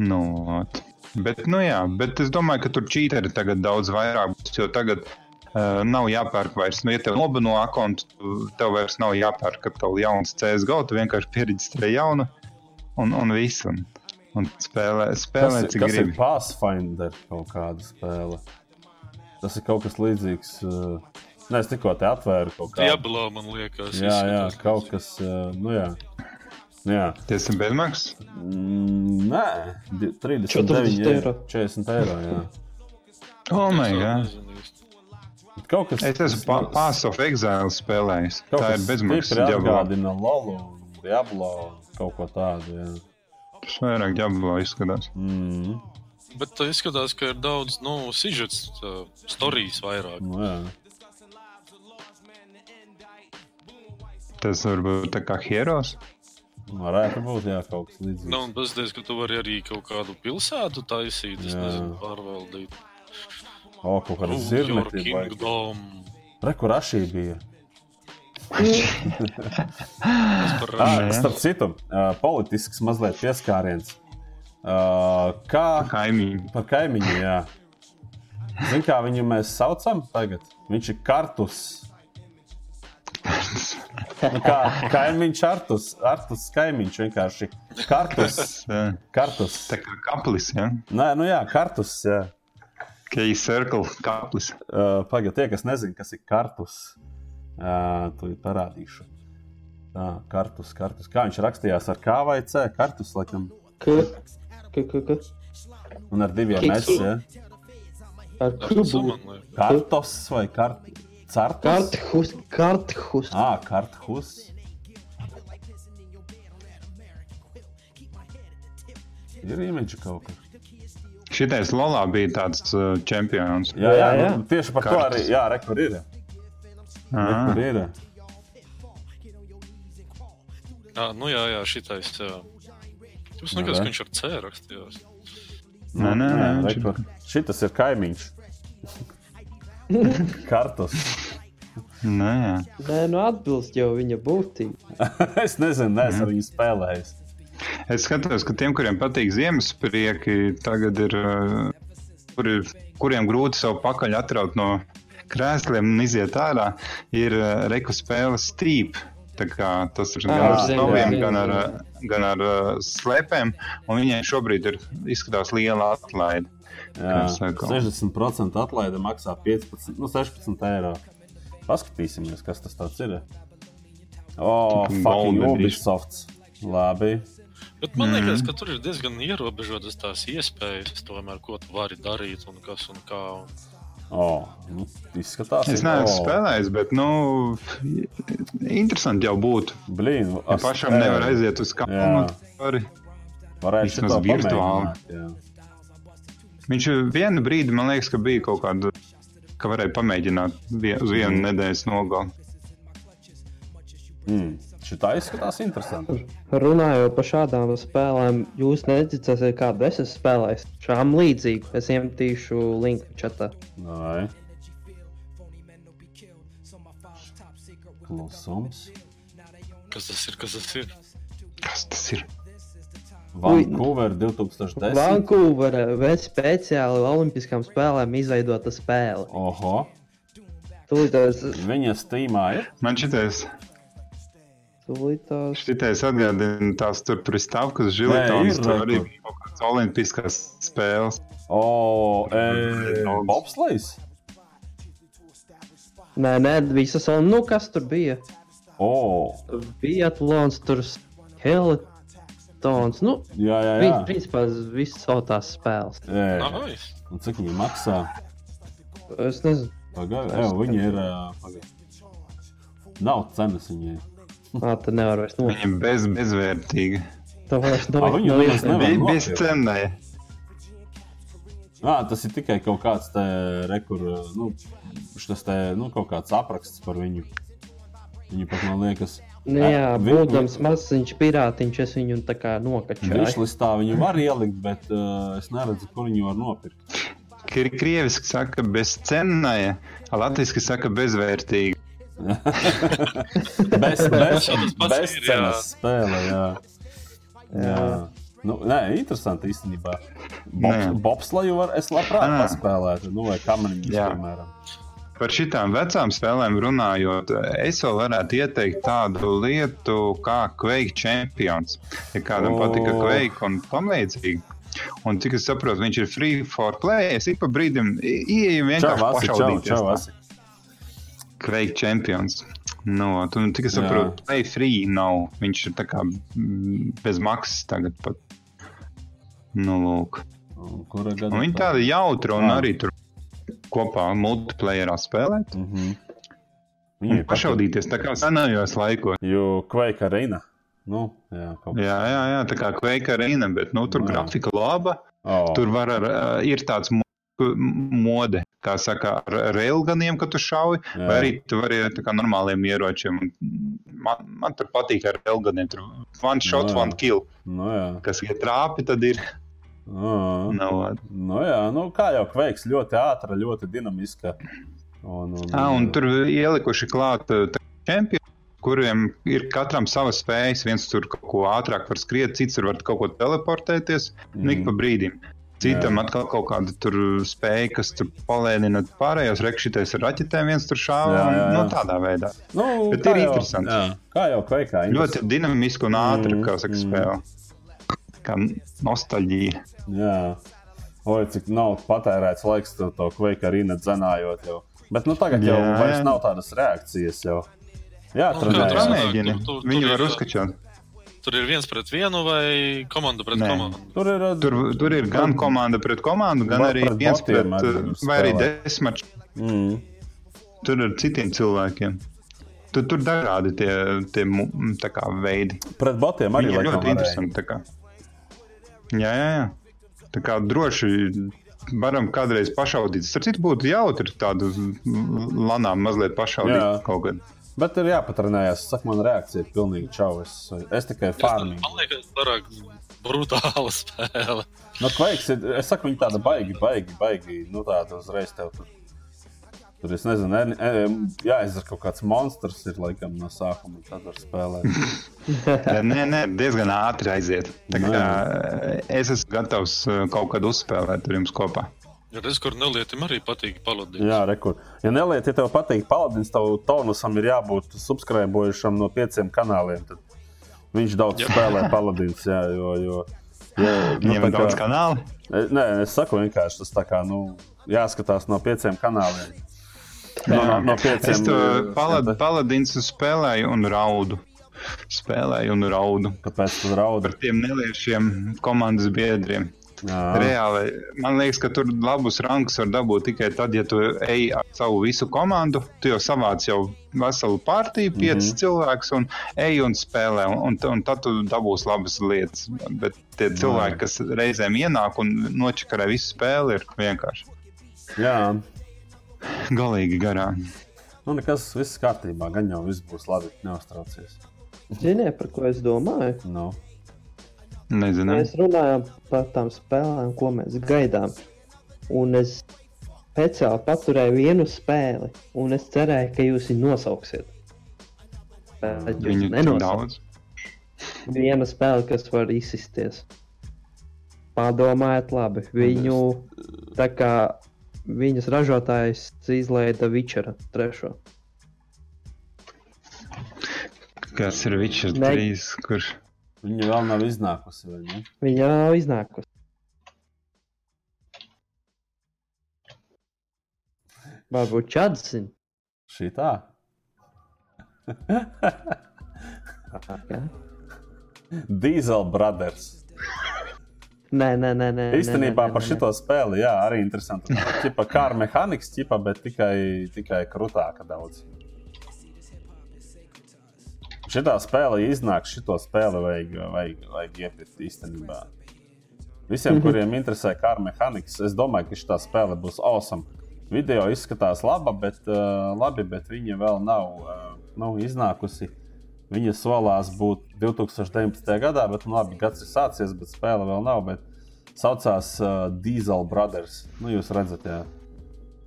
Nu, ot. Bet, nu jā, bet es domāju, ka tur čīteri tagad daudz vairāk būs, jo tagad uh, nav jāpērk vairs. Nu, ja tev nobano kontu, tu- tev vairs nav jāpērk atkal jauns CSGO, tu vienkārši pieregistrē jaunu un, un viss. Un, un spēlē, Tas, spēlē ir- cik kas ir gribi. Pathfinder kaut kāda spēle. Tas ir kaut kas līdzīgs. Uh, Nē, es tikko te atvēru kaut kādu. Diablo, man liekas. Jā, jā, kaut kas. Uh, nu, jā. Jā. Tas ir bezmaksas. Mm, nē, di- 39 40 eiro. eiro. 40 eiro. Jā. Oh, my God. Kaut kas Es esmu pa- Pass of Exile spēlējis. Kaut Tā ir bezmaksas stipri ģabla. Atgādina Lolu, un Diablo, kaut ko tādu. Jā. Tas vairāk ģabla izskatās. Mm, Bet tā izskatās, ka ir daudz, nu, sižets, uh, stāstījis vairāk. nu, jā. Tas var būt tā kā heroes. Varētu būt jā, kaut kas līdzīgs. Nu, un tas diezgan, ka tu vari arī kaut kādu pilsētu taisīt, es Jā. nezinu, pārvaldīt. O, kaut kāda zirnekļa. Re, kur ašī bija? Tas par Ah, starp citu, uh, politisks mazliet pieskāriens. Kā Kaimiņi. par kaimiņu, jā. Zini, kā viņu mēs saucam tagad? Viņš ir kartus. Nu, kā kaimiņš, artus, artus kaimiņš vienkārši. Kartus, Jā, kartus. Tā kā kaplis, ja? Nē, nu jā, kartus. Jā. Key circle kaplis. Uh, Pagaidiet, tie, kas nezina, kas ir kartus, uh, to ir parādīšu. Tā, kartus, kartus. Kā viņš rakstījās ar K vai C? Kartus, laikam. K, k, k, k. Un ar diviem. S. Ja? Ar kubu. Kartos vai kart... Cartus? Karthus, karthus. Ah, karthus. Ir imidži kaut kur. Šitais Lolā bija tāds uh, čempions. Jā, jā, Jā, jā. Nu, tieši par to Kartus. arī. Jā, re, kur ir. Re, Ah, kur ir. Jā, nu jā, jā, šitais. Jā. Jūs Nu, nekas, re. ka viņš ar C rakstījās. Nē, nē, nē, ir- kur. Šitas ir kaimiņš. Kartus. Nē. Nē, nu atbilst jau viņa būtība. es nezinu, neesmu viņu spēlējis. Es skatos, ka tiem, kuriem patīk Ziemassprieki, tagad ir, uh, kur ir kuriem grūti savu pakaļ atraut no krēsliem un iziet ārā, ir uh, reku. Tā kā Tas ir gan ar zinu, stāviem, gan ar, gan ar uh, slēpēm. un Viņai šobrīd ir izskatās liela atlaide. Jā, saka? 60% atlaide maksā 15, nu 16 eiro. Paskatīsimies, kas tas ir. O, Fucking fucking golden Ubisofts. Labi. Bet man liekas, ka tur ir diezgan ierobežotas tās iespējas, tomēr, ko tu vari darīt un kas un kā. Un... O, nu, izskatās. Es neesmu o, spēlējis, bet, nu, interesanti jau būtu. Blīn, Ja pašam ē, nevar aiziet uz kalnu. Varētu šito virtuāli. pamēģināt, jā. Viņš vienu brīdi, man liekas, ka bija kaut kāda, ka varēja pamēģināt vien, uz vienu nedēļas nogali. Mm. Šitā izskatās interesanti. Runājot par šādām spēlēm, jūs neticēsiet, kādu es esmu spēlējis. Šām līdzīgu. Es iemetīšu linku čatā. Vai. Klusums. Kas tas ir? Kas tas ir? Kas tas ir? Vancouver 2010. Vankūverā vēl speciāli Olimpiskām spēlēm izveidota spēle. Oho. Tūlītās, Viņa stīmā ir. Man šitais, tūlītās. šitais atgādina tās tur tur stāvkas Nē, žilitonas, tur arī tur. bija kaut kāds olimpiskās spēles. O, e, bobslēgs. Nē, nē, visas nu kas tur bija? O, Bija atlons, tur skeletons. Nu, jā, jā, jā. viņi principā visas savu tās spēles. jā. Nice. Un cik viņi maksā? Es nezinu, Pagaidām, jā, viņi ir. ā, pagaid. Nav cenas viņai. kā tā nevar vairs no. Viņa bez, bezvērtīga. Tā vairs nav. viņu nav nemaz iespējams. nevar Bija nopirkt. bezcenēja. Ā, tas ir tikai kaut kāds te, rekur, nu, šis te, nu, kaut kāds apraksts par viņu. Viņu pat man liekas, Nu, jā, Vi- būdams maziņš pirātiņš, es viņu tā kā nokačāju. Višlistā viņu var ielikt, bet uh, es neredzu, kur viņu var nopirkt. Kri- Krieviski saka bezcenēja, latviski saka bezvērtīga. Bez, bez, bez jā. cenas spēle, jā. jā. Nu, nē, interesanti īstenībā. Bobslaju var, es labprāt paspēlētu, nu, vai kameriņus, Jā. piemēram. Par šitām vecām spēlēm runājot, es vēl varētu ieteikt tādu lietu kā Quake Champions. Ja kādam oh. patika Quake un tam līdzīgi. Un cik es saprotu, viņš ir free for play. Es ik pa brīdim ieeju vienkārši pašaudīties. Quake Champions. No, tu cik es saprotu, play free nav. Viņš ir tā kā bez maksas tagad pat. Nu, lūk. Un Kura gada? Un Jā. arī tur kopā multiplayerā spēlēt. Mm -hmm. Ir pašaudīties tā kā senajos laikos. Jo Quake Arena. Nu, jā, Jā, jā, jā, tā kā Quake arena, bet nu, tur Jā. grafika laba. Oh. Tur var ar, ā, ir tāds mo- mode, kā saka, ar railganiem, kad tu šauj, Jā. vai arī tu vari tā kā normāliem ieročiem. Man, man tur patīk ar railganiem. Tur one shot, Jā. one kill. Nu, jā. Kas ir trāpi, tad ir. Oh. Nav. Nu, jā, nu, kā jau Quakes, ļoti ātra, ļoti dinamiska. Un, un, Ah, un tur ielikuši klāt čempioni. Kuriem ir katram savas spējas, viens tur kaut ko ātrāk var skriet, cits var kaut ko teleportēties. Mm. Ik pa brīdim. Citam Jā. atkal kaut kāda tur spēja, kas tur palēnina pārējos rekšities ar raķetēm, viens tur šāva. Jā, jā, jā. No tādā veidā. Nu, Bet ir jau- interesanti. Jā, kā jau Quake. Ļoti dinamiski un ātri, Mm, kā saka, mm. spēle. Kā nostalģija. Jā, oi, cik nav patērēts laiks to, to Quake arī nedzenājot. Jau. Bet nu, tagad jau Jā, vairs jā. nav tādas reakcijas. Jau. Jā, tur ir. tur- Viņi var ir- uzskačāt. Tur ir viens pret vienu vai komanda pret Nē. komandu. Tur ir, uh, Tur, tur ir gan komanda pret komandu, gan arī pret viens pret, arī vai arī desmit. Mm, Tur ar citiem cilvēkiem. Tur, tur dažādi tie, tie kā, veidi. pret botiem arī ir ļoti interesanti. Jā, jā, jā. Tā kā droši varam kādreiz pašaudīt. Starp citu, būtu jautri tādu lanām mazliet pašaudīt Jā. kaut kad. Bet ir jāpatrenējas. Saka, man reakcija ir pilnīgi čau. Es, es tikai farmīju. Man liekas, pārāk brutāla spēle. Nu, ir, es saku, viņi tāda baigi, baigi, baigi. Nu, tāda uzreiz tev tur. Tur es nezinu, e, e, jāizdara kaut kāds monstrs, ir laikam no sākuma. Tad var spēlēt. Jā, Nē, nē, diezgan ātri aiziet. Tā kā, es esmu gatavs uh, kaut kad uzspēlēt ar jums kopā. Ja es kur nelietim arī patīk paladins. Jā, rekur. Ja neliet, ja tev patīk paladins, tev tonusam ir jābūt subscribējušam no pieciem kanāliem. Tad viņš daudz Jā. spēlē paladins. Jā, jo, jo, jā, nu, Viņam tā ir daudz kā- kanālu. E, Nē, es saku vienkārši tas tā kā, nu, jāskatās no pieciem kanāliem. No, no, no pieciem. Es to palad, paladins spēlēju un raudu. Spēlēju un raudu Kāpēc tu raudi? par tiem neliešiem komandas biedriem. Jā, Reāli, man liekas, ka tur labus rangus var dabūt tikai tad, ja tu ej ar savu visu komandu. Tu jau savāc jau veselu partiju, piecus mm -hmm. cilvēkus, un ej un spēlē. Un, un, tad tu dabūsi labas lietas. Bet tie cilvēki, kas reizēm ienāk un nočakarē visu spēli, ir vienkārši jā. Galīgi garā. Nu, nekas, viss kārtībā. Gan jau viss būs labi. Neuztraucies. Ziniet, par ko es domāju? Nu. Nezinu. Mēs runājam par tām spēlēm, ko mēs gaidām. Un es speciāli paturēju vienu spēli, un es cerēju, ka jūs viņu nosauksiet. Bet jūs Viņu daudz. Viena spēle, kas var izsisties. Padomājiet, labi. Viņu tā kā viņas ražotājs izlaida Witchera trešo. Kas ir Witcher Ne- 3? Kurš? Viņa vēl nav iznākusi. vai ne? Viņa nav iznākusi. Varbūt Čads zina. Šī tā. Diesel Brothers. Nē, nē, nē. nē Īstenībā nē, nē, par šo spēli, jā, arī interesanti. Tipa kā ar mehāniku, tipa, bet tikai, tikai krūtāka daudz. Šitā spēle iznāk, šito spēli vajag, vajag, vajag iepirkt īstenībā. Visiem, Mhm. kuriem interesē kā ar mehānikas, es domāju, ka šī spēle būs awesome. Video izskatās laba, bet, uh, labi, bet viņa vēl nav, uh, nav iznākusi. Viņa solās būt 2019. gadā, bet nu, labi, gads ir sācies, bet spēle vēl nav. Bet saucās uh, Diesel Brothers. Nu, jūs redzat, jā.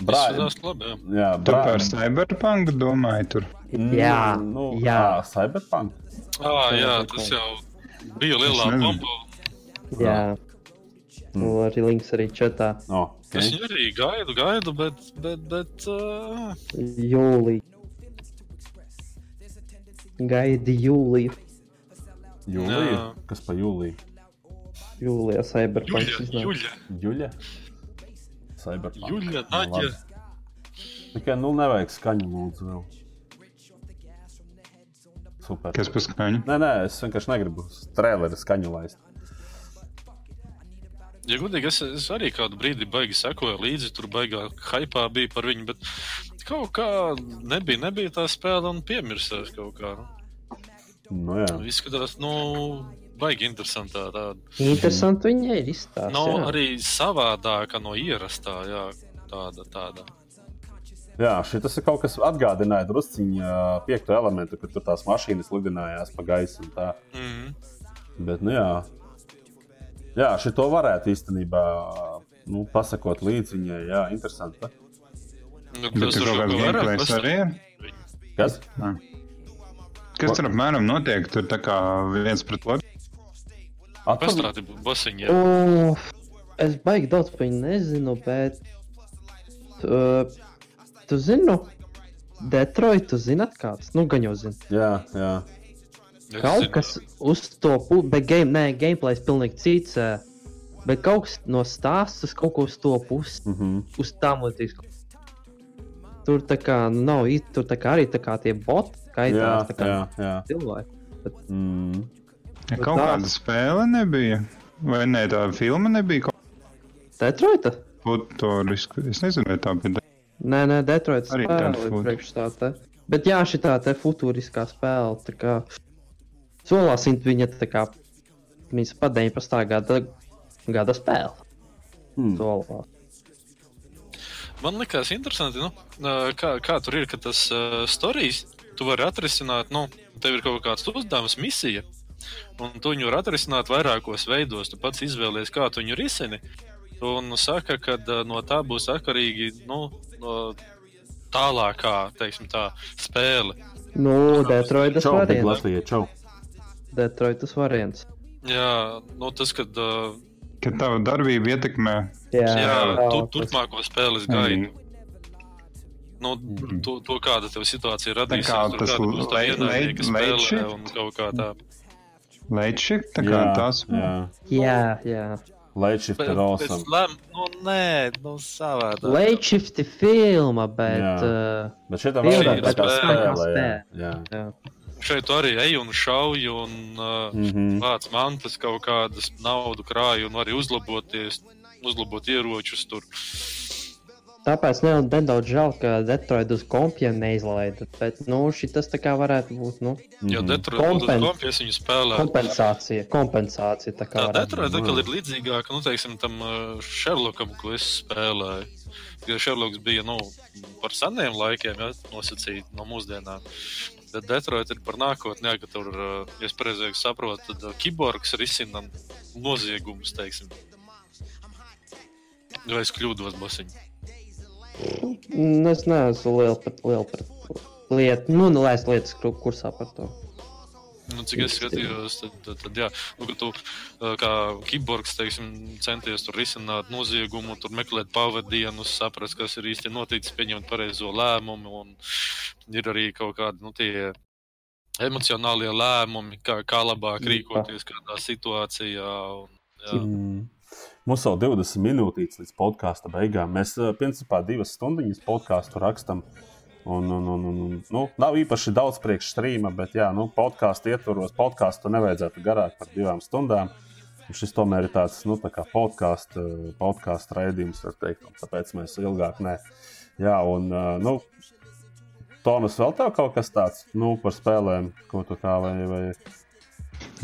Brā- Izskatās labi, jā. jā, brā- par Cyberpunk domāji tur? Jā, nu, jā. ā, Cyberpunk. Ah, jā, tas jau bija lielā Es bomba. Jā. Nu, arī links arī čatā. Oh, Es okay. viņu arī gaidu, gaidu, bet. bet, bet uh, Jūlija. Gaidi jūliju. Jūlija. Jā. Kas pa jūliju? Jūlijā Cyberpunk. Juļa, Juļa. Cyberpunk. Juļa, Nu, Naģa. labi. Tikai nu nevajag skaņu lūdzu vēl. Super. Kas par skaņu? Nē, nē, es vienkārši negribu traileri skaņu laist. Ja godīgi, es, es arī kādu brīdi baigi sekoju līdzi, tur baigā hypā bija par viņu, bet kaut kā nebija, nebija tā spēle un piemirsās kaut kā. Nu, jā. Nu, izskatās, nu, baigi interesantā tāda. Interesanti viņai ir izstāsts. No, jā. arī savādāka no ierastā, jā, tāda, tāda. Jā, šis ir kaut kas atgādināja drusciņā piekto elementu, kad tur tās mašīnas lidinājās pa gaisu un tā. Mm. Bet, nu jā, jā šito varētu īstenībā nu, pasakot līdzi viņai. Jā, interesanti. Nu, kas tur kaut kāds ko gameplays arī ir. Kas? Kas tur apmēram notiek? Tur tā kā viens pret otru. Atpakaļ. Pastāsti bosiņi. Uf, es baigi daudz par viņu nezinu, bet. Uh, tu zini, nu, Detroit, tu zināt, kāds? Nu, gan jau zini. Jā, jā. Kaut kas uz to pusi, bet game, nē, gameplays pilnīgi cits. ā, Bet kaut kas no stāsta, kaut ko uz to pusi, Mm -hmm. uz tām līdzīgas. Tur tā kā nu, nav īsti, tur tā kā arī tā kā tie boti Jā, kaitās, tā kā jā, jā. cilvēki. Mm. Ja kaut tā- kāda spēle nebija. Vai ne, tā filma nebija Detroita? kāda futuriska. Es nezinu, vai tā bija. Nē, nē, Detroit Arī spēle priekš tā te. Bet jā, šī tā te futūriskā spēle, tā kā solās viņa tā kā, viņas pa 19. gada, gada spēle. Hmm. Solās. Man liekas, interesanti, nu, kā, kā tur ir, ka tas uh, stāstījis, tu vari atrisināt, nu, tev ir kaut kāds uzdevums, misija, un tu viņu vari atrisināt vairākos veidos. Tu pats izvēlies, kā tu viņu risini. Un saka, ka uh, no tā būs atkarīgi nu, no tālākā teiksim, tā, spēle. Nu, Detroitas variants. Latvijai, čau. Detroitas variants. Jā, nu, tas, kad uh, Ka tava darbība ietekmē. Jā, tā, tu, tas- turpmāko spēles gaidu. Nu, to, to, kāda tev situācija radīsies, kā tur tas kāda būs tā ienaidnieka spēlē un kaut kā tā. Leitšik, tā kā Jā, tās. jā. Jā, jā. Bet, ir awesome. lēm, nu, nē, nu, savādāk. Shift ir filma, bet. Jā. Uh, Bet tā Filmā, vēl ir tā kā spēle. kā Jā, jā. jā. Šeit tu arī ej un šauj un uh, Mm -hmm. vāc mantas kaut kādas naudu krāju un arī uzlaboties, uzlabot ieročus tur. Tāpēc ne, nedaudz žēl, ka Detroit uz kompiem neizlaida. Bet, nu, šis tā kā varētu būt, nu, Jo Mhm. Detroit Kompen- kompijas viņu spēlē. kompensācija. Kompensācija tā kā varētu Detroit būt. ir līdzīgāka, nu, teiksim, tam uh, Sherlockam, ko es spēlēju. Jo Sherlocks bija, nu, par seniem laikiem, ja, nosacīti no mūsdienām. Bet Detroit ir par nākotnē, jā, ka tur, uh, ja es pareizi saprotu, tad uh, kiborgs risina noziegumus, teiksim. Vai es kļūdos, bosiņi? Nu, Es neesmu liela par lielu par lietu. Nu, lai es lietas kursā par to. Nu, cik es skatījos, tad, tad, tad jā, nu, tu kā kiborgs teiksim, centies tur risināt noziegumu, tur meklēt pavadienus, saprast, kas ir īsti noticis, pieņemt pareizo lēmumu. Un ir arī kaut kādi nu, tie emocionālie lēmumi, kā, kā labāk rīkoties kādā situācijā. Un, jā. Mm. Mums vēl 20 minūtes līdz podkāstu beigām. Mēs, eh, principā, divas stundas podkāstu rakstām. Un, un, un, un, un, nu, nav īpaši daudz priekšstrīma, bet, jā, nu, podkāstu ietvaros, podkāstu nevajadzētu garāk par divām stundām. Un šis tomēr ir tāds nu, tā podkāstu podkāst raidījums, teikt, tāpēc mēs ilgāk ne. Jā, un, eh, nu, Tomas, vēl tev kaut kas tāds nu, par spēlēm, ko tu kā vai. vai...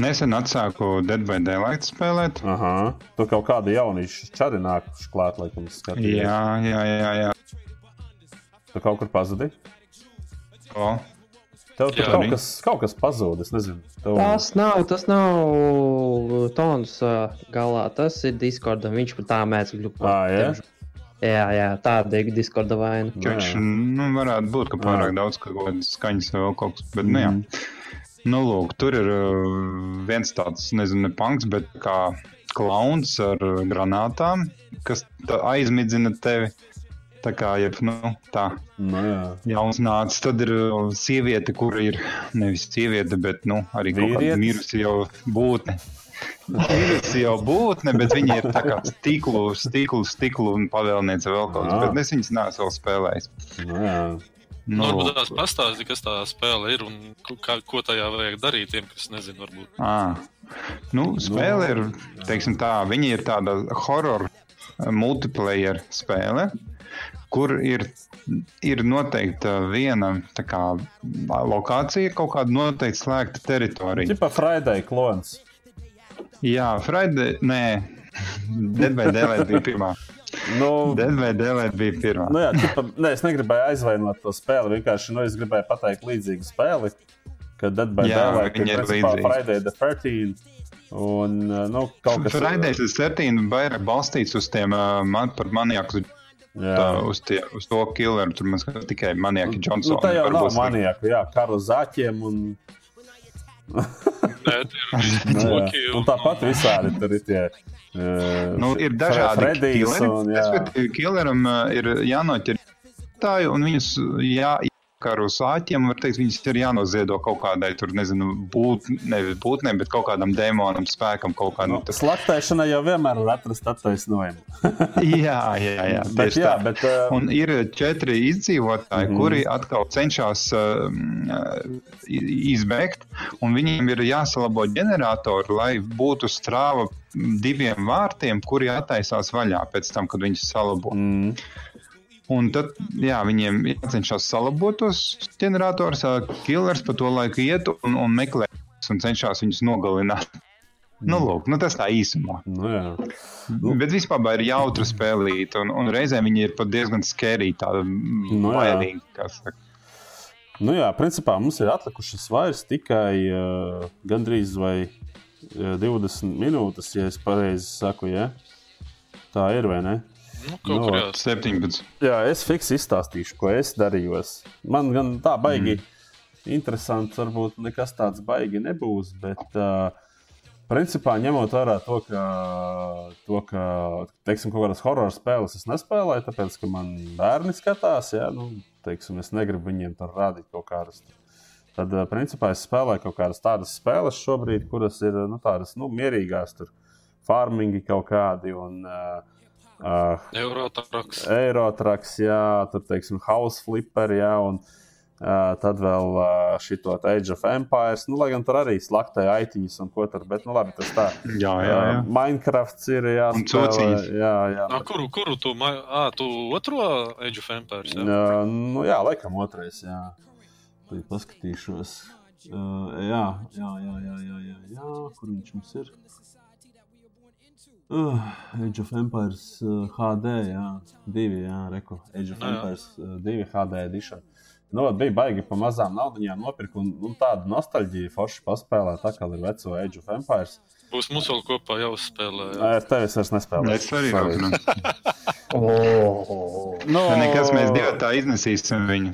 Nesen atsāku Dead by Daylight spēlēt. Aha, tu kaut kādu jauniešu čari nākuši klāt, laikam, skatījies. Jā, jā, jā. jā. Tu kaut kur pazudi? O. Tev tur kaut kas, kaut kas nezinu. Tev... Tas nav, tas nav tons uh, galā, tas ir Discordam, viņš pat tā mēdz. Ah, jā? Jā, jā, tāda ir Discorda vaina. Viņš nu, varētu būt, ka pārāk jā. daudz skaņas vai vēl kaut kas, bet mm. nu jā. Nu, lūk, tur ir uh, viens tāds, nezinu, ne punks, bet kā klauns ar granātām, kas aizmidzina tevi. Tā kā jau nu, tā nu, jā. jauns nācis, tad ir uh, sieviete, kur ir nevis sieviete, bet nu, arī mirusi jau būtne. Mirusi jau būtne, bet viņa ir tā kā stiklu, stiklu, stiklu un pavēlniece vēl kaut kas. Bet es viņas neesmu vēl spēlējis. Nu, jā. Nu, nu, varbūt tās pastāstīt, kas tā spēle ir un kā, ko tajā vajag darīt tiem, kas nezina, varbūt. À. Nu, spēle ir, teiksim tā, viņa ir tāda horror multiplayer spēle kur ir, ir noteikta viena kā, lokācija, kaut kāda noteikta slēgta teritorija. Tipā Friday klons. Jā, Friday, nē, Dead by Daylight bija pirmā. Nu, Daylight bija pirmā. Nu jā, tipa, ne, es negribēju aizvainot to spēli, vienkārši nu, es gribēju pateikt līdzīgu spēli, ka Dead by jā, Daylight ir, Friday the 13. Un, nu, kaut kas... Friday the 13 vairāk balstīts uz tiem uh, man, par maniaku Tā, uz, tie, uz to killeru tur mēs tikai maniaki Džonsons. Nu, tā jau nav maniaki, jā, karu zaķiem un. Nē, ir un tāpat visādi tur ir tie. Uh, nu, ir dažādi killeri. Killeram uh, ir jānoķer un viņus jā, karu sāķiem, var teikt, viņas ir jānoziedo kaut kādai, tur nezinu, būt, nevis būtnēm, bet kaut kādam demonam, spēkam, kaut kādam. Nu, slaktēšana jau vienmēr var atrast attaisnojumu. jā, jā, jā. bet, jā bet, uh... Un ir četri izdzīvotāji, mm kuri atkal cenšas uh, izbēgt, un viņiem ir jāsalabo ģeneratori, lai būtu strāva diviem vārtiem, kuri attaisās vaļā pēc tam, kad viņus salabo. Mm. Un tad jā, viņiem jācenšas salabot tos ģeneratorus, killers pa to laiku iet un, un meklē un cenšas viņus nogalināt. Nu, mm. lūk, nu tas tā īsumā. Nu, nu. Bet vispār ir jautra spēlīt, un, un reizēm viņi ir pat diezgan skerīgi, tāda nu, bailīga. Nu jā, principā mums ir atlikušas vairs tikai uh, gandrīz vai uh, 20 minūtes, ja es pareizi saku, ja? Tā ir vai ne? Nu, kaut no, kur 17. Jā, es fiks izstāstīšu, ko es darīju. Man gan tā baigi mm. interesants, varbūt nekas tāds baigi nebūs, bet. Uh, Principā, ņemot vērā to, ka, to, ka teiksim, kaut kādas horror spēles es nespēlēju, tāpēc, ka man bērni skatās, ja, nu, teiksim, es negribu viņiem tur rādīt kaut kādas. Tad, principā, es spēlēju kaut kādas tādas spēles šobrīd, kuras ir nu, tādas nu, mierīgās, tur farmingi kaut kādi. Un, uh, Uh, Eurotraks. Eurotraks, jā, tur teiksim, House Flipper, jā, un uh, tad vēl uh, šito Age of Empires. Nu, lai gan tur arī slaktē aitiņas un ko tur, bet, nu, labi, tas tā. Jā, jā, jā. Uh, Minecrafts ir, jā, spēlē, jā, jā. Nā, kuru, kuru tu, ā, tu otro Age of Empires? Jā, uh, nu, jā laikam otrais, jā. Tad paskatīšos. Uh, jā, jā, jā, jā, jā, jā, jā, kur viņš mums ir? Uh, Age of Empires uh, HD, jā, divi, jā, reku. Age of no, nu jā. Empires uh, 2 HD edition. Nu, bija baigi pa mazām naudaiņām nopirkt, un, un tāda nostalģija forši paspēlēt, tā kā ir veco Age of Empires. Būs mums vēl kopā jāuzspēlē. Jā. Nē, ar tevi es vairs nespēlēju. Es arī jau Oh, Nu, Nekas mēs divi tā iznesīsim viņu.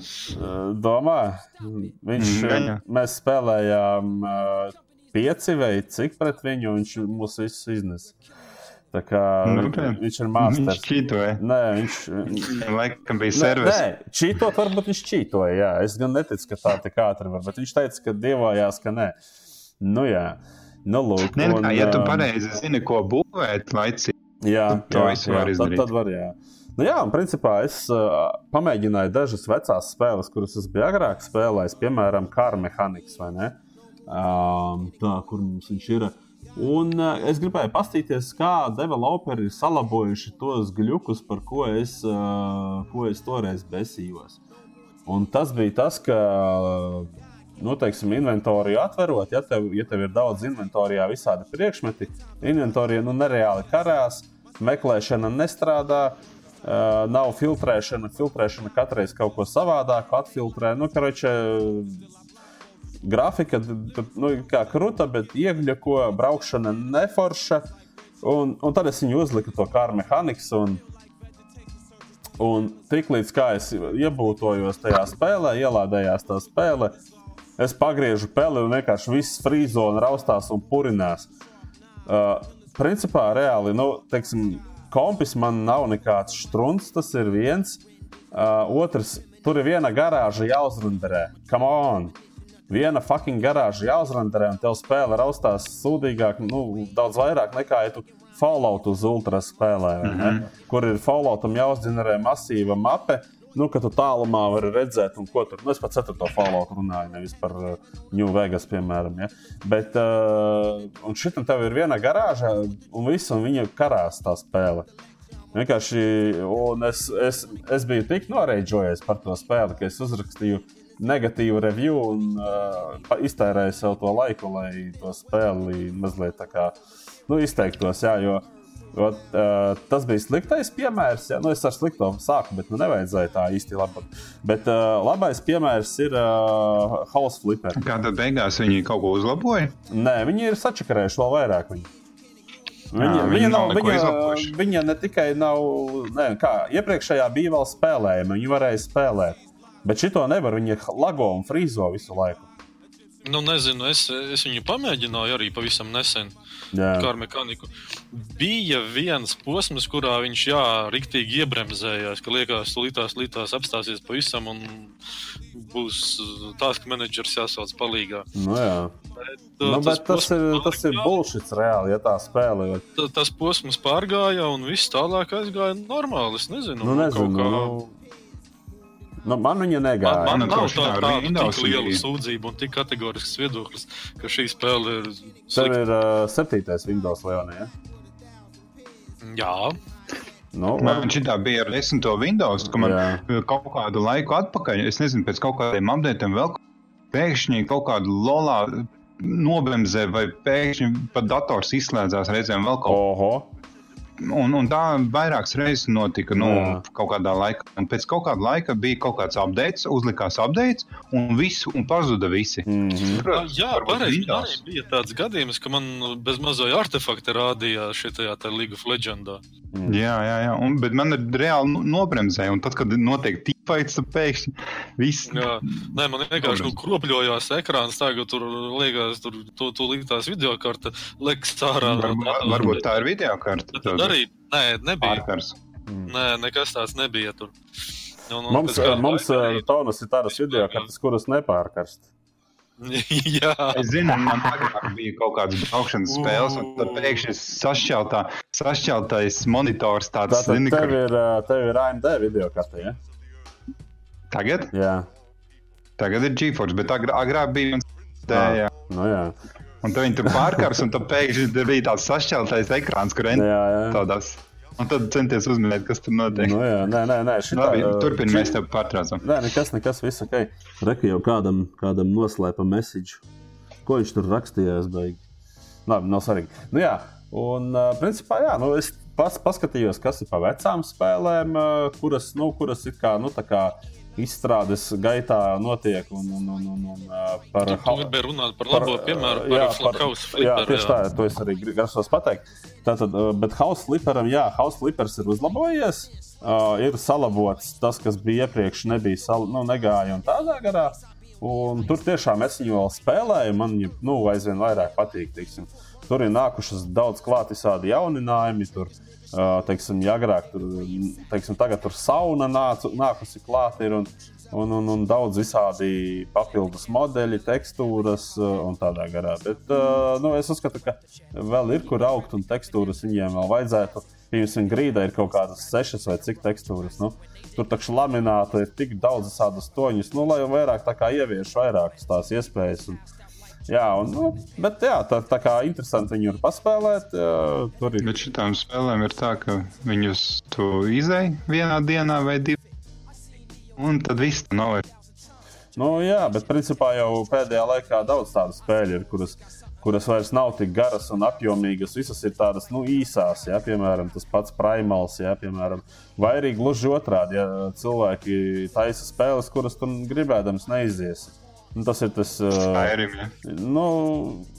Domā, viņš, Mm, jā, jā. mēs spēlējām uh, pieci vai cik pret viņu, un viņš mūs visus iznes. Tā kā Nu, jā. viņš ir Viņš mākslinieks. čītoja. Nē, viņš. Laikam bija servis. nē, čītot varbūt viņš čītoja. Jā. Es gan neticu, ka tā tik ātri var, bet viņš teica, ka dievojās, ka nē. Nu jā, nu lūk. Nē, nu, un, kā, ja tu um, pareizi zini, ko būvēt, laicīgi. Jā, Tad to jā, jā, var tad, izdarīt. tad var, jā. Nu, jā, un principā es uh, pamēģināju dažas vecās spēles, kuras es biju agrāk spēlējis, piemēram, Car Mechanics vai ne? Um, tā, kur mums viņš ir. Un uh, es gribēju paskatīties, kā developeri ir salabojuši tos gļukus, par ko es, uh, ko es toreiz besījos. Un tas bija tas, ka, nu, teiksim, inventoriju atverot, ja tev, ja tev ir daudz inventorijā visādi priekšmeti, inventorija nu, nereāli karās, meklēšana nestrādā. Uh, nav filtrēšana, filtrēšana katreiz kaut ko savādāku atfiltrē. Nu, karoče, grafika, d- d- nu, kā kruta, bet iegļako, braukšana neforša. Un, un tad es viņu uzliku to kā mehāniku. Un, un tiklīdz kā es iebūtojos tajā spēlē, ielādējās tā spēle, es pagriežu peli un vienkārši viss frīzo un raustās un purinās. Uh, principā, reāli, nu, teiksim, kompis man nav nekāds strunts, tas ir viens. Uh, otrs, tur ir viena garāža jāuzrunderē. Come on! Viena fucking garāža jāuzrunderē, un tev spēle raustās sūdīgāk, nu, daudz vairāk nekā, ja tu Fallout uz ultra spēlē, mm Mhm. -hmm. kur ir Falloutam jāuzģenerē masīva mape. Nu, ka tu tālumā vari redzēt, un ko tur. Nu, es par 4. Fallout runāju, nevis par uh, New Vegas, piemēram. Ja? Bet, uh, un šitam tev ir viena garāža, un viss, un viņa karās tā spēle. Vienkārši, un es, es, es biju tik noreidžojies par to spēli, ka es uzrakstīju negatīvu review un uh, iztērēju sev to laiku, lai to spēli mazliet tā kā nu, izteiktos. Jā, jo, Ot, uh, tas bija sliktais piemērs. Ja? Nu, es ar slikto sāku, bet nu, nevajadzēja tā īsti labi. Bet uh, labais piemērs ir uh, House Flipper. Kā tad beigās viņi kaut ko uzlaboja? Nē, viņi ir sačakarējuši vēl vairāk. Viņi. Viņa, Jā, viņa, nav viņa, viņa ne tikai nav, ne, kā iepriekšējā bija vēl spēlējama, viņa varēja spēlēt. Bet šito nevar, viņa lago un frīzo visu laiku. Nu, nezinu, es, es viņu pamēģināju arī pavisam nesen. Jā, Kā ar mehāniku. Bija viens posms, kurā viņš jā, riktīgi iebremzējās, ka liekas, ka līdās, līdās apstāsies pavisam un būs tās, ka menedžers jāsauc palīgā. nu, jā. Bet, Nu, uh, bet tas, ir, tas ir bullshit reāli, ja tā spēlē. Ta- Tas posms pārgāja un viss tālāk aizgāja normāli. Es nezinu, nu, nezinu, kaut kā- nu, nu, man viņa Man, negāja. man nu, nav kopš tā, tā tāda tik liela sūdzība un tik kategorisks viedoklis, ka šī spēle ir Tev slikta. ir uh, septītais Windows Leonē. Ja? Jā, Nu, Man šī bija ar desmito Windows, ka man Jā. kaut kādu laiku atpakaļ, es nezinu, pēc kaut kādiem updatiem vēl pēkšņi kaut kādu lolā nobremzē, vai pēkšņi pat dators izslēdzās reizēm vēl kaut ko. Un, un tā vairākas reizes notika nu, Jā. kaut kādā laikā. Un pēc kaut kāda laika bija kaut kāds updates, uzlikās updates, un viss, un pazuda visi. mm -hmm. Protams, jā varbūt pareizi. Arī bija tāds gadījums, ka man bez mazai artefakta rādījās šajā League of Legendā. Jā, jā, jā. Un, bet man ir reāli nobremzēja, un tad, kad notiek tīpaits, tad pēkšņi viss. Jā. Nē, man vienkārši nu, kropļojās ekrāns. Tagad tur liekas, tur tu, tu līdās video karte, leks ārā. Varbūt, datora. varbūt tā ir video karte. Tad arī nē, nebija. Pārkars. Nē, nekas tāds nebija tur. Un, un Mums, kāda mums uh, tonas ir tādas video, kartes, kuras nepārkarst. Jā, Es zinu, man bija kaut kādas braukšanas spēles, un tad pēkšņi sašķeltā, sašķeltais monitors tāds Tātad zini, tev ir, uh, tev ir AMD video karte, ja? Tagad, Jā. tagad ir GeForce, bet agrā, agrāk bija viens Ah. tējā. Nu, jā. Un tad viņi tur pārkars, un tad pēkšņi bija tāds sašķeltais ekrāns, kur Jā, ent jā. tādās. Un tad centies uzminēt, kas tur notiek. Nu, jā, nē, nē, nē. Šitā, Labi, uh, turpini, šī- mēs tev pārtraucam. Nē, nekas, nekas, viss ok. Reku jau kādam, kādam noslēpa message. Ko viņš tur rakstīja? Es beigās. Labi, nav svarīgi. Nu, jā, un principā, jā, nu, es pas, paskatījos, kas ir pa vecām spēlēm, kuras, nu, kuras ir kā, nu, tā kā izstrādes gaitā notiek. Un, un, un, un, un, uh, par, Tu gribēji runāt par labo piemēru, par jā, House jā, Flipper. tieši tā, to es arī grasos pateikt. Tātad, uh, bet House Flipperam, jā, House Flippers ir uzlabojies. Uh, ir salabots tas, kas bija iepriekš, nebija sal, nu, negāja un tādā garā. Un tur tiešām es viņu vēl spēlēju. Man viņa nu, aizvien vairāk patīk. Teiksim. Tur ir nākušas daudz klāt visādi jauninājumi. Tur, uh, teiksim, ja agrāk tur, teiksim, tur sauna nācu, nākusi klāt. Ir, un, un, un, un daudz visādi papildus modeļi, tekstūras un tādā garā. Bet nu, es uzskatu, ka vēl ir kur augt un tekstūras viņiem vēl vajadzētu. Piemēram, grīdā ir kaut kādas sešas vai cik tekstūras. Nu, tur taču lamināta ir tik daudz tādas toņus, nu, lai vairāk tā kā ievieš vairākas tās iespējas. Un, jā, un, nu, bet jā, tā, tā kā interesanti viņu ir paspēlēt. Jā, tur ir Bet šitām spēlēm ir tā, ka viņus tu izēji vienā dienā vai divā. Un tad viss nav. Nu, jā, bet principā jau pēdējā laikā daudz tādu spēļu ir, kuras, kuras vairs nav tik garas un apjomīgas. Visas ir tādas nu, īsās, ja, piemēram, tas pats primāls, ja, piemēram, vai arī gluži otrādi, ja cilvēki taisa spēles, kuras tu gribēdams neizies. Nu, tas ir tas. Skyrim, ja. Nu,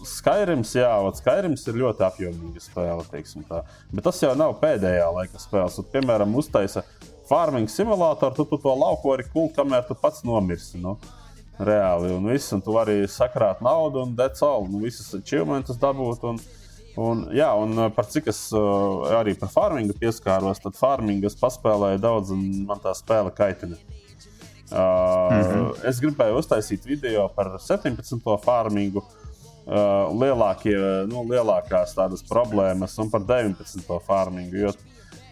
Skyrims, jā, vat Skyrims ir ļoti apjomīga spēle. Bet tas jau nav pēdējā laika spēles. Un, piemēram, uztaisa farming simulātoru, tu, tu to lauku arī kūlu, kamēr tu pats nomirsi. Nu. Reāli, un viss, un tu vari sakrāt naudu, un all. Nu, visas achievementus dabūt. Un, un, jā, un par cik es arī par farmingu pieskāros, tad farmingu es paspēlēju daudz, un man tā spēle kaitina. Uh, mm -hmm. Es gribēju uztaisīt video par 17. farmingu, uh, lielākie, nu, lielākās tādas problēmas, un par 19. farmingu. Jo,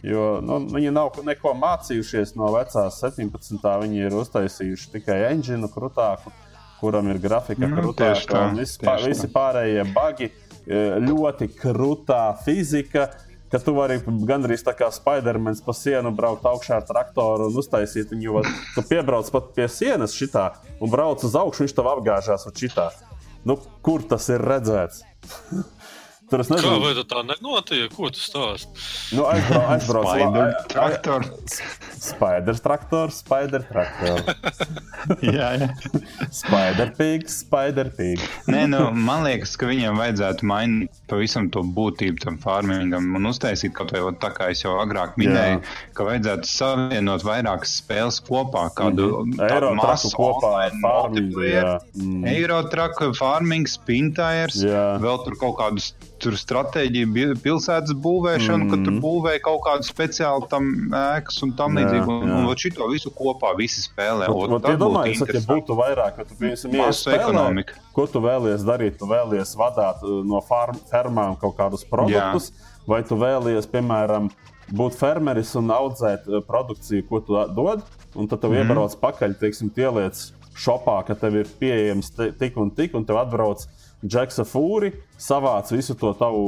jo nu, viņi nav neko mācījušies no vecās 17. Viņi ir uztaisījuši tikai enģinu krūtāku, kuram ir grafika Nu, tā, un tā. visi pārējie bagi, eh, ļoti krūtā fizika. Ka tu vari gandrīz tā kā Spidermans pa sienu braukt augšā ar traktoru un uztaisīt viņu. va- Tu piebrauc pat pie sienas šitā un brauc uz augšu, viņš tev apgāžās uz šitā. Nu, kur tas ir redzēts? Tur es nezinu, vai tā nenotiek? Ko tu stāsti? nu, aizbrauc, aizbrauc Spider traktor. Spider traktors, spider traktors, jā, jā. spider pig, spider pig. Nē, nu, man liekas, ka viņiem vajadzētu mainīt pavisam to būtību tam farmingam un uztaisīt kaut vai vat tā, kā es jau agrāk minēju, Jā. ka vajadzētu savienot vairākas spēles kopā, kādu Mhm. tādu Eiro traku masu kopā ar farmingu. Mm. Eiro traka, farming, spintājers, Jā. vēl tur kaut kādus tur stratēģiju, pilsētas būvēšanu, mm. ka tur Mhm. būvēja kaut kādu speciālu tam ēkas un tam Jā, līdzīgi. Un, un, un šito visu kopā visi spēlē. Ot, ot, Iedomājieties, ja būtu vairāk, ka tu piemēram spēlē, ekonomika. ko tu vēlies darīt. Tu vēlies vadīt uh, no farm, fermām kaut kādus produktus, Jā. vai tu vēlies, piemēram, būt fermeris un audzēt uh, produkciju, ko tu dod, un tad tu mm. iebrauc pakaļ, teiksim, tieliec šopā, ka tev ir pieejams tik un tik, un tev atbrauc Džeksa Fūri, savāc visu to tavu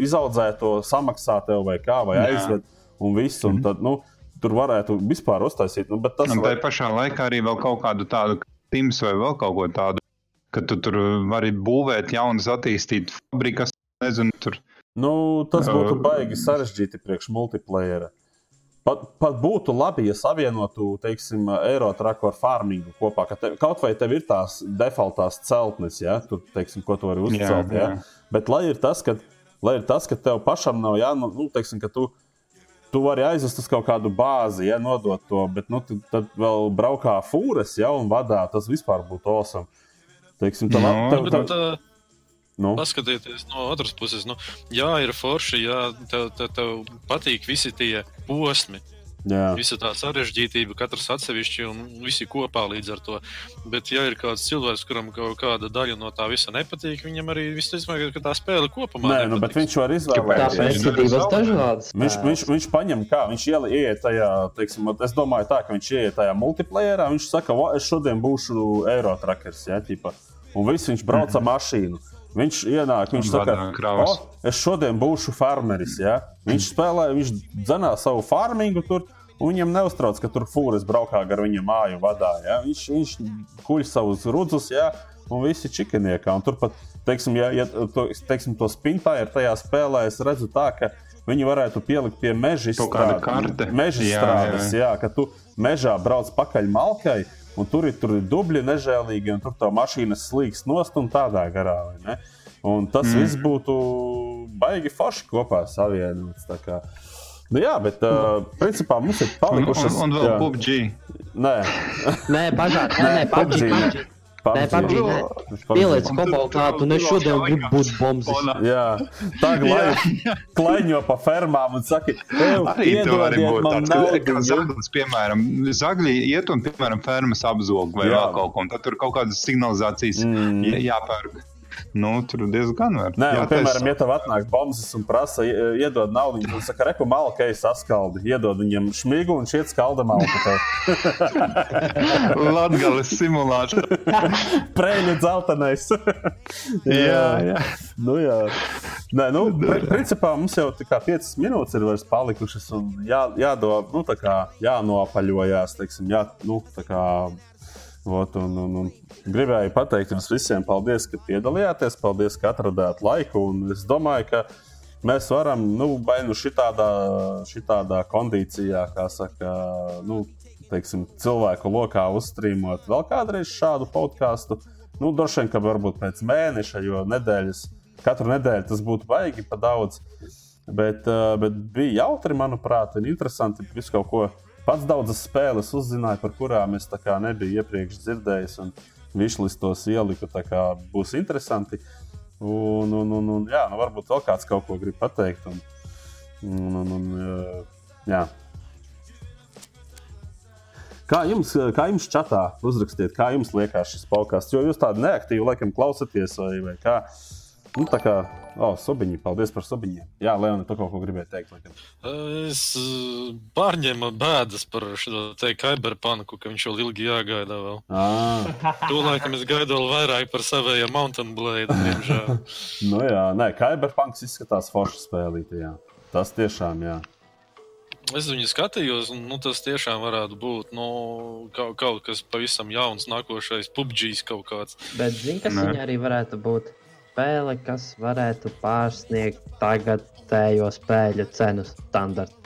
izaudzēto, samaksā tev vai kā, vai aizved, un viss. Un tad, nu, tur varētu vispār uztaisīt. Nu, bet tas Un vai- tā pašā laikā arī vēl kaut kādu tādu tims vai vēl kaut ko tādu, ka tu tur vari būvēt jaunas, attīstīt fabrikas, nezinu, tur. Nu, tas būtu baigi sarežģīti priekš multiplayera. Pat, pat būtu labi, ja savienotu, teiksim, Eirotraku ar farmingu kopā. ka Tev, kaut vai tev ir tās defaultās celtnes, ja, tur, teiksim, ko tu vari uzcelt. Jā, Ja? jā. Bet lai ir tas, ka, lai ir tas, ka tev pašam nav jāno, nu, teiksim, ka tu, tu vari aizvest uz kaut kādu bāzi, ja nodot to, bet nu, tu, tad vēl braukā fūres, ja, un vadā, tas vispār būtu awesome. Teiksim, tev, Nu, tev, tev, uh, nu, paskatieties no otras puses, nu, jā, ir forši, jā, tev, tev, tev patīk visi tie posmi. jā. Visa tā sarežģītība, katrs atsevišķi un visi kopā līdz ar to. Bet, ja ir kāds cilvēks, kuram kaut kāda daļa no tā visa nepatīk, viņam arī visticamāk, ka tā spēle kopumā Nē, nu, bet nepatiks. viņš var izvēlēties. ir divas dažādas. Viņš, viņš, viņš paņem, kā viņš ieiet tajā, teiksim, es domāju, tā, ka viņš ieiet tajā multiplayerā. Viņš saka, "Va, es šodien būšu Eirotrackers, ja, tīpa, un viss viņš brauc ar mašīnu. Viņš ienāk, viņš saka, vadā kravas. o, es šodien būšu farmeris. Ja. Viņš spēlē, viņš dzenā savu farmingu tur. Un viņam neuztrauc, ka tur fūris braukā gar viņa māju vadā. Ja? Viņš, viņš kuļ savus rudzus, ja? un visi čikiniekā. Un turpat, teiksim, ja, ja to, teiksim, to spintā ir tajā spēlē, es redzu tā, ka viņi varētu pielikt pie meža izstrādes. karte. Meža Jā, strādes, jā, jā. ka tu mežā brauc pakaļ malkai. Un tur ir, tur ir dubļi nežēlīgi, un tur tā mašīna slīgs nost un tādā garā. vai ne? Un tas mm. viss būtu baigi forši kopā savienots. tā kā. Nu, jā, bet uh, principā mums ir Un, palikušas. un, un vēl jā. PUBG. Nē, Nē, pagād, nē, nē, PUBG, PUBG. Nē, PUBG, nē. Pieliec kobaltātu, un es šodien gribu būt bombs. Jā, tā glai- klaiņo pa fermām un saka, Arī tur var iedodiet būt tāds, ka, ka zaglis, piemēram, zagļi iet un, piemēram, fermas apzog vai Jā. vēl kaut ko, un tad tur kaut kādas signalizācijas mm. jāpērk. Nu, tur diezgan var. Nē, un, Jātaisa. piemēram, ja tev atnāk bombas un prasa, iedod naudu, tad saka, reku malka, ej saskaldi, iedod viņam šmigu un šiet skalda malku. tev. Latgales simulācija. Prēļu dzeltenais. jā, jā. Nu, jā. Nē, nu, pri- principā mums jau tā kā 5 minūtes ir vairs palikušas, un jā, jādo, nu, tā kā jānopaļojās, teiksim, jā, nu, tā kā. Ot, un, un, un gribēju pateikt jums visiem, paldies, ka piedalījāties, paldies, ka atradāt laiku. Es domāju, ka mēs varam, nu, vai nu šitādā, šitādā kondīcijā, kā saka, nu, teiksim, cilvēku lokā uzstrīmot vēl kādreiz šādu podkāstu. Nu, droši vien, ka varbūt pēc mēneša, jo nedēļas, katru nedēļu tas būtu baigi pa daudz. Bet, uh, bet bija jautri, manuprāt, un interesanti. Visu kaut ko pats daudzas spēles uzzināju, par kurām es kā nebiju iepriekš dzirdējis. Un višlistos ieliku, tā kā būs interesanti. Un, un, un, un jā, nu varbūt vēl kāds kaut ko grib pateikt. Un, un, un, un, uh, jā. Kā jums, kā jums čatā uzrakstiet, kā jums liekas šis podkāsts? Jo jūs tādu neaktīvu laikam klausaties, vai, vai kā? Nu, tā kā, oh, subiņi, paldies par subiņiem. Jā, Leona, tu kaut ko gribēji teikt. Laikam. Es eh, pārņēmu bēdas par šo te kiberpanku, ka viņš vēl ilgi jāgaida. Vēl. À, To laikam es gaidu vēl vairāk par savējiem Mountain Blade. Nu jā, nē, Cyberpunks izskatās forši spēlīt. Jā. Tas tiešām, jā. Es viņu skatījos, un nu, tas tiešām varētu būt nu, kaut, kaut kas pavisam jauns, nākošais PUBG kaut kāds. Bet zini, kas Nē. viņa arī varētu būt? Spēle, kas varētu pārsniegt tagadējo spēļu cenu standartu.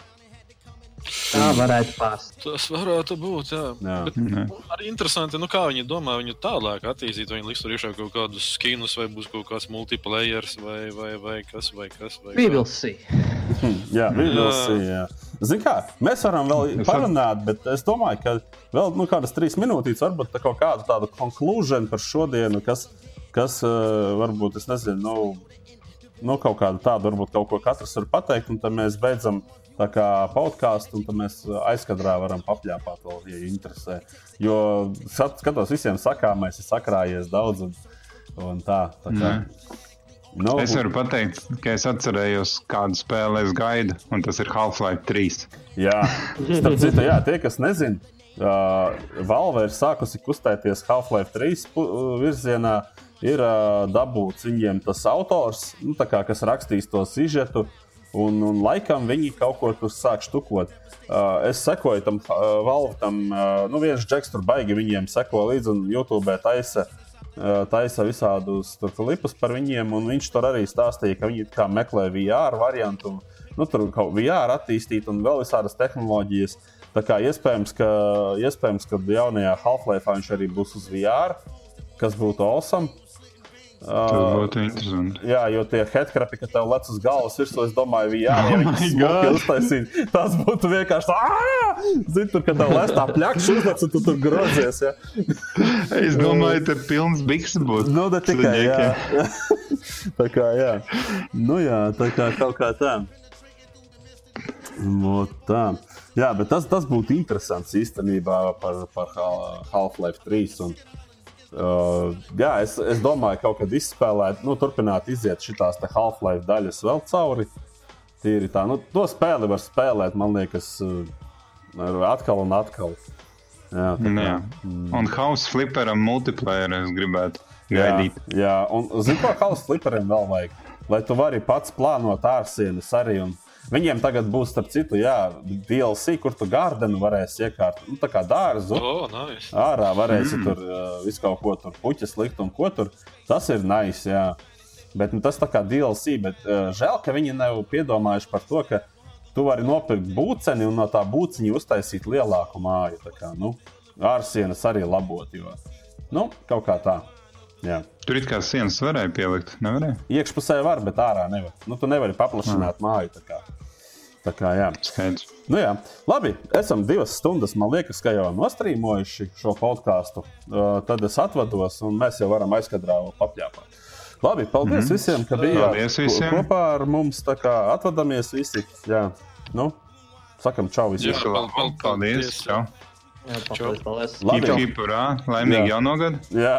Tā varētu pārsniegt. Tas varētu būt. Jā. Jā. Bet, Nē. nu, arī interesanti, nu, kā viņi domā viņu tālāk attīstīt. Vai Viņi liks tur iekšā kaut kādus skinus, vai būs kaut kāds multiplayer, vai, vai, vai kas, vai kas. Vai will see. Jā, jā. Ziniet, kā mēs varam vēl Es parunāt, bet es domāju, ka vēl nu, kādas trīs minūtītes, varbūt tā kaut kādu tādu konklūziju par šodienu, kas, kas uh, varbūt, es nezinu, nu, nu, kaut kādu tādu, varbūt kaut ko katrs var pateikt, un tad mēs beidzam tā kā podkāstu, un tad mēs aizkadrā varam papļāpāt vēl, ja interesē. Jo skatos, visiem sakāmais ir sakrājies daudz, un, un tā. tā kā, nu, Es varu pateikt, ka es atcerējos, kādu spēli es gaidu, un tas ir Half-Life 3. Jā, starp citu, jā, tie, kas nezina, uh, Valve ir sākusi kustēties Half-Life 3 pu- uh, virzienā. Ir uh, dabūts viņiem tas autors, nu, kā, kas rakstīs to sižetu, un, un laikam viņi kaut ko tur sāk štukot. Uh, es sekoju tam uh, Valve, tam uh, nu, viens džeks tur baigi viņiem seko līdzi un YouTube taisa. uh, Taisa visādus klipus par viņiem, viņš tur arī stāstīja, ka viņi meklē VR variantu, nu, tur kaut kā VR attīstīt un vēl visādas tehnoloģijas. Tā kā iespējams, ka, iespējams, ka jaunajā Half-Life viņš arī būs uz VR, kas būtu awesome. Tas Uh, būtu interesanti. Jā, jo tie headcrapi, ka tev lec uz galvas virsū, es domāju, jā, Oh ja uztaisītu. Tas būtu vienkārši zini, tur, kad tev lec tā pļakša uzlec, un tu tur grozies. Ja? Es domāju, ka pilns biks būs. Nu, ne tikai, jā. tā kā, jā. Nu, jā, tā kā kaut kā tā. No, tā. Jā, bet tas, tas būtu interesants īstenībā par, par Ha- Half-Life 3. Un, uh, jā, es, es domāju, ka kaut kad izspēlēt, nu, turpināt iziet šīs Half-Life daļas vēl cauri. Tīri tā, nu, to spēli var spēlēt, man liekas, uh, atkal un atkal. Jā, tā Jā. Un House Flipperam multiplayer es gribētu gaidīt. Jā, jā. un zinu, ko Kausa fliperiem vēl vajag. Lai tu vari pats plānot ārsienas arī. Un viņiem tagad būs, starp citu, jā, DLC, kur tu gārdenu varēsi iekārtot. Nu, tā kā dārzu. O, nice. Ārā varēsi mm. tur uh, visu kaut ko tur puķis likt un ko tur. Tas ir nice, jā. Bet nu, tas tā kā DLC, bet uh, žēl, ka viņi nav piedomājuši par to, ka tu vari nopirkt būceni un no tā būciņa uztaisīt lielāku māju. Tā kā, nu, ārsienas arī labot, jo nu, kaut kā tā. Jā. Tur it kā sienas varēja pielikt, nevarēja? Iekšpusē var, bet ārā nevar. Nu, tu nevari paplašināt mm. māju. Tā kā, kā jā. Skaidrs. Nu, jā. Labi, esam divas stundas, man liekas, ka jau nostrīmojuši šo podkāstu. Uh, tad es atvados, un mēs jau varam aizkadrā papļāpāt. Labi, paldies mm. visiem, ka bijāt visiem. kopā ar mums. Atvadamies visi. Jā. Nu, sakam, čau visiem. Jā, paldies. paldies. Čau. Jā, paldies, paldies. Labi. Kipurā, laimīgi jauno gadu. Jā.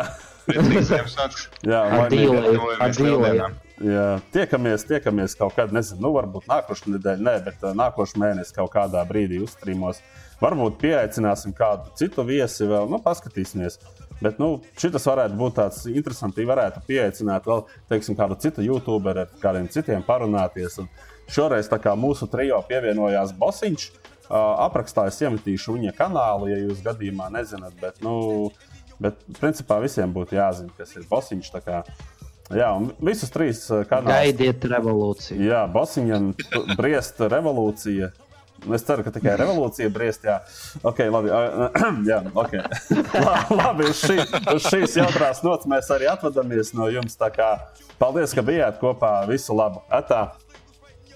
Jā, laimīgi. Jā, tiekamies, tiekamies kaut kad, nezinu, nu, varbūt nākošais nedēļa, nē, bet uh, nākošais mēnesis kaut kādā brīdī uzstrīmos. Varbūt pieaicināsim kādu citu viesi vēl, nu, paskatīsimies. Bet nu, šis varētu būt tāds interesants. Varētu pieaicināt vēl teiksim, kādu citu YouTuberu, ar kādiem citiem parunāties. Un šoreiz mūsu trijo pievienojās Bosiņš. Uh, aprakstā es iemetīšu viņa kanālu, ja jūs gadījumā nezināt. Bet, nu, bet principā visiem būtu jāzina, kas ir Bosiņš. Jā, un visus trīs kanālus. Gaidiet revolūciju. Jā, Bosiņa un Briesta revolūcija. Es ceru, ka tikai revolūcija briest. Jā, okay, labi. jā, okay. labi uz, šī, uz šīs jautrās nots mēs arī atvadāmies no jums. Paldies, ka bijāt kopā. Visu labu! Atā.